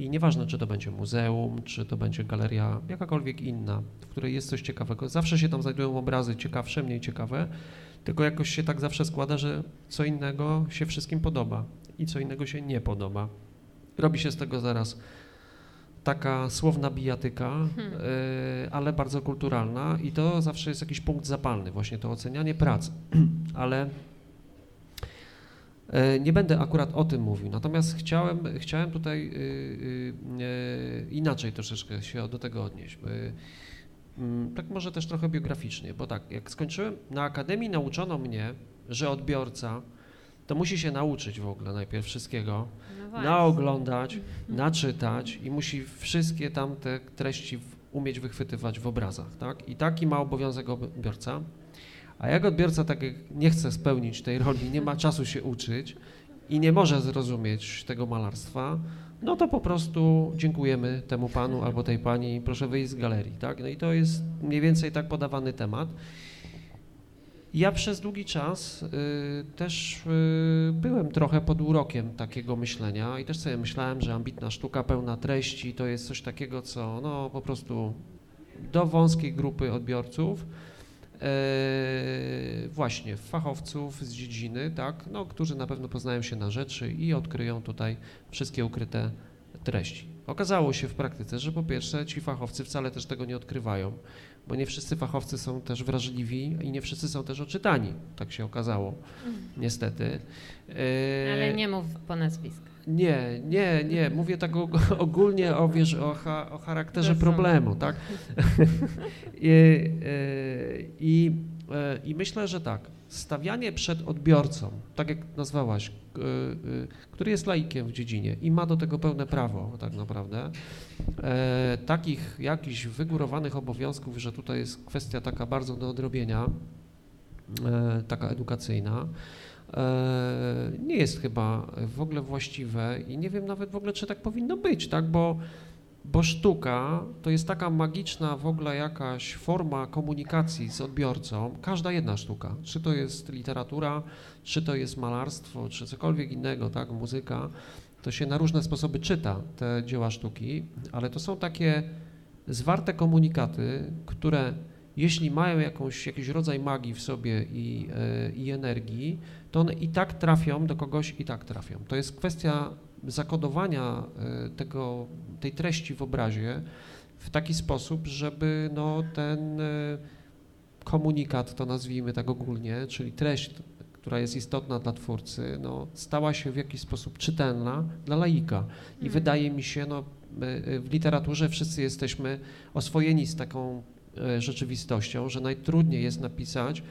i nieważne, czy to będzie muzeum, czy to będzie galeria jakakolwiek inna, w której jest coś ciekawego, zawsze się tam znajdują obrazy ciekawsze, mniej ciekawe, tylko jakoś się tak zawsze składa, że co innego się wszystkim podoba i co innego się nie podoba. Robi się z tego zaraz taka słowna bijatyka, hmm. y, ale bardzo kulturalna i to zawsze jest jakiś punkt zapalny, właśnie to ocenianie pracy. *clears throat* ale nie będę akurat o tym mówił, natomiast chciałem, chciałem tutaj y, inaczej troszeczkę się do tego odnieść. Mm, tak może też trochę biograficznie, bo tak, jak skończyłem na akademii, nauczono mnie, że odbiorca to musi się nauczyć w ogóle najpierw wszystkiego, no naoglądać, naczytać i musi wszystkie tamte treści umieć wychwytywać w obrazach, tak? I taki ma obowiązek odbiorca. A jak odbiorca tak nie chce spełnić tej roli, nie ma czasu się uczyć i nie może zrozumieć tego malarstwa, no to po prostu dziękujemy temu panu albo tej pani, proszę wyjść z galerii, tak? No i to jest mniej więcej tak podawany temat. Ja przez długi czas y, też y, byłem trochę pod urokiem takiego myślenia i też sobie myślałem, że ambitna sztuka pełna treści to jest coś takiego, co no po prostu do wąskiej grupy odbiorców, właśnie fachowców z dziedziny, tak, no, którzy na pewno poznają się na rzeczy i odkryją tutaj wszystkie ukryte treści. Okazało się w praktyce, że po pierwsze ci fachowcy wcale też tego nie odkrywają bo nie wszyscy fachowcy są też wrażliwi i nie wszyscy są też oczytani, tak się okazało, mhm. niestety.
Ale nie mów po nazwisku.
Nie, nie, nie. Mówię tak *laughs* ogólnie o, wiesz, o, o charakterze problemu, tak? *laughs* I, e, i, e, I myślę, że tak, stawianie przed odbiorcą, tak jak nazwałaś, e, który jest laikiem w dziedzinie i ma do tego pełne prawo tak naprawdę, takich jakichś wygórowanych obowiązków, że tutaj jest kwestia taka bardzo do odrobienia, taka edukacyjna, nie jest chyba w ogóle właściwe i nie wiem nawet w ogóle, czy tak powinno być, tak, bo, bo sztuka to jest taka magiczna w ogóle jakaś forma komunikacji z odbiorcą, każda jedna sztuka, czy to jest literatura, czy to jest malarstwo, czy cokolwiek innego, tak, muzyka, to się na różne sposoby czyta te dzieła sztuki, ale to są takie zwarte komunikaty, które jeśli mają jakąś, jakiś rodzaj magii w sobie i, e, i energii, to one i tak trafią do kogoś, i tak trafią. To jest kwestia zakodowania e, tego, tej treści w obrazie w taki sposób, żeby no, ten e, komunikat, to nazwijmy tak ogólnie, czyli treść, która jest istotna dla twórcy, no, stała się w jakiś sposób czytelna dla laika. I hmm. wydaje mi się, no, w literaturze wszyscy jesteśmy oswojeni z taką rzeczywistością, że najtrudniej jest napisać,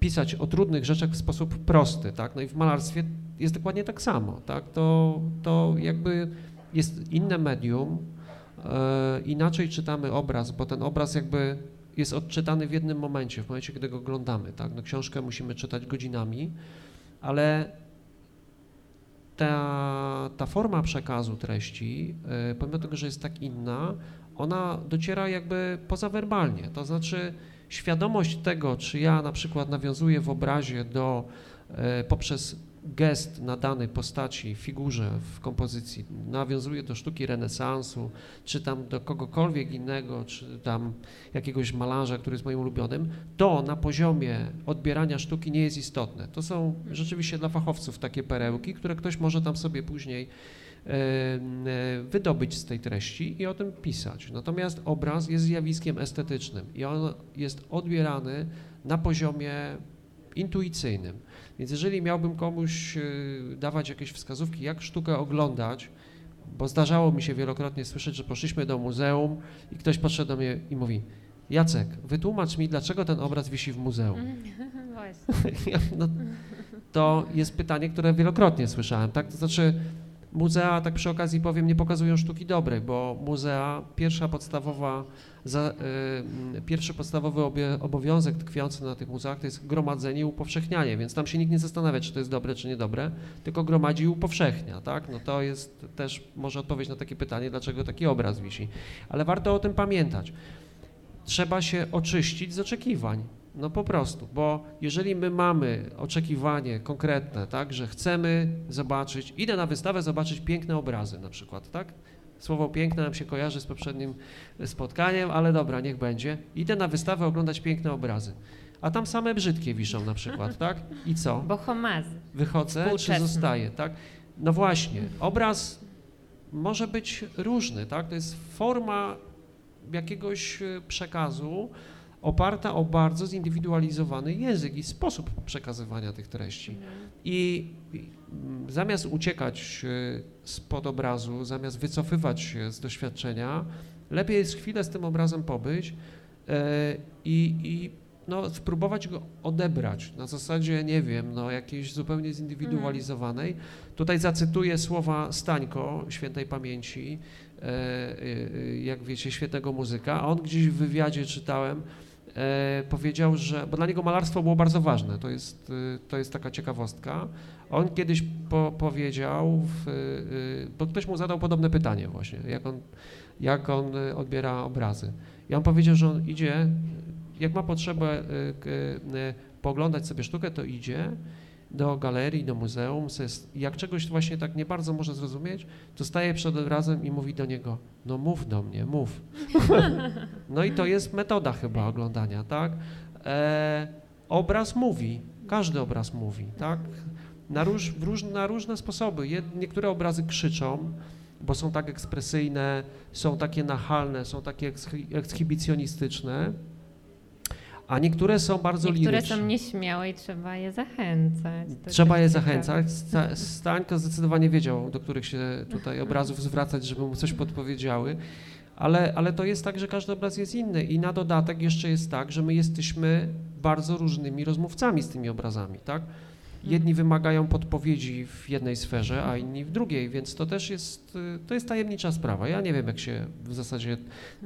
pisać o trudnych rzeczach w sposób prosty, tak? No i w malarstwie jest dokładnie tak samo, tak? To, to jakby jest inne medium, e, inaczej czytamy obraz, bo ten obraz jakby jest odczytany w jednym momencie, w momencie, kiedy go oglądamy, tak? No książkę musimy czytać godzinami, ale ta, ta forma przekazu treści, e, pomimo tego, że jest tak inna, ona dociera jakby pozawerbalnie, to znaczy świadomość tego, czy ja na przykład nawiązuję w obrazie do, e, poprzez gest nadany postaci, figurze w kompozycji nawiązuje do sztuki renesansu, czy tam do kogokolwiek innego, czy tam jakiegoś malarza, który jest moim ulubionym, to na poziomie odbierania sztuki nie jest istotne. To są rzeczywiście dla fachowców takie perełki, które ktoś może tam sobie później wydobyć z tej treści i o tym pisać. Natomiast obraz jest zjawiskiem estetycznym i on jest odbierany na poziomie intuicyjnym. Więc jeżeli miałbym komuś y, dawać jakieś wskazówki, jak sztukę oglądać, bo zdarzało mi się wielokrotnie słyszeć, że poszliśmy do muzeum i ktoś podszedł do mnie i mówi Jacek, wytłumacz mi, dlaczego ten obraz wisi w muzeum. *laughs* *laughs* No, to jest pytanie, które wielokrotnie słyszałem, tak? To znaczy muzea, tak przy okazji powiem, nie pokazują sztuki dobrej, bo muzea, pierwsza podstawowa za, y, pierwszy podstawowy obie, obowiązek tkwiący na tych muzeach to jest gromadzenie i upowszechnianie, więc tam się nikt nie zastanawia, czy to jest dobre, czy niedobre, tylko gromadzi i upowszechnia, tak? No to jest też może odpowiedź na takie pytanie, dlaczego taki obraz wisi. Ale warto o tym pamiętać. Trzeba się oczyścić z oczekiwań. No po prostu, bo jeżeli my mamy oczekiwanie konkretne, tak, że chcemy zobaczyć, idę na wystawę zobaczyć piękne obrazy na przykład, tak? Słowo piękne nam się kojarzy z poprzednim spotkaniem, ale dobra, niech będzie. Idę na wystawę oglądać piękne obrazy. A tam same brzydkie wiszą na przykład, *laughs* tak? I co?
Bohomazy.
Wychodzę czy zostaję, tak? No właśnie, obraz może być różny, tak? To jest forma jakiegoś e, przekazu oparta o bardzo zindywidualizowany język i sposób przekazywania tych treści. I zamiast uciekać e, spod obrazu, zamiast wycofywać się z doświadczenia, lepiej jest chwilę z tym obrazem pobyć e, i, i no, spróbować go odebrać na zasadzie, nie wiem, no, jakiejś zupełnie zindywidualizowanej. Tutaj zacytuję słowa Stańko, świętej pamięci, e, e, jak wiecie, świetnego muzyka, a on gdzieś w wywiadzie czytałem, powiedział, że, bo dla niego malarstwo było bardzo ważne, to jest, e, to jest taka ciekawostka. On kiedyś po, powiedział, w, e, bo ktoś mu zadał podobne pytanie właśnie, jak on, jak on e, odbiera obrazy. I on powiedział, że on idzie, jak ma potrzebę e, e, pooglądać sobie sztukę, to idzie do galerii, do muzeum, se s- jak czegoś właśnie tak nie bardzo może zrozumieć, to staje przed obrazem i mówi do niego, no mów do mnie, mów. *laughs* No i to jest metoda chyba oglądania, tak? E, obraz mówi, każdy obraz mówi, tak? Na, róż, róż, na różne sposoby. Jed, niektóre obrazy krzyczą, bo są tak ekspresyjne, są takie nachalne, są takie ekshibicjonistyczne, a niektóre są bardzo
Niektóre
liryczne.
są nieśmiałe i trzeba je zachęcać. To
Trzeba je zachęcać. Sta- Stańko zdecydowanie wiedział, do których się tutaj obrazów zwracać, żeby mu coś podpowiedziały. Ale, ale to jest tak, że każdy obraz jest inny i na dodatek jeszcze jest tak, że my jesteśmy bardzo różnymi rozmówcami z tymi obrazami, tak? Jedni wymagają podpowiedzi w jednej sferze, a inni w drugiej, więc to też jest, y, to jest tajemnicza sprawa. Ja nie wiem, jak się w zasadzie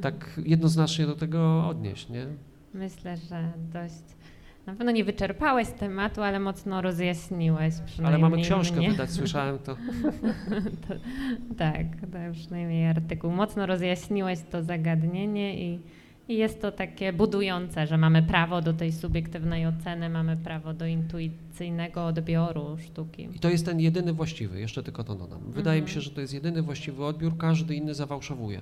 tak jednoznacznie do tego odnieść, nie?
Myślę, że dość. Na pewno nie wyczerpałeś tematu, ale mocno rozjaśniłeś
Ale mamy książkę
mnie.
wydać, słyszałem to. *laughs*
Tak, to przynajmniej artykuł. Mocno rozjaśniłeś to zagadnienie i, i jest to takie budujące, że mamy prawo do tej subiektywnej oceny, mamy prawo do intuicyjnego odbioru sztuki.
I to jest ten jedyny właściwy, jeszcze tylko to dodam. Wydaje mi
Mhm.
się, że to jest jedyny właściwy odbiór, każdy inny zawałszowuje.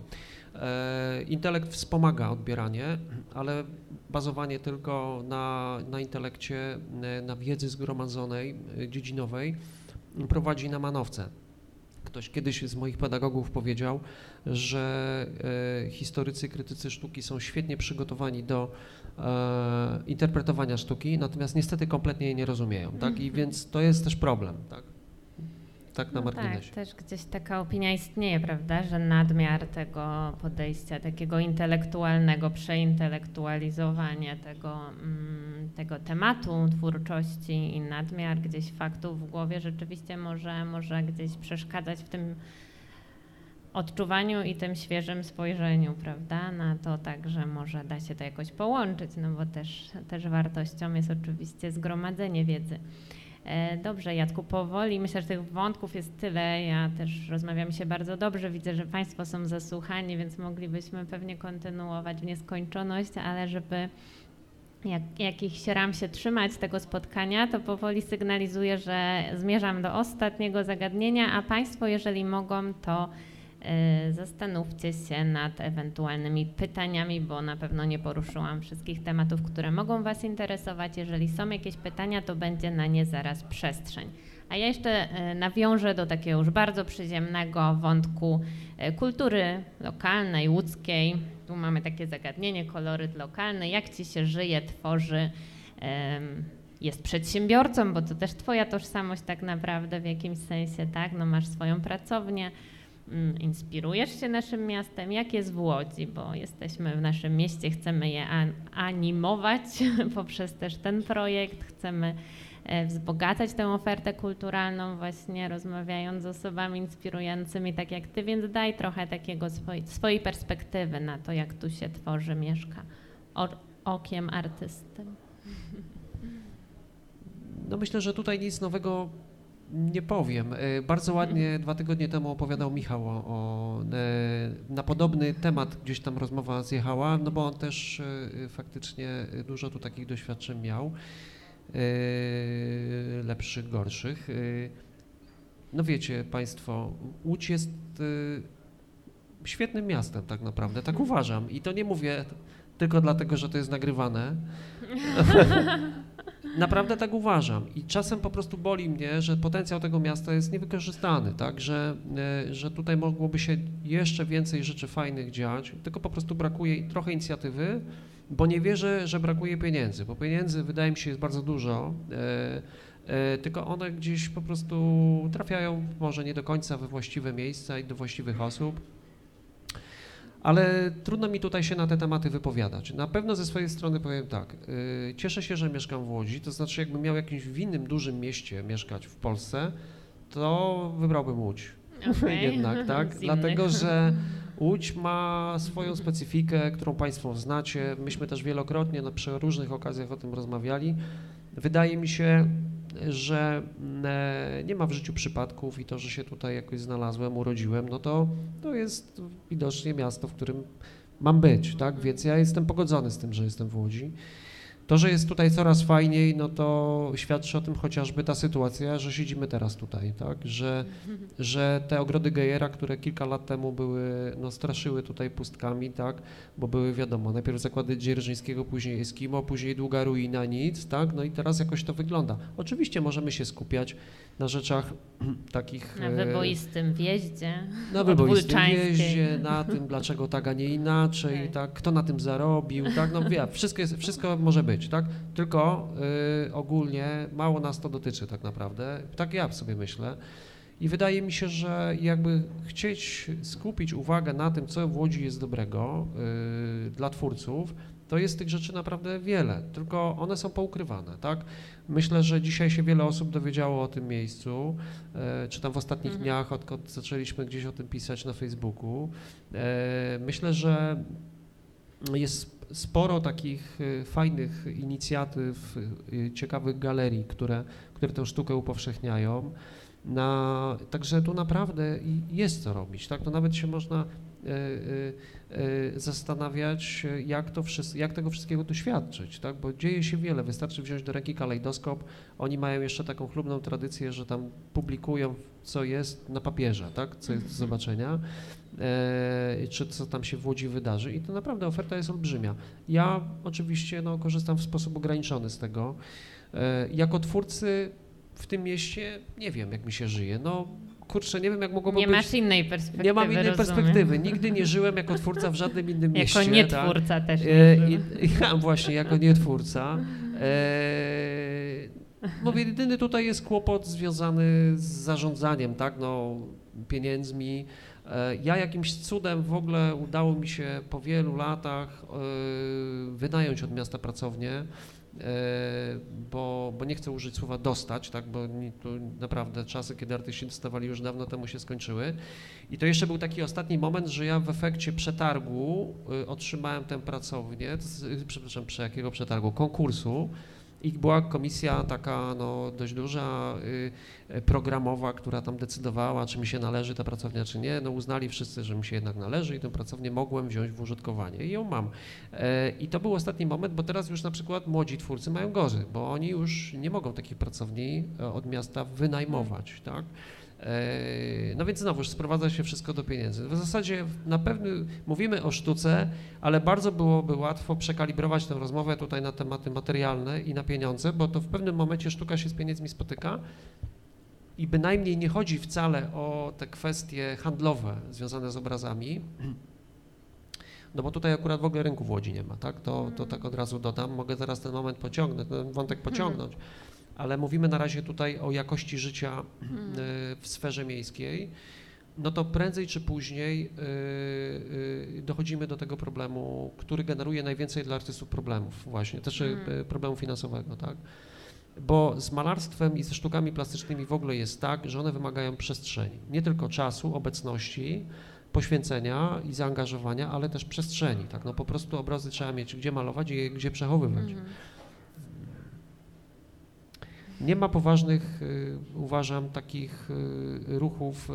E, intelekt wspomaga odbieranie, ale bazowanie tylko na, na intelekcie, e, na wiedzy zgromadzonej, e, dziedzinowej prowadzi na manowce. Ktoś kiedyś z moich pedagogów powiedział, że historycy, krytycy sztuki są świetnie przygotowani do interpretowania sztuki, natomiast niestety kompletnie jej nie rozumieją, tak? I więc to jest też problem, tak? Tak na
No tak,
marginesie.
też gdzieś taka opinia istnieje, prawda, że nadmiar tego podejścia, takiego intelektualnego, przeintelektualizowania tego, mm, tego tematu twórczości i nadmiar gdzieś faktów w głowie rzeczywiście może, może gdzieś przeszkadzać w tym odczuwaniu i tym świeżym spojrzeniu, prawda, na to także może da się to jakoś połączyć, no bo też, też wartością jest oczywiście zgromadzenie wiedzy. E, Dobrze, Jacku, powoli. Myślę, że tych wątków jest tyle. Ja też rozmawiam się bardzo dobrze. Widzę, że Państwo są zasłuchani, więc moglibyśmy pewnie kontynuować w nieskończoność, ale żeby jak, jakich sieram się trzymać tego spotkania, to powoli sygnalizuję, że zmierzam do ostatniego zagadnienia, a Państwo, jeżeli mogą, to zastanówcie się nad ewentualnymi pytaniami, bo na pewno nie poruszyłam wszystkich tematów, które mogą Was interesować. Jeżeli są jakieś pytania, to będzie na nie zaraz przestrzeń. A ja jeszcze y, nawiążę do takiego już bardzo przyziemnego wątku y, kultury lokalnej, łódzkiej. Tu mamy takie zagadnienie, koloryt lokalny, jak Ci się żyje, tworzy, jest przedsiębiorcą, bo to też Twoja tożsamość tak naprawdę w jakimś sensie, tak? No masz swoją pracownię, inspirujesz się naszym miastem. Jak jest w Łodzi, bo jesteśmy w naszym mieście, chcemy je an- animować *laughs* poprzez też ten projekt, chcemy e, wzbogacać tę ofertę kulturalną właśnie rozmawiając z osobami inspirującymi tak jak Ty, więc daj trochę takiego swojej, swojej perspektywy na to, jak tu się tworzy, mieszka okiem artysty.
No myślę, że tutaj nic nowego nie powiem. E, Bardzo ładnie dwa tygodnie temu opowiadał Michał o, o e, na podobny temat gdzieś tam rozmowa zjechała, no bo on też e, faktycznie dużo tu takich doświadczeń miał, lepszych, gorszych. No wiecie Państwo, Łódź jest świetnym miastem tak naprawdę, tak uważam i to nie mówię tylko dlatego, że to jest nagrywane. *laughs* *laughs* Naprawdę tak uważam i czasem po prostu boli mnie, że potencjał tego miasta jest niewykorzystany, tak, że, e, że tutaj mogłoby się jeszcze więcej rzeczy fajnych dziać, tylko po prostu brakuje trochę inicjatywy, bo nie wierzę, że brakuje pieniędzy, bo pieniędzy wydaje mi się jest bardzo dużo, e, e, tylko one gdzieś po prostu trafiają może nie do końca we właściwe miejsca i do właściwych osób. Ale trudno mi tutaj się na te tematy wypowiadać. Na pewno ze swojej strony powiem tak. y, Cieszę się, że mieszkam w Łodzi. To znaczy, jakbym miał jakimś w innym dużym mieście mieszkać w Polsce, to wybrałbym Łódź.
Okej. *laughs*
Jednak, *laughs* tak? Dlatego, że *laughs* Łódź ma swoją specyfikę, którą Państwo znacie. Myśmy też wielokrotnie na przy różnych okazjach o tym rozmawiali. Wydaje mi się, że e, nie ma w życiu przypadków i to, że się tutaj jakoś znalazłem, urodziłem, no to, to jest widocznie miasto, w którym mam być, tak? Więc ja jestem pogodzony z tym, że jestem w Łodzi. To, że jest tutaj coraz fajniej, no to świadczy o tym chociażby ta sytuacja, że siedzimy teraz tutaj, tak? Że, że te ogrody Gejera, które kilka lat temu były, no straszyły tutaj pustkami, tak? Bo były wiadomo, najpierw zakłady Dzierżyńskiego, później Eskimo, później długa ruina, nic, tak? No i teraz jakoś to wygląda. Oczywiście możemy się skupiać na rzeczach *clears throat* takich...
Na
e,
wyboistym wjeździe.
na wyboistym
Wólczańskiej.
jeździe, *laughs* na tym, dlaczego tak, a nie inaczej,
Tak.
tak, kto na tym zarobił, tak, no wie, wszystko, jest, wszystko może być, tak, tylko y, ogólnie mało nas to dotyczy tak naprawdę, tak ja sobie myślę i wydaje mi się, że jakby chcieć skupić uwagę na tym, co w Łodzi jest dobrego y, dla twórców, to jest tych rzeczy naprawdę wiele, tylko one są poukrywane, tak? Myślę, że dzisiaj się wiele osób dowiedziało o tym miejscu, e, czy tam w ostatnich
Mhm.
dniach, odkąd zaczęliśmy gdzieś o tym pisać na Facebooku. E, Myślę, że jest sporo takich e, fajnych inicjatyw, e, ciekawych galerii, które, które tę sztukę upowszechniają. Na, także tu naprawdę jest co robić, tak? To nawet się można e, zastanawiać, jak, to wszys- jak tego wszystkiego doświadczyć, tak? Bo dzieje się wiele, wystarczy wziąć do ręki kalejdoskop, oni mają jeszcze taką chlubną tradycję, że tam publikują, co jest na papierze, tak? Co jest do zobaczenia, czy co tam się w Łodzi wydarzy i to naprawdę oferta jest olbrzymia. Ja oczywiście no, korzystam w sposób ograniczony z tego. E, jako twórcy w tym mieście nie wiem, jak mi się żyje. No kurczę, nie wiem, jak mogłoby
Nie
być...
masz innej perspektywy.
Nie mam innej
rozumiem.
perspektywy. Nigdy nie żyłem jako twórca w żadnym innym mieście.
Jako
tak?
nietwórca też nie
E,
żyłem.
i, *laughs* ja właśnie jako nietwórca. E, mówię, jedyny tutaj jest kłopot związany z zarządzaniem, tak, no, pieniędzmi. E, ja jakimś cudem w ogóle udało mi się po wielu latach e, wynająć od miasta pracownię, e, bo, bo nie chcę użyć słowa dostać, tak, bo tu naprawdę czasy, kiedy artyści dostawali już dawno temu się skończyły. I to jeszcze był taki ostatni moment, że ja w efekcie przetargu otrzymałem tę pracownię, przepraszam, przy jakiego przetargu? Konkursu. I była komisja taka no, dość duża, y, programowa, która tam decydowała, czy mi się należy ta pracownia, czy nie. No uznali wszyscy, że mi się jednak należy i tę pracownię mogłem wziąć w użytkowanie i ją mam. E, I to był ostatni moment, bo teraz już na przykład młodzi twórcy mają gorzej, bo oni już nie mogą takich pracowni e, od miasta wynajmować, tak? E, No więc znowuż sprowadza się wszystko do pieniędzy. W zasadzie na pewno mówimy o sztuce, ale bardzo byłoby łatwo przekalibrować tę rozmowę tutaj na tematy materialne i na pieniądze, bo to w pewnym momencie sztuka się z pieniędzmi spotyka i bynajmniej nie chodzi wcale o te kwestie handlowe związane z obrazami, no bo tutaj akurat w ogóle rynku w Łodzi nie ma, tak? To, to tak od razu dodam. Mogę teraz ten moment pociągnąć, ten wątek pociągnąć, ale mówimy na razie tutaj o jakości życia y, w sferze miejskiej. No to prędzej czy później y, y, dochodzimy do tego problemu, który generuje najwięcej dla artystów problemów właśnie, też
Mhm.
problemu finansowego, tak? Bo z malarstwem i ze sztukami plastycznymi w ogóle jest tak, że one wymagają przestrzeni. Nie tylko czasu, obecności, poświęcenia i zaangażowania, ale też przestrzeni. Tak? No po prostu obrazy trzeba mieć gdzie malować i gdzie przechowywać.
Mhm.
Nie ma poważnych, y, uważam, takich y, ruchów y,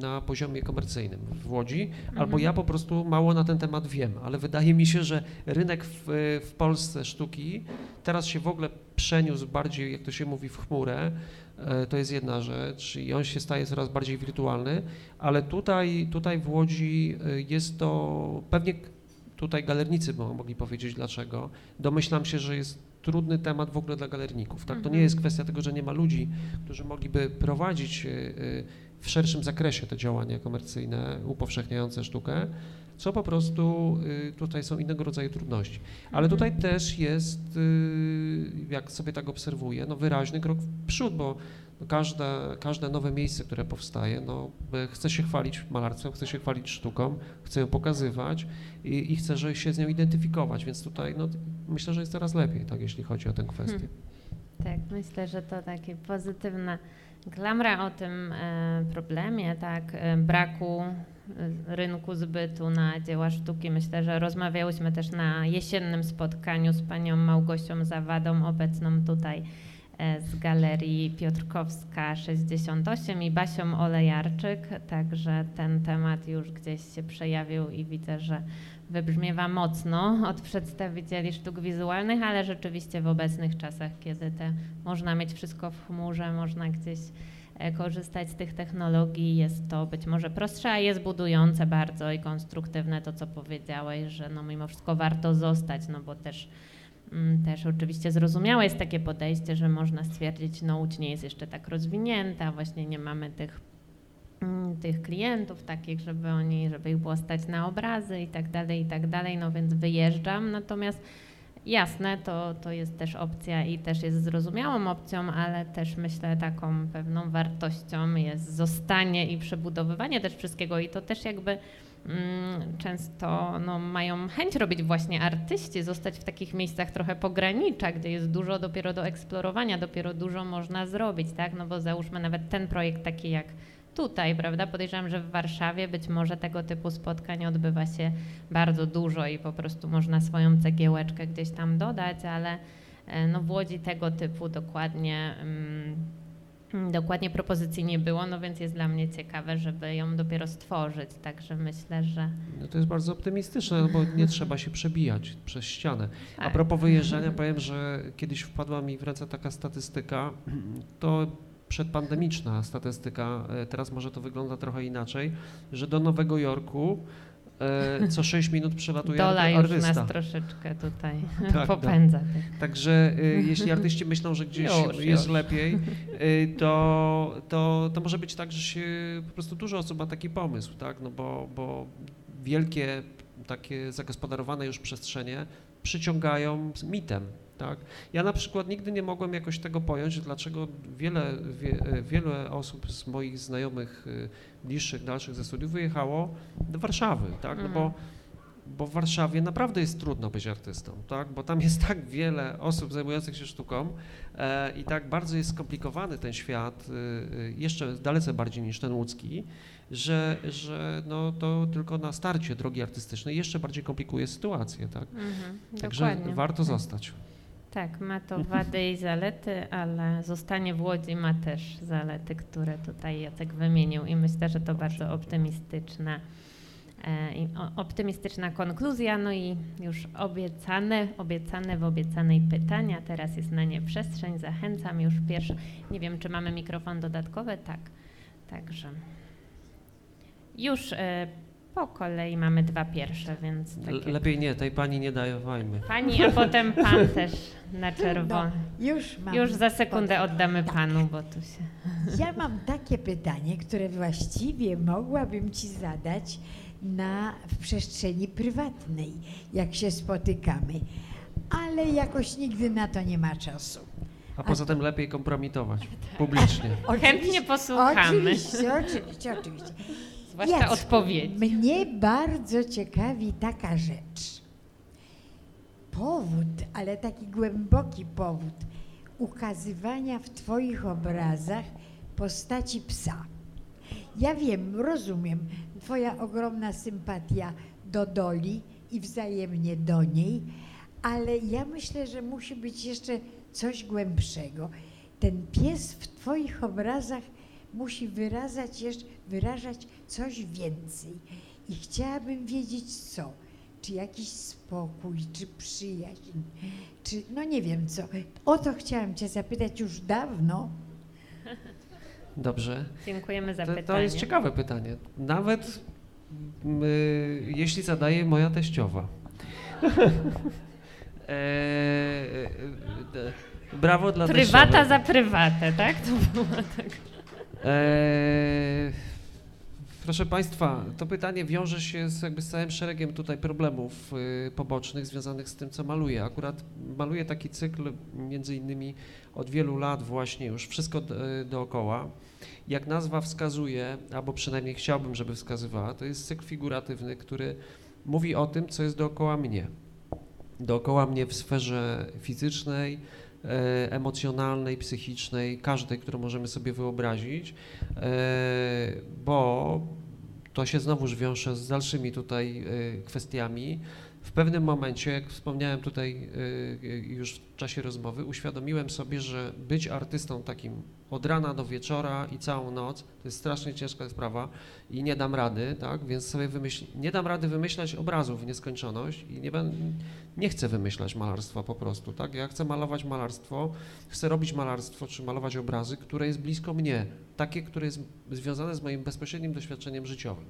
na poziomie komercyjnym w Łodzi, albo
Mhm.
ja po prostu mało na ten temat wiem, ale wydaje mi się, że rynek w, w Polsce sztuki teraz się w ogóle przeniósł bardziej, jak to się mówi, w chmurę. E, To jest jedna rzecz i on się staje coraz bardziej wirtualny, ale tutaj, tutaj w Łodzi y, jest to pewnie tutaj galernicy by mogli powiedzieć dlaczego. Domyślam się, że jest trudny temat w ogóle dla galerników. Tak? To nie
Mhm.
jest kwestia tego, że nie ma ludzi, którzy mogliby prowadzić y, y, w szerszym zakresie te działania komercyjne upowszechniające sztukę, co po prostu y, tutaj są innego rodzaju trudności. Ale
Mhm.
tutaj też jest, jak sobie tak obserwuję, no wyraźny krok w przód, bo no każde, każde nowe miejsce, które powstaje, no chce się chwalić malarstwem, chce się chwalić sztuką, chce ją pokazywać i, i chce że się z nią identyfikować, więc tutaj no, myślę, że jest coraz lepiej, tak, jeśli chodzi o tę kwestię.
Hmm. Tak, myślę, że to takie pozytywna klamra o tym e, problemie, tak, e, braku e, rynku zbytu na dzieła sztuki. Myślę, że rozmawiałyśmy też na jesiennym spotkaniu z panią Małgosią Zawadą, obecną tutaj z Galerii Piotrkowska 68 i Basią Olejarczyk, także ten temat już gdzieś się przejawił i widzę, że wybrzmiewa mocno od przedstawicieli sztuk wizualnych, ale rzeczywiście w obecnych czasach, kiedy te, można mieć wszystko w chmurze, można gdzieś e, korzystać z tych technologii, jest to być może prostsze, a jest budujące bardzo i konstruktywne to, co powiedziałeś, że no mimo wszystko warto zostać, no bo też mm, też oczywiście zrozumiałe jest takie podejście, że można stwierdzić, no łódź nie jest jeszcze tak rozwinięta, właśnie nie mamy tych tych klientów takich, żeby oni, żeby ich było stać na obrazy i tak dalej, i tak dalej, no więc wyjeżdżam, natomiast jasne, to, to jest też opcja i też jest zrozumiałą opcją, ale też myślę taką pewną wartością jest zostanie i przebudowywanie też wszystkiego. I to też jakby mm, często no, mają chęć robić właśnie artyści, zostać w takich miejscach trochę pogranicza, gdzie jest dużo dopiero do eksplorowania, dopiero dużo można zrobić, tak, no bo załóżmy nawet ten projekt taki jak tutaj, prawda? Podejrzewam, że w Warszawie być może tego typu spotkań odbywa się bardzo dużo i po prostu można swoją cegiełeczkę gdzieś tam dodać, ale e, no w Łodzi tego typu dokładnie, mm, dokładnie propozycji nie było, no więc jest dla mnie ciekawe, żeby ją dopiero stworzyć, także myślę, że
No to jest bardzo optymistyczne, no bo nie trzeba się przebijać przez ścianę. A
tak.
propos wyjeżdżania, powiem, że kiedyś wpadła mi w ręce taka statystyka, to przedpandemiczna statystyka, e, teraz może to wygląda trochę inaczej, że do Nowego Jorku e, co 6 minut przelatuje
Dola
arty-
już
artysta.
nas troszeczkę tutaj *laughs*
tak.
popędza.
Także y, jeśli artyści myślą, że gdzieś
Już,
jest
już.
lepiej, to, to, to może być tak, że się po prostu dużo osób ma taki pomysł, tak? No bo, bo wielkie takie zagospodarowane już przestrzenie przyciągają mitem, tak? Ja na przykład nigdy nie mogłem jakoś tego pojąć, dlaczego wiele, wie, wiele osób z moich znajomych y, bliższych, dalszych ze studiów wyjechało do Warszawy, tak? No bo
Mhm.
bo w Warszawie naprawdę jest trudno być artystą, tak? bo tam jest tak wiele osób zajmujących się sztuką e, i tak bardzo jest skomplikowany ten świat, y, y, jeszcze dalece bardziej niż ten łódzki, że, że no, to tylko na starcie drogi artystycznej jeszcze bardziej komplikuje sytuację. Tak?
Mhm,
Także
dokładnie.
warto zostać.
Tak, ma to wady i zalety, ale zostanie w Łodzi ma też zalety, które tutaj Jacek wymienił i myślę, że to bardzo optymistyczna, e, i o- optymistyczna konkluzja, no i już obiecane, obiecane w obiecanej pytania, teraz jest na nie przestrzeń, zachęcam już pierwsze, nie wiem czy mamy mikrofon dodatkowy, tak, także już e, po kolei mamy dwa pierwsze, więc takie
Lepiej nie, tej pani nie dawajmy.
pani, a potem pan *laughs* też na czerwono.
No, już mam.
Już za sekundę
pod-
oddamy
tak.
panu, bo tu się. *laughs*
Ja mam takie pytanie, które właściwie mogłabym ci zadać na, w przestrzeni prywatnej, jak się spotykamy, ale jakoś nigdy na to nie ma czasu.
A poza tym lepiej kompromitować *laughs* publicznie.
Chętnie posłuchamy.
Oczywiście, oczywiście, oczywiście.
Zwłaszcza
Jacku,
odpowiedzi.
Mnie bardzo ciekawi taka rzecz. Powód, ale taki głęboki powód ukazywania w Twoich obrazach postaci psa. Ja wiem, rozumiem, Twoja ogromna sympatia do Doli i wzajemnie do niej, ale ja myślę, że musi być jeszcze coś głębszego. Ten pies w Twoich obrazach musi wyrażać, jeszcze, wyrażać coś więcej. I chciałabym wiedzieć co. Czy jakiś spokój, czy przyjaźń, czy no nie wiem co. O to chciałam Cię zapytać już dawno.
Dobrze.
Dziękujemy za
To,
pytanie.
to jest ciekawe pytanie. Nawet mm, y, jeśli zadaje moja teściowa. *laughs* e, e, e, brawo dla
Prywata
teściowej.
za prywatę, tak? To było tak.
Eee, proszę Państwa, to pytanie wiąże się z, jakby z całym szeregiem tutaj problemów y, pobocznych związanych z tym, co maluję. Akurat maluję taki cykl między innymi od wielu lat właśnie już wszystko y, dookoła. Jak nazwa wskazuje, albo przynajmniej chciałbym, żeby wskazywała, to jest cykl figuratywny, który mówi o tym, co jest dookoła mnie. Dookoła mnie w sferze fizycznej, emocjonalnej, psychicznej, każdej, którą możemy sobie wyobrazić, e, bo to się znowuż wiąże z dalszymi tutaj e, kwestiami. W pewnym momencie, jak wspomniałem tutaj e, już w czasie rozmowy, uświadomiłem sobie, że być artystą takim od rana do wieczora i całą noc to jest strasznie ciężka sprawa i nie dam rady, tak? Więc sobie wymyśl, nie dam rady wymyślać obrazów w nieskończoność i nie, będę, nie chcę wymyślać malarstwa po prostu, tak? Ja chcę malować malarstwo, chcę robić malarstwo czy malować obrazy, które jest blisko mnie, takie, które jest związane z moim bezpośrednim doświadczeniem życiowym.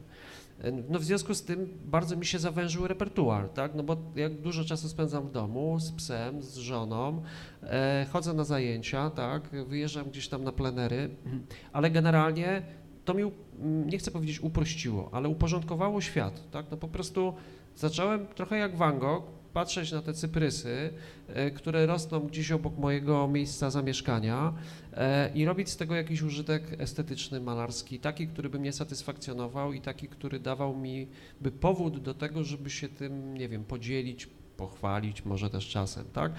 No w związku z tym bardzo mi się zawężył repertuar, tak? No bo jak dużo czasu spędzam w domu z psem, z żoną, e, chodzę na zajęcia, tak? Wyjeżdżam gdzieś tam na plenery, *clears throat* ale generalnie to mi, u- m, nie chcę powiedzieć uprościło, ale uporządkowało świat, tak? No po prostu zacząłem trochę jak Van Gogh patrzeć na te cyprysy, e, które rosną gdzieś obok mojego miejsca zamieszkania e, i robić z tego jakiś użytek estetyczny, malarski, taki, który by mnie satysfakcjonował i taki, który dawał mi by powód do tego, żeby się tym, nie wiem, podzielić, pochwalić może też czasem, tak?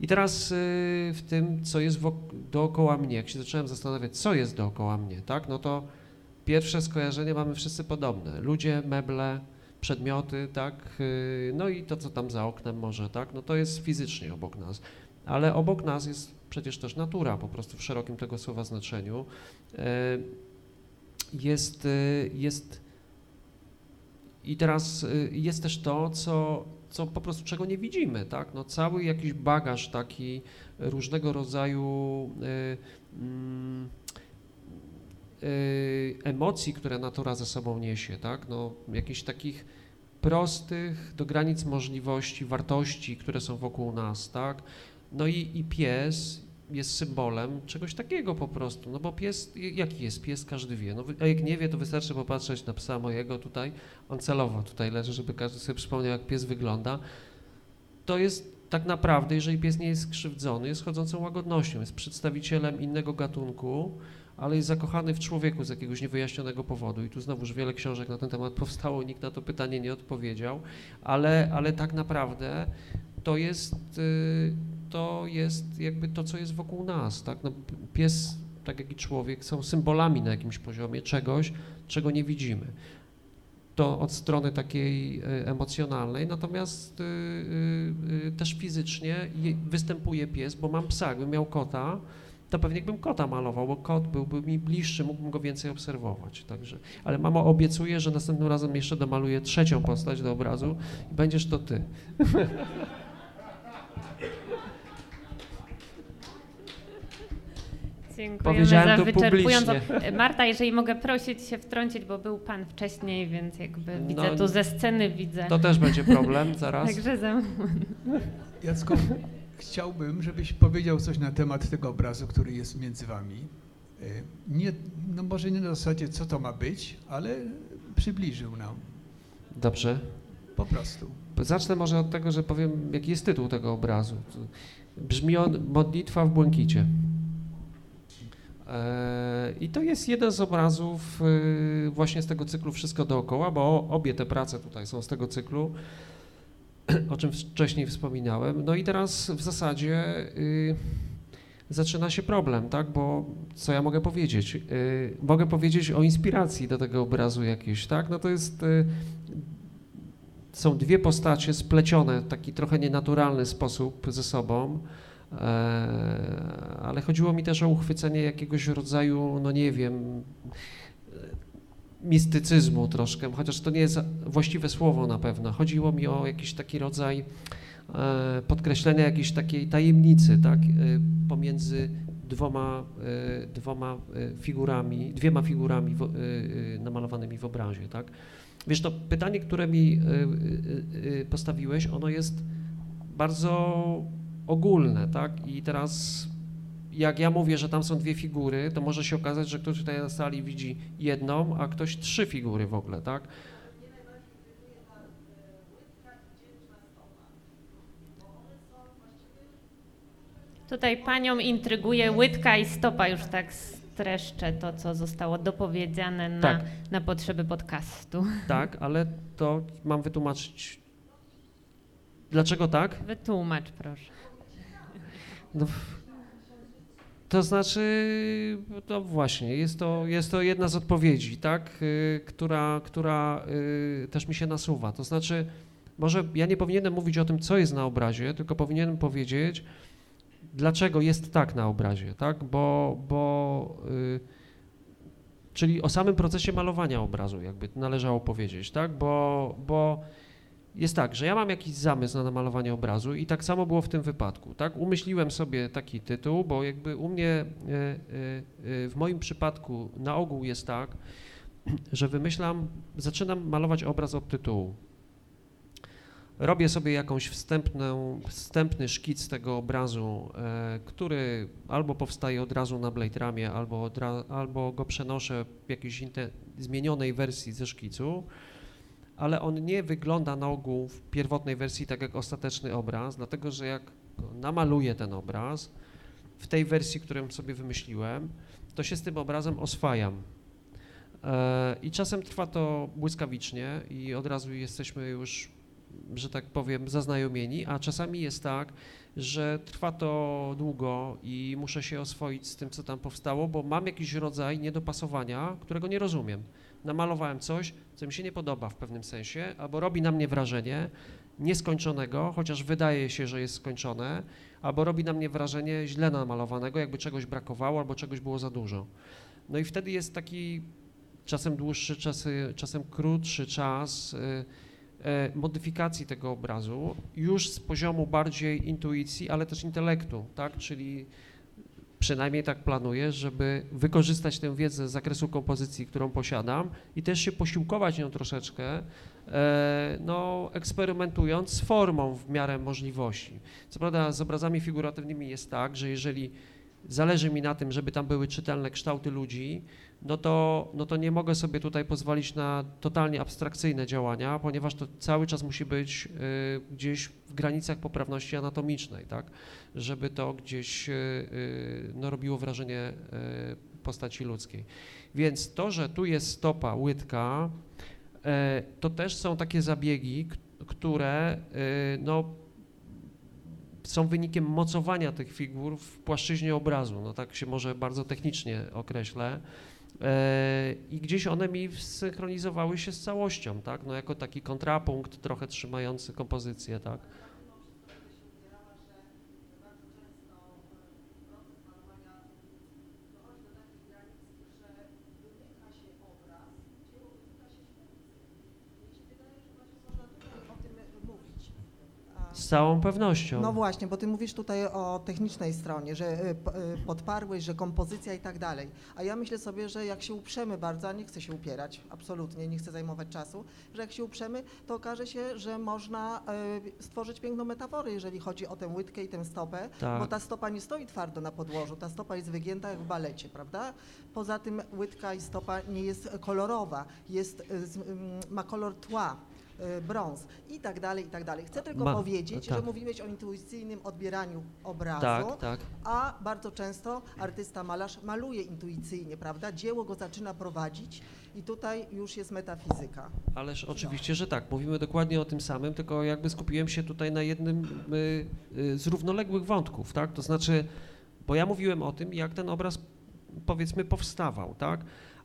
I teraz y, w tym, co jest dookoła mnie, jak się zacząłem zastanawiać, co jest dookoła mnie, tak, no to pierwsze skojarzenie mamy wszyscy podobne. Ludzie, meble, przedmioty, tak, y, no i to, co tam za oknem może, tak, no to jest fizycznie obok nas. Ale obok nas jest przecież też natura, po prostu w szerokim tego słowa znaczeniu. Y, Jest, y, jest i teraz y, jest też to, co, co po prostu czego nie widzimy, tak? No, cały jakiś bagaż taki różnego rodzaju y, mm, y, emocji, które natura ze sobą niesie, tak? No, jakichś takich prostych, do granic możliwości, wartości, które są wokół nas, tak? No i, i pies jest symbolem czegoś takiego po prostu, no bo pies, jaki jest pies, każdy wie, no, a jak nie wie, to wystarczy popatrzeć na psa mojego tutaj, on celowo tutaj leży, żeby każdy sobie przypomniał, jak pies wygląda. To jest tak naprawdę, jeżeli pies nie jest skrzywdzony, jest chodzącą łagodnością, jest przedstawicielem innego gatunku, ale jest zakochany w człowieku z jakiegoś niewyjaśnionego powodu. I tu znowuż wiele książek na ten temat powstało, nikt na to pytanie nie odpowiedział, ale, ale tak naprawdę to jest, y, to jest jakby to, co jest wokół nas. Tak? No, pies, tak jak i człowiek, są symbolami na jakimś poziomie czegoś, czego nie widzimy. to od strony takiej e, emocjonalnej, natomiast y, y, y, też fizycznie je- występuje pies, bo mam psa, jakbym miał kota, to pewnie bym kota malował, bo kot byłby mi bliższy, mógłbym go więcej obserwować. Także. Ale mama obiecuje, że następnym razem jeszcze domaluję trzecią postać do obrazu i będziesz to ty. *laughs*
Dziękujemy
Powiedziałem
za wyczerpującą.
publicznie.
Marta, jeżeli mogę prosić się wtrącić, bo był Pan wcześniej, więc jakby
No,
widzę tu ze sceny, widzę.
To też będzie problem zaraz. *laughs*
Także za...
Jacku, chciałbym, żebyś powiedział coś na temat tego obrazu, który jest między wami. Y, Nie, no może nie na zasadzie, co to ma być, ale przybliżył nam.
Dobrze.
Po prostu.
Zacznę może od tego, że powiem, jaki jest tytuł tego obrazu. Brzmi on Modlitwa w błękicie. Eee, I to jest jeden z obrazów y, właśnie z tego cyklu Wszystko dookoła, bo obie te prace tutaj są z tego cyklu, *clears throat* o czym wcześniej wspominałem. No i teraz w zasadzie y, zaczyna się problem, tak? Bo co ja mogę powiedzieć? Y, mogę powiedzieć o inspiracji do tego obrazu jakiejś, tak? No to jest y, są dwie postacie splecione w taki trochę nienaturalny sposób ze sobą, e, ale chodziło mi też o uchwycenie jakiegoś rodzaju, no nie wiem, mistycyzmu troszkę, chociaż to nie jest właściwe słowo na pewno. Chodziło mi o jakiś taki rodzaj e, podkreślenia jakiejś takiej tajemnicy, tak, e, pomiędzy dwoma, e, dwoma figurami, dwiema figurami w, namalowanymi w obrazie, tak. Wiesz, to pytanie, które mi postawiłeś, ono jest bardzo ogólne, tak? I teraz jak ja mówię, że tam są dwie figury, to może się okazać, że ktoś tutaj na sali widzi jedną, a ktoś trzy figury w ogóle, tak?
Tutaj Panią intryguje łydka i stopa, już tak streszczę to, co zostało dopowiedziane na,
Tak.
na potrzeby podcastu.
Tak, ale to mam wytłumaczyć. Dlaczego tak?
Wytłumacz proszę.
No, to znaczy, no właśnie, jest to, jest to jedna z odpowiedzi, tak, y, która, która y, też mi się nasuwa. To znaczy, może ja nie powinienem mówić o tym, co jest na obrazie, tylko powinienem powiedzieć, dlaczego jest tak na obrazie, tak, bo, bo y, czyli o samym procesie malowania obrazu, jakby należało powiedzieć, tak, bo, bo jest tak, że ja mam jakiś zamysł na namalowanie obrazu i tak samo było w tym wypadku, tak? Umyśliłem sobie taki tytuł, bo jakby u mnie, e, e, e, w moim przypadku na ogół jest tak, że wymyślam, zaczynam malować obraz od tytułu. Robię sobie jakąś wstępną, wstępny szkic tego obrazu, który albo powstaje od razu na Blade Ramie, albo, albo go przenoszę w jakiejś zmienionej wersji ze szkicu ale on nie wygląda na ogół w pierwotnej wersji tak jak ostateczny obraz, dlatego że jak namaluję ten obraz w tej wersji, którą sobie wymyśliłem, to się z tym obrazem oswajam. E, I czasem trwa to błyskawicznie i od razu jesteśmy już, że tak powiem, zaznajomieni, a czasami jest tak, że trwa to długo i muszę się oswoić z tym, co tam powstało, bo mam jakiś rodzaj niedopasowania, którego nie rozumiem namalowałem coś, co mi się nie podoba w pewnym sensie, albo robi na mnie wrażenie nieskończonego, chociaż wydaje się, że jest skończone, albo robi na mnie wrażenie źle namalowanego, jakby czegoś brakowało, albo czegoś było za dużo. No i wtedy jest taki czasem dłuższy, czasy, czasem krótszy czas y, y, modyfikacji tego obrazu, już z poziomu bardziej intuicji, ale też intelektu, tak, czyli przynajmniej tak planuję, żeby wykorzystać tę wiedzę z zakresu kompozycji, którą posiadam i też się posiłkować nią troszeczkę, e, no, eksperymentując z formą w miarę możliwości. Co prawda z obrazami figuratywnymi jest tak, że jeżeli zależy mi na tym, żeby tam były czytelne kształty ludzi, no to, no to nie mogę sobie tutaj pozwolić na totalnie abstrakcyjne działania, ponieważ to cały czas musi być y, gdzieś w granicach poprawności anatomicznej, tak? żeby to gdzieś y, y, no, robiło wrażenie y, postaci ludzkiej. Więc to, że tu jest stopa, łydka, e, to też są takie zabiegi, które y, no, są wynikiem mocowania tych figur w płaszczyźnie obrazu, no tak się może bardzo technicznie określę. E, I gdzieś one mi synchronizowały się z całością, tak? No jako taki kontrapunkt trochę trzymający kompozycję, tak? Z całą pewnością.
No właśnie, bo ty mówisz tutaj o technicznej stronie, że y, y, podparłeś, że kompozycja i tak dalej. A ja myślę sobie, że jak się uprzemy bardzo, a nie chcę się upierać, absolutnie, nie chcę zajmować czasu, że jak się uprzemy, to okaże się, że można y, stworzyć piękną metaforę, jeżeli chodzi o tę łydkę i tę stopę,
Tak.
bo ta stopa nie stoi twardo na podłożu, ta stopa jest wygięta jak w balecie, prawda? Poza tym łydka i stopa nie jest kolorowa, jest, ma kolor tła. Y, Brąz i tak dalej, i tak dalej. Chcę tylko
Ma-
powiedzieć,
tak.
że mówiłeś o intuicyjnym odbieraniu obrazu,
tak, tak.
a bardzo często artysta malarz maluje intuicyjnie, prawda? Dzieło go zaczyna prowadzić i tutaj już jest metafizyka.
Ależ oczywiście, że tak. Mówimy dokładnie o tym samym, tylko jakby skupiłem się tutaj na jednym y, y, z równoległych wątków, tak? To znaczy, bo ja mówiłem o tym, jak ten obraz powiedzmy powstawał, tak?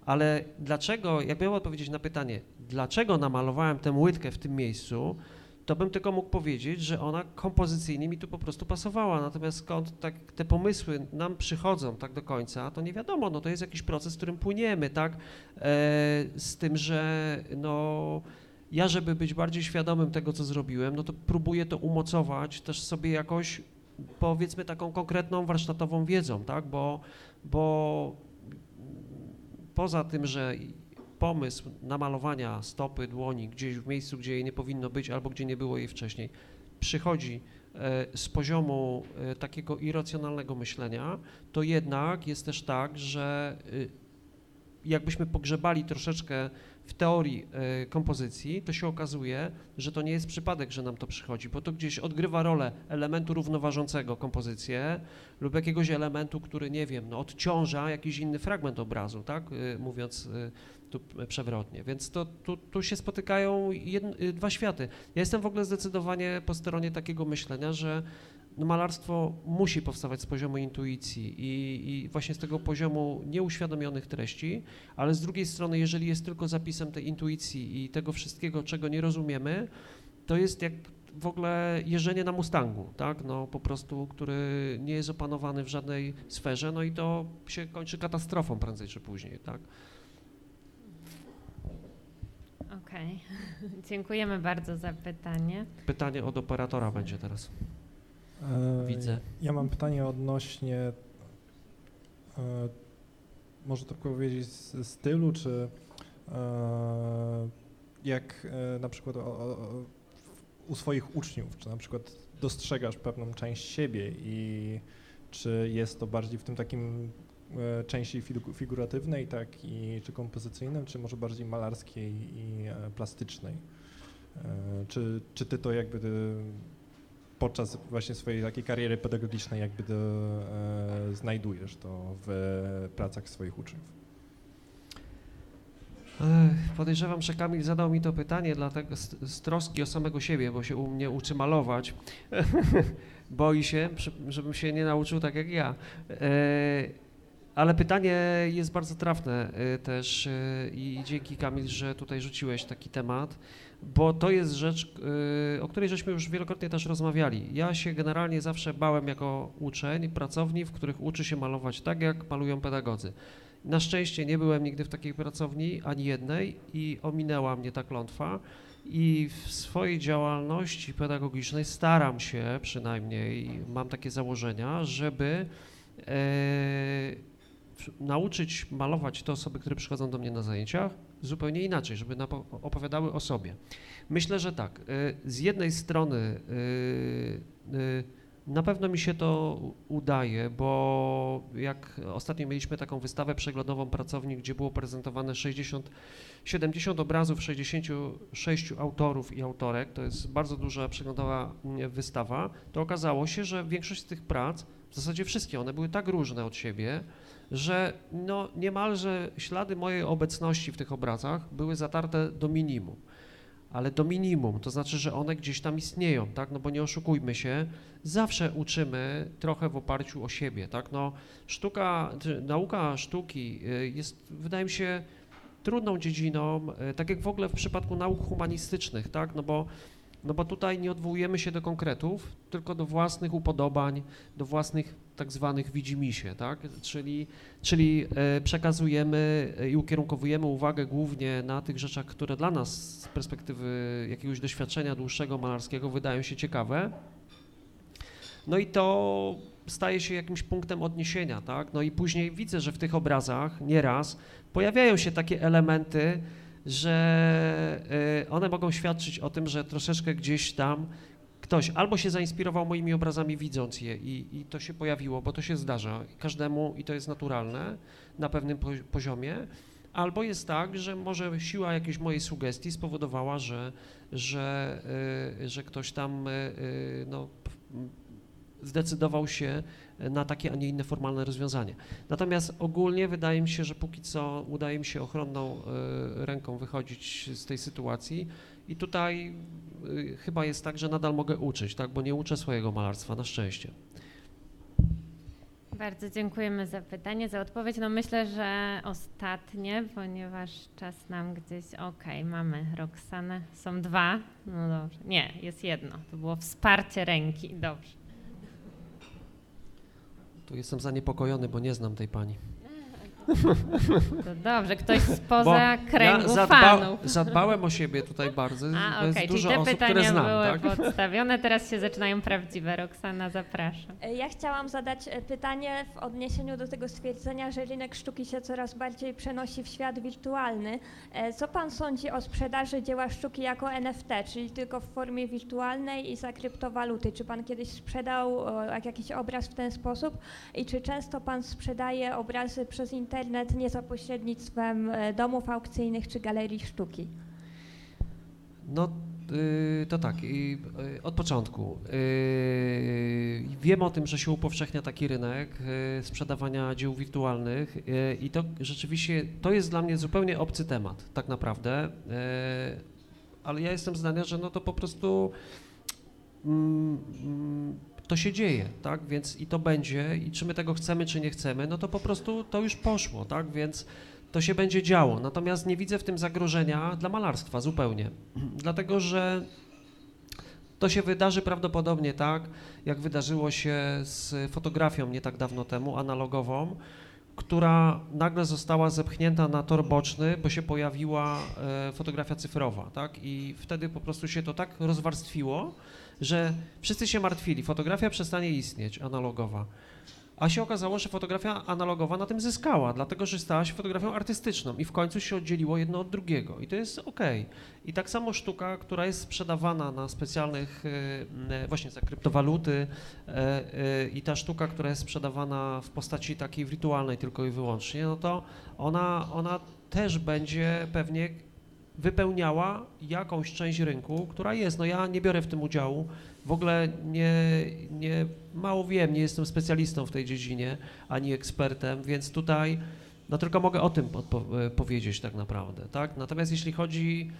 Ale dlaczego, jak miałem odpowiedzieć na pytanie, dlaczego namalowałem tę łydkę w tym miejscu, to bym tylko mógł powiedzieć, że ona kompozycyjnie mi tu po prostu pasowała. Natomiast skąd tak te pomysły nam przychodzą tak do końca, to nie wiadomo, no to jest jakiś proces, w którym płyniemy, tak? E, z tym, że no ja, żeby być bardziej świadomym tego, co zrobiłem, no to próbuję to umocować też sobie jakoś, powiedzmy, taką konkretną warsztatową wiedzą, tak? Bo, bo poza tym, że pomysł namalowania stopy, dłoni gdzieś w miejscu, gdzie jej nie powinno być albo gdzie nie było jej wcześniej, przychodzi e, z poziomu e, takiego irracjonalnego myślenia, to jednak jest też tak, że y, jakbyśmy pogrzebali troszeczkę w teorii e, kompozycji, to się okazuje, że to nie jest przypadek, że nam to przychodzi, bo to gdzieś odgrywa rolę elementu równoważącego kompozycję lub jakiegoś elementu, który, nie wiem, no, odciąża jakiś inny fragment obrazu, tak, mówiąc tu przewrotnie. Więc to, tu, tu się spotykają y, dwa światy. Ja jestem w ogóle zdecydowanie po stronie takiego myślenia, że no, malarstwo musi powstawać z poziomu intuicji i, i właśnie z tego poziomu nieuświadomionych treści, ale z drugiej strony, jeżeli jest tylko zapisem tej intuicji i tego wszystkiego, czego nie rozumiemy, to jest jak w ogóle jeżdżenie na Mustangu, tak, no po prostu, który nie jest opanowany w żadnej sferze, no i to się kończy katastrofą prędzej czy później, tak.
Okej, *laughs* dziękujemy bardzo za pytanie.
Pytanie od operatora będzie teraz.
E,
Widzę.
Ja mam pytanie odnośnie, e, może to powiedzieć, stylu, czy e, jak na przykład u swoich uczniów, czy na przykład dostrzegasz pewną część siebie i czy jest to bardziej w tym takim części figu- figuratywnej, tak, i, czy kompozycyjnym, czy może bardziej malarskiej i e, plastycznej? E, Czy, czy ty to jakby podczas właśnie swojej takiej kariery pedagogicznej jakby e, znajdujesz to w pracach swoich uczniów?
Podejrzewam, że Kamil zadał mi to pytanie dlatego z, z troski o samego siebie, bo się u mnie uczy malować. *laughs* Boi się, żebym się nie nauczył tak jak ja. E, ale pytanie jest bardzo trafne e, też e, i dzięki Kamil, że tutaj rzuciłeś taki temat, bo to jest rzecz, e, o której żeśmy już wielokrotnie też rozmawiali. Ja się generalnie zawsze bałem jako uczeń pracowni, w których uczy się malować tak, jak malują pedagodzy. Na szczęście nie byłem nigdy w takiej pracowni, ani jednej i ominęła mnie ta klątwa i w swojej działalności pedagogicznej staram się przynajmniej, mam takie założenia, żeby e, nauczyć malować te osoby, które przychodzą do mnie na zajęciach zupełnie inaczej, żeby opowiadały o sobie. Myślę, że tak, e, z jednej strony e, e, na pewno mi się to udaje, bo jak ostatnio mieliśmy taką wystawę przeglądową pracowni, gdzie było prezentowane 60, 70 obrazów 66 autorów i autorek, to jest bardzo duża przeglądowa mm, wystawa, to okazało się, że większość z tych prac, w zasadzie wszystkie, one były tak różne od siebie, że no niemalże ślady mojej obecności w tych obrazach były zatarte do minimum. ale do minimum, to znaczy, że one gdzieś tam istnieją, tak, no bo nie oszukujmy się, zawsze uczymy trochę w oparciu o siebie, tak, no sztuka, nauka sztuki y, jest, wydaje mi się, trudną dziedziną, y, tak jak w ogóle w przypadku nauk humanistycznych, tak, no bo no bo tutaj nie odwołujemy się do konkretów, tylko do własnych upodobań, do własnych tak zwanych widzimisię, tak? Czyli, czyli e, przekazujemy i ukierunkowujemy uwagę głównie na tych rzeczach, które dla nas z perspektywy jakiegoś doświadczenia dłuższego malarskiego wydają się ciekawe. No i to staje się jakimś punktem odniesienia, tak? No i później widzę, że w tych obrazach nieraz pojawiają się takie elementy, że y, one mogą świadczyć o tym, że troszeczkę gdzieś tam ktoś albo się zainspirował moimi obrazami widząc je i, i to się pojawiło, bo to się zdarza każdemu i to jest naturalne na pewnym poziomie, albo jest tak, że może siła jakiejś mojej sugestii spowodowała, że, że, y, że ktoś tam y, no, zdecydował się na takie, a nie inne formalne rozwiązanie. Natomiast ogólnie wydaje mi się, że póki co udaje mi się ochronną y, ręką wychodzić z tej sytuacji i tutaj y, chyba jest tak, że nadal mogę uczyć, tak, bo nie uczę swojego malarstwa, na szczęście.
Bardzo dziękujemy za pytanie, za odpowiedź. No myślę, że ostatnie, ponieważ czas nam gdzieś. Okej, okay, mamy Roxanę. Są dwa. No dobrze. Nie, jest jedno. To było wsparcie ręki. Dobrze.
Tu jestem zaniepokojony, bo nie znam tej pani.
To dobrze, ktoś spoza Bo kręgu ja zadba fanów.
Zadbałem o siebie tutaj bardzo.
A, okej, okay. czyli te osób, pytania znam, były tak? podstawione, teraz się zaczynają prawdziwe. Roxana, zapraszam.
E, ja chciałam zadać e, pytanie w odniesieniu do tego stwierdzenia, że rynek sztuki się coraz bardziej przenosi w świat wirtualny. E, co pan sądzi o sprzedaży dzieła sztuki jako NFT, czyli tylko w formie wirtualnej i za kryptowaluty? Czy pan kiedyś sprzedał jakiś obraz w ten sposób i czy często pan sprzedaje obrazy przez internet? Internet nie za pośrednictwem e, domów aukcyjnych czy galerii sztuki?
No yy, to tak, yy, od początku. Yy, wiem o tym, że się upowszechnia taki rynek y, sprzedawania dzieł wirtualnych y, i to rzeczywiście, to jest dla mnie zupełnie obcy temat, tak naprawdę, y, ale ja jestem zdania, że no to po prostu mm, mm, to się dzieje, tak, więc i to będzie i czy my tego chcemy, czy nie chcemy, no to po prostu to już poszło, tak, więc to się będzie działo, natomiast nie widzę w tym zagrożenia dla malarstwa zupełnie, *clears throat* dlatego że to się wydarzy prawdopodobnie tak, jak wydarzyło się z fotografią nie tak dawno temu, analogową, która nagle została zepchnięta na tor boczny, bo się pojawiła e, fotografia cyfrowa, tak? I wtedy po prostu się to tak rozwarstwiło, że wszyscy się martwili, fotografia przestanie istnieć, analogowa. A się okazało, że fotografia analogowa na tym zyskała, dlatego że stała się fotografią artystyczną i w końcu się oddzieliło jedno od drugiego i to jest ok. I tak samo sztuka, która jest sprzedawana na specjalnych, e, e, właśnie za kryptowaluty e, i ta sztuka, która jest sprzedawana w postaci takiej wirtualnej tylko i wyłącznie, no to ona, ona też będzie pewnie wypełniała jakąś część rynku, która jest. No ja nie biorę w tym udziału, w ogóle nie, nie mało wiem, nie jestem specjalistą w tej dziedzinie, ani ekspertem, więc tutaj no tylko mogę o tym e, powiedzieć tak naprawdę, tak? Natomiast jeśli chodzi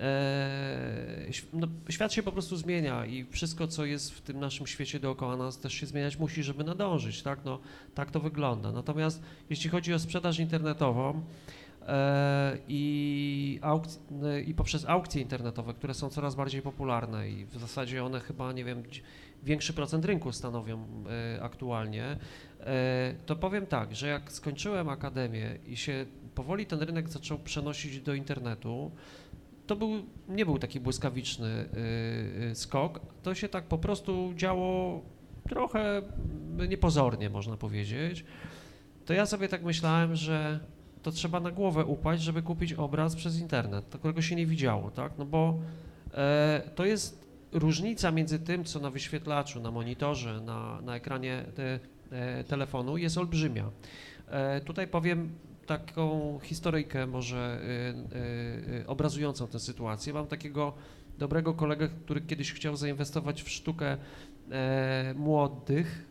e, no, świat się po prostu zmienia i wszystko, co jest w tym naszym świecie dookoła nas, też się zmieniać musi, żeby nadążyć, tak? No, tak to wygląda. Natomiast jeśli chodzi o sprzedaż internetową, i, aukc e, i poprzez aukcje internetowe, które są coraz bardziej popularne i w zasadzie one chyba, nie wiem, większy procent rynku stanowią e, aktualnie, to powiem tak, że jak skończyłem akademię i się powoli ten rynek zaczął przenosić do internetu, to był, nie był taki błyskawiczny skok, to się tak po prostu działo trochę niepozornie, można powiedzieć. To ja sobie tak myślałem, że to trzeba na głowę upaść, żeby kupić obraz przez internet, którego się nie widziało, tak? No bo e, to jest różnica między tym, co na wyświetlaczu, na monitorze, na, na ekranie te, e, telefonu jest olbrzymia. E, tutaj powiem taką historyjkę może e, e, obrazującą tę sytuację. Mam takiego dobrego kolegę, który kiedyś chciał zainwestować w sztukę e, młodych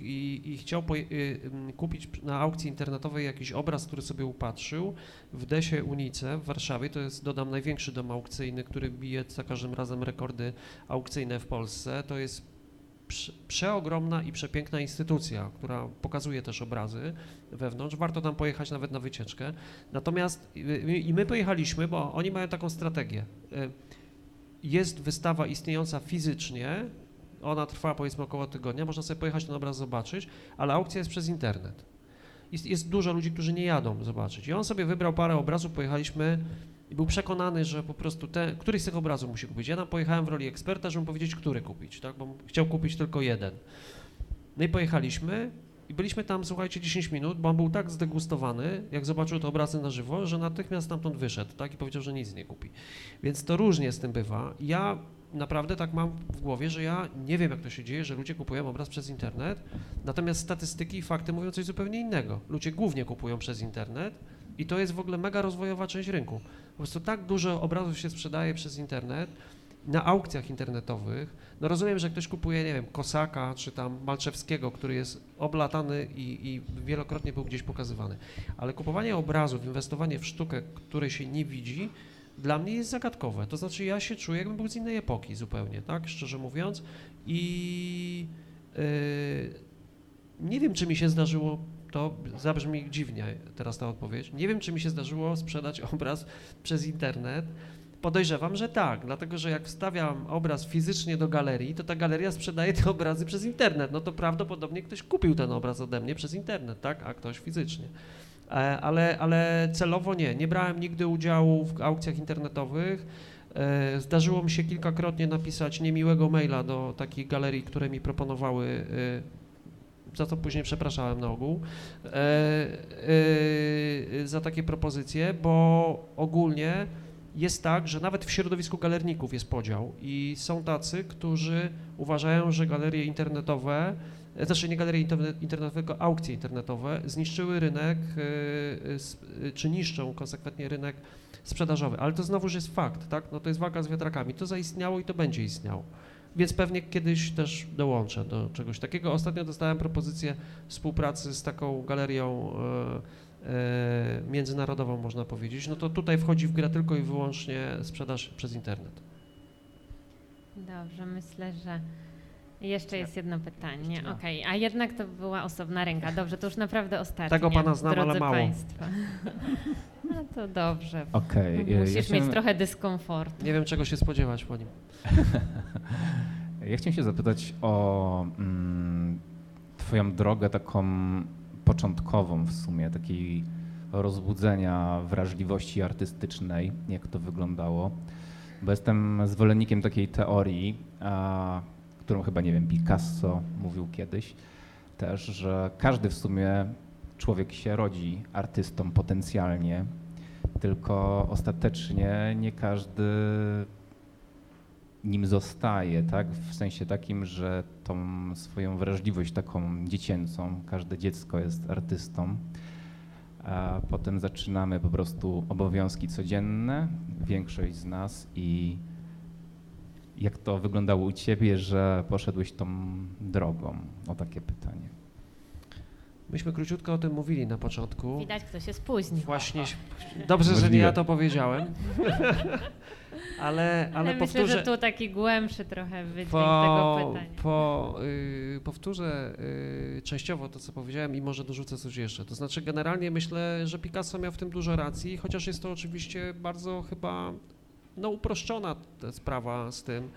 i, i chciał poje- y, ym, kupić na aukcji internetowej jakiś obraz, który sobie upatrzył w Desie Unice w Warszawie, to jest, dodam, największy dom aukcyjny, który bije za każdym razem rekordy aukcyjne w Polsce. To jest prze- przeogromna i przepiękna instytucja, która pokazuje też obrazy wewnątrz. Warto tam pojechać nawet na wycieczkę. Natomiast y, i my pojechaliśmy, bo oni mają taką strategię. Y, Jest wystawa istniejąca fizycznie, ona trwa powiedzmy około tygodnia, można sobie pojechać ten obraz zobaczyć, ale aukcja jest przez internet. Jest, jest dużo ludzi, którzy nie jadą zobaczyć. I on sobie wybrał parę obrazów, pojechaliśmy i był przekonany, że po prostu te, któryś z tych obrazów musi kupić. Ja tam pojechałem w roli eksperta, żeby mu powiedzieć, który kupić, tak? bo chciał kupić tylko jeden. No i pojechaliśmy i byliśmy tam, słuchajcie, 10 minut, bo on był tak zdegustowany, jak zobaczył te obrazy na żywo, że natychmiast stamtąd wyszedł, tak? I powiedział, że nic nie kupi. Więc to różnie z tym bywa. Ja naprawdę tak mam w głowie, że ja nie wiem, jak to się dzieje, że ludzie kupują obraz przez internet, natomiast statystyki i fakty mówią coś zupełnie innego. Ludzie głównie kupują przez internet i to jest w ogóle mega rozwojowa część rynku. Po prostu tak dużo obrazów się sprzedaje przez internet, na aukcjach internetowych. No rozumiem, że ktoś kupuje, nie wiem, Kosaka czy tam Malczewskiego, który jest oblatany i, i wielokrotnie był gdzieś pokazywany. Ale kupowanie obrazów, inwestowanie w sztukę, której się nie widzi, dla mnie jest zagadkowe. To znaczy ja się czuję, jakbym był z innej epoki zupełnie, tak, szczerze mówiąc. I yy, nie wiem, czy mi się zdarzyło, to zabrzmi dziwnie teraz ta odpowiedź, nie wiem, czy mi się zdarzyło sprzedać *laughs* obraz przez internet. Podejrzewam, że tak, dlatego że jak wstawiam obraz fizycznie do galerii, to ta galeria sprzedaje te obrazy przez internet. No to prawdopodobnie ktoś kupił ten obraz ode mnie przez internet, tak, a ktoś fizycznie. E, Ale, ale celowo nie. Nie brałem nigdy udziału w aukcjach internetowych. E, Zdarzyło mi się kilkakrotnie napisać niemiłego maila do takich galerii, które mi proponowały, e, za co później przepraszałem na ogół, za takie propozycje, bo ogólnie jest tak, że nawet w środowisku galerników jest podział i są tacy, którzy uważają, że galerie internetowe, znaczy nie galerie interne- internetowe, tylko aukcje internetowe zniszczyły rynek, e, s- e, czy niszczą konsekwentnie rynek sprzedażowy. Ale to znowuż jest fakt, tak? No to jest walka z wiatrakami. To zaistniało i to będzie istniało. Więc pewnie kiedyś też dołączę do czegoś takiego. Ostatnio dostałem propozycję współpracy z taką galerią e, e, międzynarodową, można powiedzieć. No to tutaj wchodzi w grę tylko i wyłącznie sprzedaż przez internet.
Dobrze, myślę, że jeszcze jest jedno pytanie. Okej, a jednak to była osobna ręka. Dobrze, to już naprawdę ostatnie.
Tego pana znam, ale mało.
Państwo. *laughs* No to dobrze.
E,
Musisz
ja
mieć trochę dyskomfortu.
Nie wiem, czego się spodziewać po nim. *laughs*
Ja chciałem się zapytać o mm, Twoją drogę taką początkową w sumie, takiej rozbudzenia wrażliwości artystycznej, jak to wyglądało. Bo jestem zwolennikiem takiej teorii, a, którą chyba, nie wiem, Picasso mówił kiedyś też, że każdy w sumie człowiek się rodzi artystą potencjalnie, tylko ostatecznie nie każdy nim zostaje, tak? W sensie takim, że tą swoją wrażliwość taką dziecięcą, każde dziecko jest artystą, a potem zaczynamy po prostu obowiązki codzienne, większość z nas i jak to wyglądało u ciebie, że poszedłeś tą drogą? O takie pytanie.
Myśmy króciutko o tym mówili na początku.
Widać, kto się spóźnił.
Właśnie, dobrze, że nie ja to powiedziałem. *laughs* ale, ale
myślę,
powtórzę.
że tu taki głębszy trochę wydźwięk
po,
tego pytania.
po, y, powtórzę y, częściowo to, co powiedziałem i może dorzucę coś jeszcze. To znaczy, generalnie myślę, że Picasso miał w tym dużo racji, chociaż jest to oczywiście bardzo chyba no, uproszczona sprawa z tym.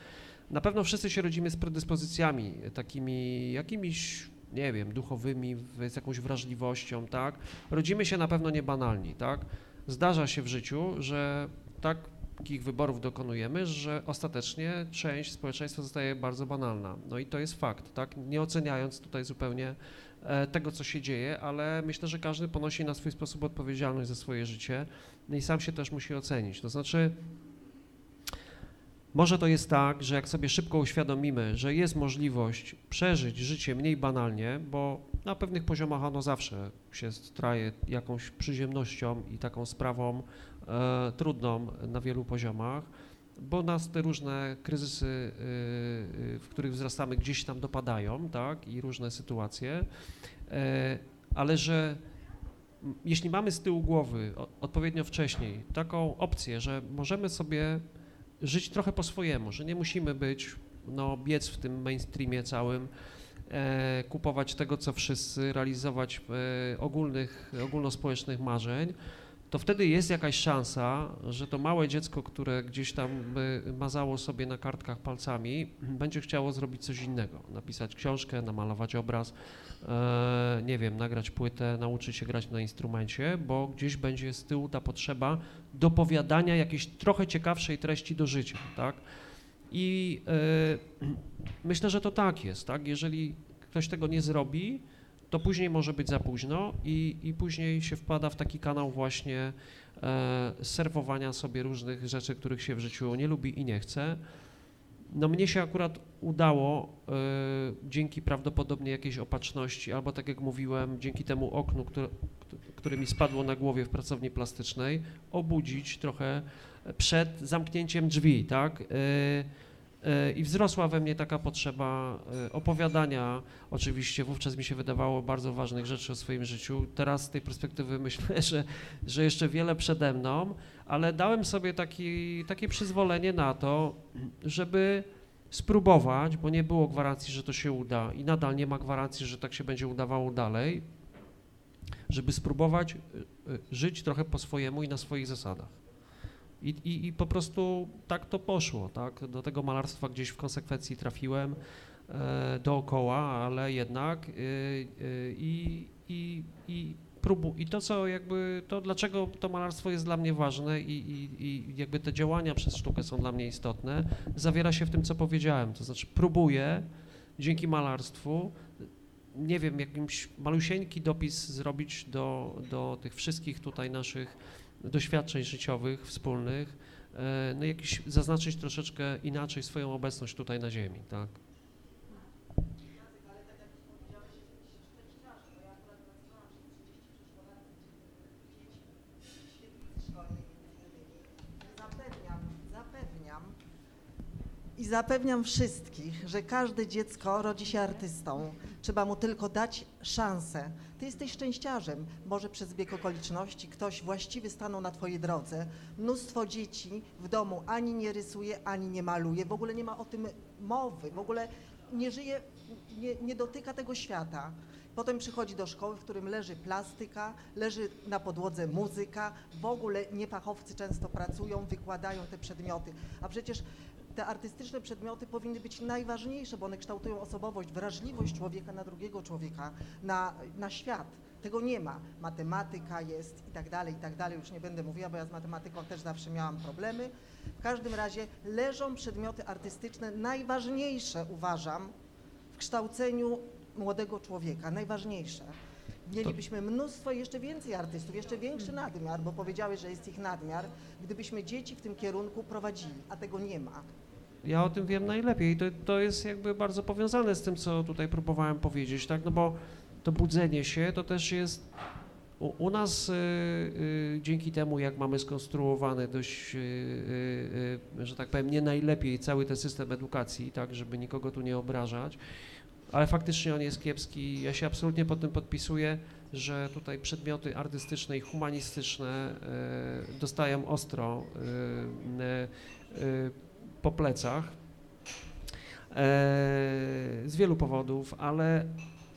Na pewno wszyscy się rodzimy z predyspozycjami takimi jakimiś, nie wiem, duchowymi, z jakąś wrażliwością, tak? Rodzimy się na pewno niebanalni, tak? Zdarza się w życiu, że takich wyborów dokonujemy, że ostatecznie część społeczeństwa zostaje bardzo banalna. No i to jest fakt, tak? Nie oceniając tutaj zupełnie e, tego, co się dzieje, ale myślę, że każdy ponosi na swój sposób odpowiedzialność za swoje życie no i sam się też musi ocenić. To znaczy, może to jest tak, że jak sobie szybko uświadomimy, że jest możliwość przeżyć życie mniej banalnie, bo na pewnych poziomach ono zawsze się straje jakąś przyziemnością i taką sprawą e, trudną na wielu poziomach, bo nas te różne kryzysy, y, y, w których wzrastamy, gdzieś tam dopadają, tak, i różne sytuacje, e, ale że jeśli mamy z tyłu głowy odpowiednio wcześniej taką opcję, że możemy sobie żyć trochę po swojemu, że nie musimy być, no, biec w tym mainstreamie całym, e, kupować tego, co wszyscy, realizować e, ogólnych, ogólnospołecznych marzeń, to wtedy jest jakaś szansa, że to małe dziecko, które gdzieś tam e, mazało sobie na kartkach palcami, będzie chciało zrobić coś innego, napisać książkę, namalować obraz, e, nie wiem, nagrać płytę, nauczyć się grać na instrumencie, bo gdzieś będzie z tyłu ta potrzeba dopowiadania jakiejś trochę ciekawszej treści do życia, tak? I e, *clears throat* myślę, że to tak jest, tak? Jeżeli ktoś tego nie zrobi, to później może być za późno i, i później się wpada w taki kanał właśnie e, serwowania sobie różnych rzeczy, których się w życiu nie lubi i nie chce. No mnie się akurat udało e, dzięki prawdopodobnie jakiejś opatrzności, albo tak jak mówiłem, dzięki temu oknu, które, które mi spadło na głowie w pracowni plastycznej, obudzić trochę przed zamknięciem drzwi, tak? E, e, I wzrosła we mnie taka potrzeba e, opowiadania, oczywiście wówczas mi się wydawało bardzo ważnych rzeczy o swoim życiu. Teraz z tej perspektywy myślę, *laughs* że, że jeszcze wiele przede mną, ale dałem sobie taki, takie przyzwolenie na to, żeby spróbować, bo nie było gwarancji, że to się uda i nadal nie ma gwarancji, że tak się będzie udawało dalej, żeby spróbować y, y, żyć trochę po swojemu i na swoich zasadach. I, i, I po prostu tak to poszło, tak? Do tego malarstwa gdzieś w konsekwencji trafiłem e, dookoła, ale jednak y, i, i, i próbu, i to co jakby, to dlaczego to malarstwo jest dla mnie ważne i, i, i jakby te działania przez sztukę są dla mnie istotne, zawiera się w tym, co powiedziałem, to znaczy próbuję dzięki malarstwu nie wiem, jakimś malusieńki dopis zrobić do, do tych wszystkich tutaj naszych doświadczeń życiowych, wspólnych, e, no jakiś zaznaczyć troszeczkę inaczej swoją obecność tutaj na ziemi, tak?
Zapewniam, zapewniam i zapewniam wszystkich, że każde dziecko rodzi się artystą. Trzeba mu tylko dać szansę. Ty jesteś szczęściarzem. Może przez bieg okoliczności ktoś właściwy stanął na twojej drodze. Mnóstwo dzieci w domu ani nie rysuje, ani nie maluje. W ogóle nie ma o tym mowy. W ogóle nie żyje, nie, nie dotyka tego świata. Potem przychodzi do szkoły, w którym leży plastyka, leży na podłodze muzyka, w ogóle niefachowcy często pracują, wykładają te przedmioty. A przecież te artystyczne przedmioty powinny być najważniejsze, bo one kształtują osobowość, wrażliwość człowieka na drugiego człowieka, na, na świat. Tego nie ma. Matematyka jest i tak dalej, i tak dalej. Już nie będę mówiła, bo ja z matematyką też zawsze miałam problemy. W każdym razie leżą przedmioty artystyczne najważniejsze, uważam, w kształceniu młodego człowieka, najważniejsze. Mielibyśmy mnóstwo, jeszcze więcej artystów, jeszcze większy nadmiar, bo powiedziałeś, że jest ich nadmiar, gdybyśmy dzieci w tym kierunku prowadzili, a tego nie ma.
Ja o tym wiem najlepiej. To, to jest jakby bardzo powiązane z tym, co tutaj próbowałem powiedzieć, tak? No bo to budzenie się to też jest u, u nas y, y, dzięki temu, jak mamy skonstruowany dość, y, y, y, że tak powiem, nie najlepiej cały ten system edukacji, tak, żeby nikogo tu nie obrażać, ale faktycznie on jest kiepski. Ja się absolutnie pod tym podpisuję, że tutaj przedmioty artystyczne i humanistyczne y, dostają ostro y, y, po plecach z wielu powodów, ale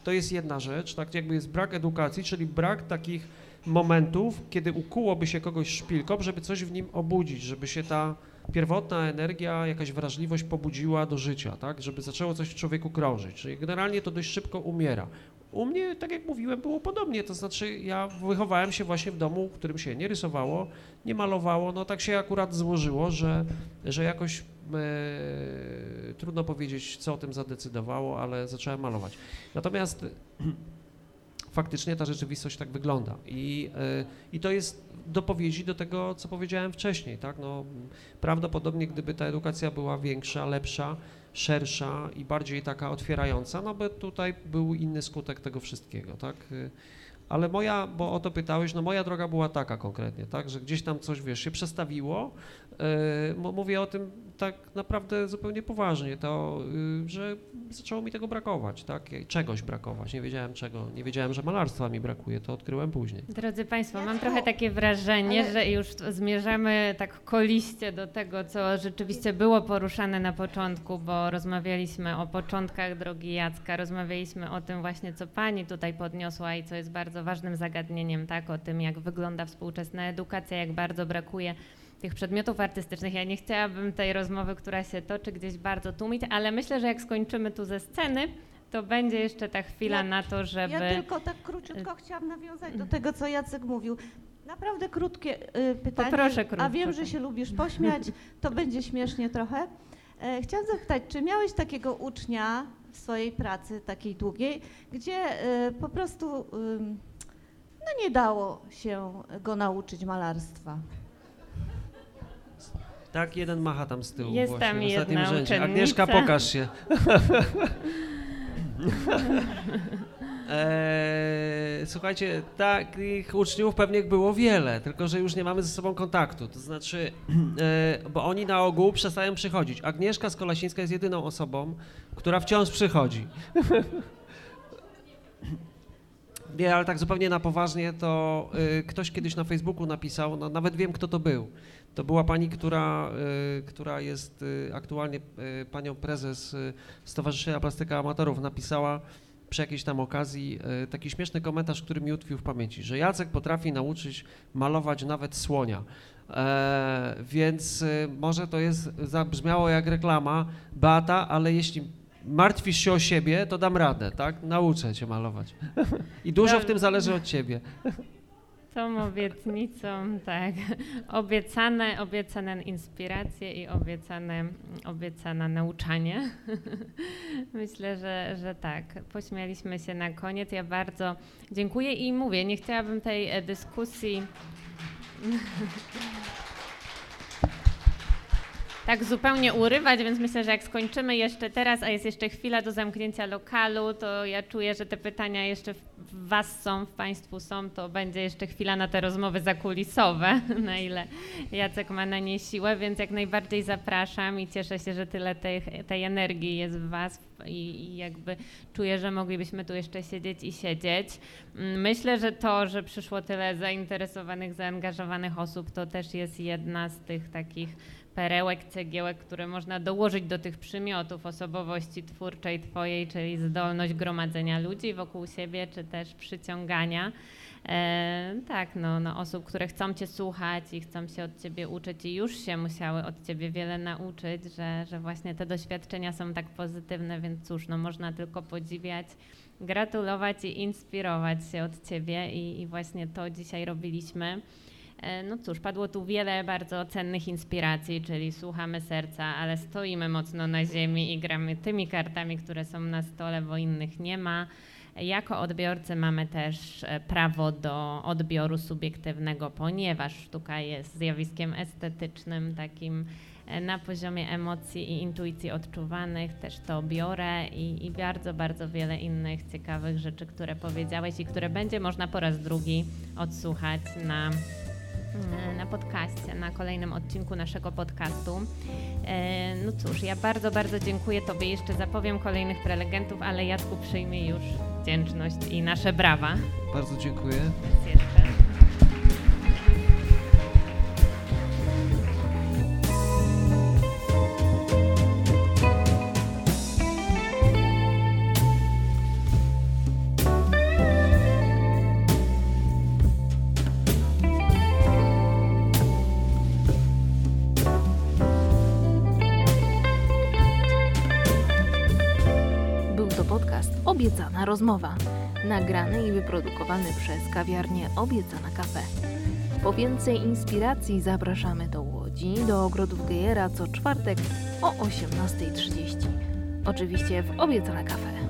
to jest jedna rzecz, tak jakby jest brak edukacji, czyli brak takich momentów, kiedy ukułoby się kogoś szpilką, żeby coś w nim obudzić, żeby się ta pierwotna energia, jakaś wrażliwość pobudziła do życia, tak, żeby zaczęło coś w człowieku krążyć, czyli generalnie to dość szybko umiera. U mnie, tak jak mówiłem, było podobnie, to znaczy ja wychowałem się właśnie w domu, w którym się nie rysowało, nie malowało, no tak się akurat złożyło, że, że jakoś e, trudno powiedzieć, co o tym zadecydowało, ale zacząłem malować. Natomiast *clears throat* faktycznie ta rzeczywistość tak wygląda. I, e, i to jest dopowiedzi do tego, co powiedziałem wcześniej, tak, no prawdopodobnie gdyby ta edukacja była większa, lepsza, szersza i bardziej taka otwierająca, no by tutaj był inny skutek tego wszystkiego, tak, Ale moja, bo o to pytałeś, no moja droga była taka konkretnie, tak, że gdzieś tam coś, wiesz, się przestawiło. Yy, mówię o tym tak naprawdę zupełnie poważnie, to, yy, że zaczęło mi tego brakować, tak, czegoś brakować, nie wiedziałem czego, nie wiedziałem, że malarstwa mi brakuje, to odkryłem później.
Drodzy Państwo, mam trochę takie wrażenie,
ale-
że już zmierzamy tak koliście do tego, co rzeczywiście było poruszane na początku, bo rozmawialiśmy o początkach drogi Jacka, rozmawialiśmy o tym właśnie, co Pani tutaj podniosła i co jest bardzo ważnym zagadnieniem, tak, o tym, jak wygląda współczesna edukacja, jak bardzo brakuje tych przedmiotów artystycznych. Ja nie chciałabym tej rozmowy, która się toczy, gdzieś bardzo tłumić, ale myślę, że jak skończymy tu ze sceny, to będzie jeszcze ta chwila
Ja-
na to, żeby...
Ja tylko tak króciutko chciałam nawiązać do tego, co Jacek mówił. Naprawdę krótkie y, pytanie.
Poproszę krótko,
A wiem, że
tak.
się lubisz pośmiać, *laughs* to będzie śmiesznie trochę. E, chciałam zapytać, czy miałeś takiego ucznia w swojej pracy, takiej długiej, gdzie y, po prostu no nie dało się go nauczyć malarstwa?
Tak, jeden macha tam z tyłu
Jest
właśnie,
tam
w ostatnim
jedna
rzędzie.
uczennica.
Agnieszka, pokaż się. Eee, *laughs* słuchajcie, takich uczniów pewnie było wiele, tylko że już nie mamy ze sobą kontaktu. To znaczy, e, bo oni na ogół przestają przychodzić. Agnieszka Skolasińska jest jedyną osobą, która wciąż przychodzi. *laughs* Nie, ale tak zupełnie na poważnie, to y, ktoś kiedyś na Facebooku napisał, no nawet wiem kto to był. To była pani, która, y, która jest y, aktualnie y, panią prezes Stowarzyszenia Plastyka Amatorów, napisała przy jakiejś tam okazji taki śmieszny komentarz, który mi utkwił w pamięci, że Jacek potrafi nauczyć malować nawet słonia. E, więc może to jest, zabrzmiało jak reklama, Beata, ale jeśli martwisz się o siebie, to dam radę, tak? Nauczę cię malować. I dużo w tym zależy od ciebie.
Tą obietnicą, tak. Obiecane, obiecane inspiracje i obiecane, obiecane nauczanie. *laughs* Myślę, że, że tak. Pośmialiśmy się na koniec. Ja bardzo dziękuję i mówię, nie chciałabym tej e, dyskusji *laughs* tak zupełnie urywać, więc myślę, że jak skończymy jeszcze teraz, a jest jeszcze chwila do zamknięcia lokalu, to ja czuję, że te pytania jeszcze w Was są, w Państwu są, to będzie jeszcze chwila na te rozmowy zakulisowe, *laughs* na ile Jacek ma na nie siłę, więc jak najbardziej zapraszam i cieszę się, że tyle tej, tej energii jest w Was i, i jakby czuję, że moglibyśmy tu jeszcze siedzieć i siedzieć. Mm, Myślę, że to, że przyszło tyle zainteresowanych, zaangażowanych osób, to też jest jedna z tych takich perełek, cegiełek, które można dołożyć do tych przymiotów osobowości twórczej twojej, czyli zdolność gromadzenia ludzi wokół siebie, czy też przyciągania. E, tak, no, no, osób, które chcą Cię słuchać i chcą się od Ciebie uczyć i już się musiały od Ciebie wiele nauczyć, że, że właśnie te doświadczenia są tak pozytywne, więc cóż, no, można tylko podziwiać, gratulować i inspirować się od Ciebie i, i właśnie to dzisiaj robiliśmy. E, No cóż, padło tu wiele bardzo cennych inspiracji, czyli słuchamy serca, ale stoimy mocno na ziemi i gramy tymi kartami, które są na stole, bo innych nie ma. Jako odbiorcy mamy też e, prawo do odbioru subiektywnego, ponieważ sztuka jest zjawiskiem estetycznym, takim e, na poziomie emocji i intuicji odczuwanych. Też to biorę i, i bardzo, bardzo wiele innych ciekawych rzeczy, które powiedziałeś i które będzie można po raz drugi odsłuchać na na podcaście, na kolejnym odcinku naszego podcastu. E, No cóż, ja bardzo, bardzo dziękuję Tobie. Jeszcze zapowiem kolejnych prelegentów, ale Jacku przyjmie już wdzięczność i nasze brawa.
Bardzo dziękuję.
Raz Jeszcze.
Rozmowa, nagrany i wyprodukowany przez kawiarnię Obiecana Cafe. Po więcej inspiracji zapraszamy do Łodzi, do ogrodów Gejera co czwartek o 18.30. Oczywiście w Obiecana Cafe.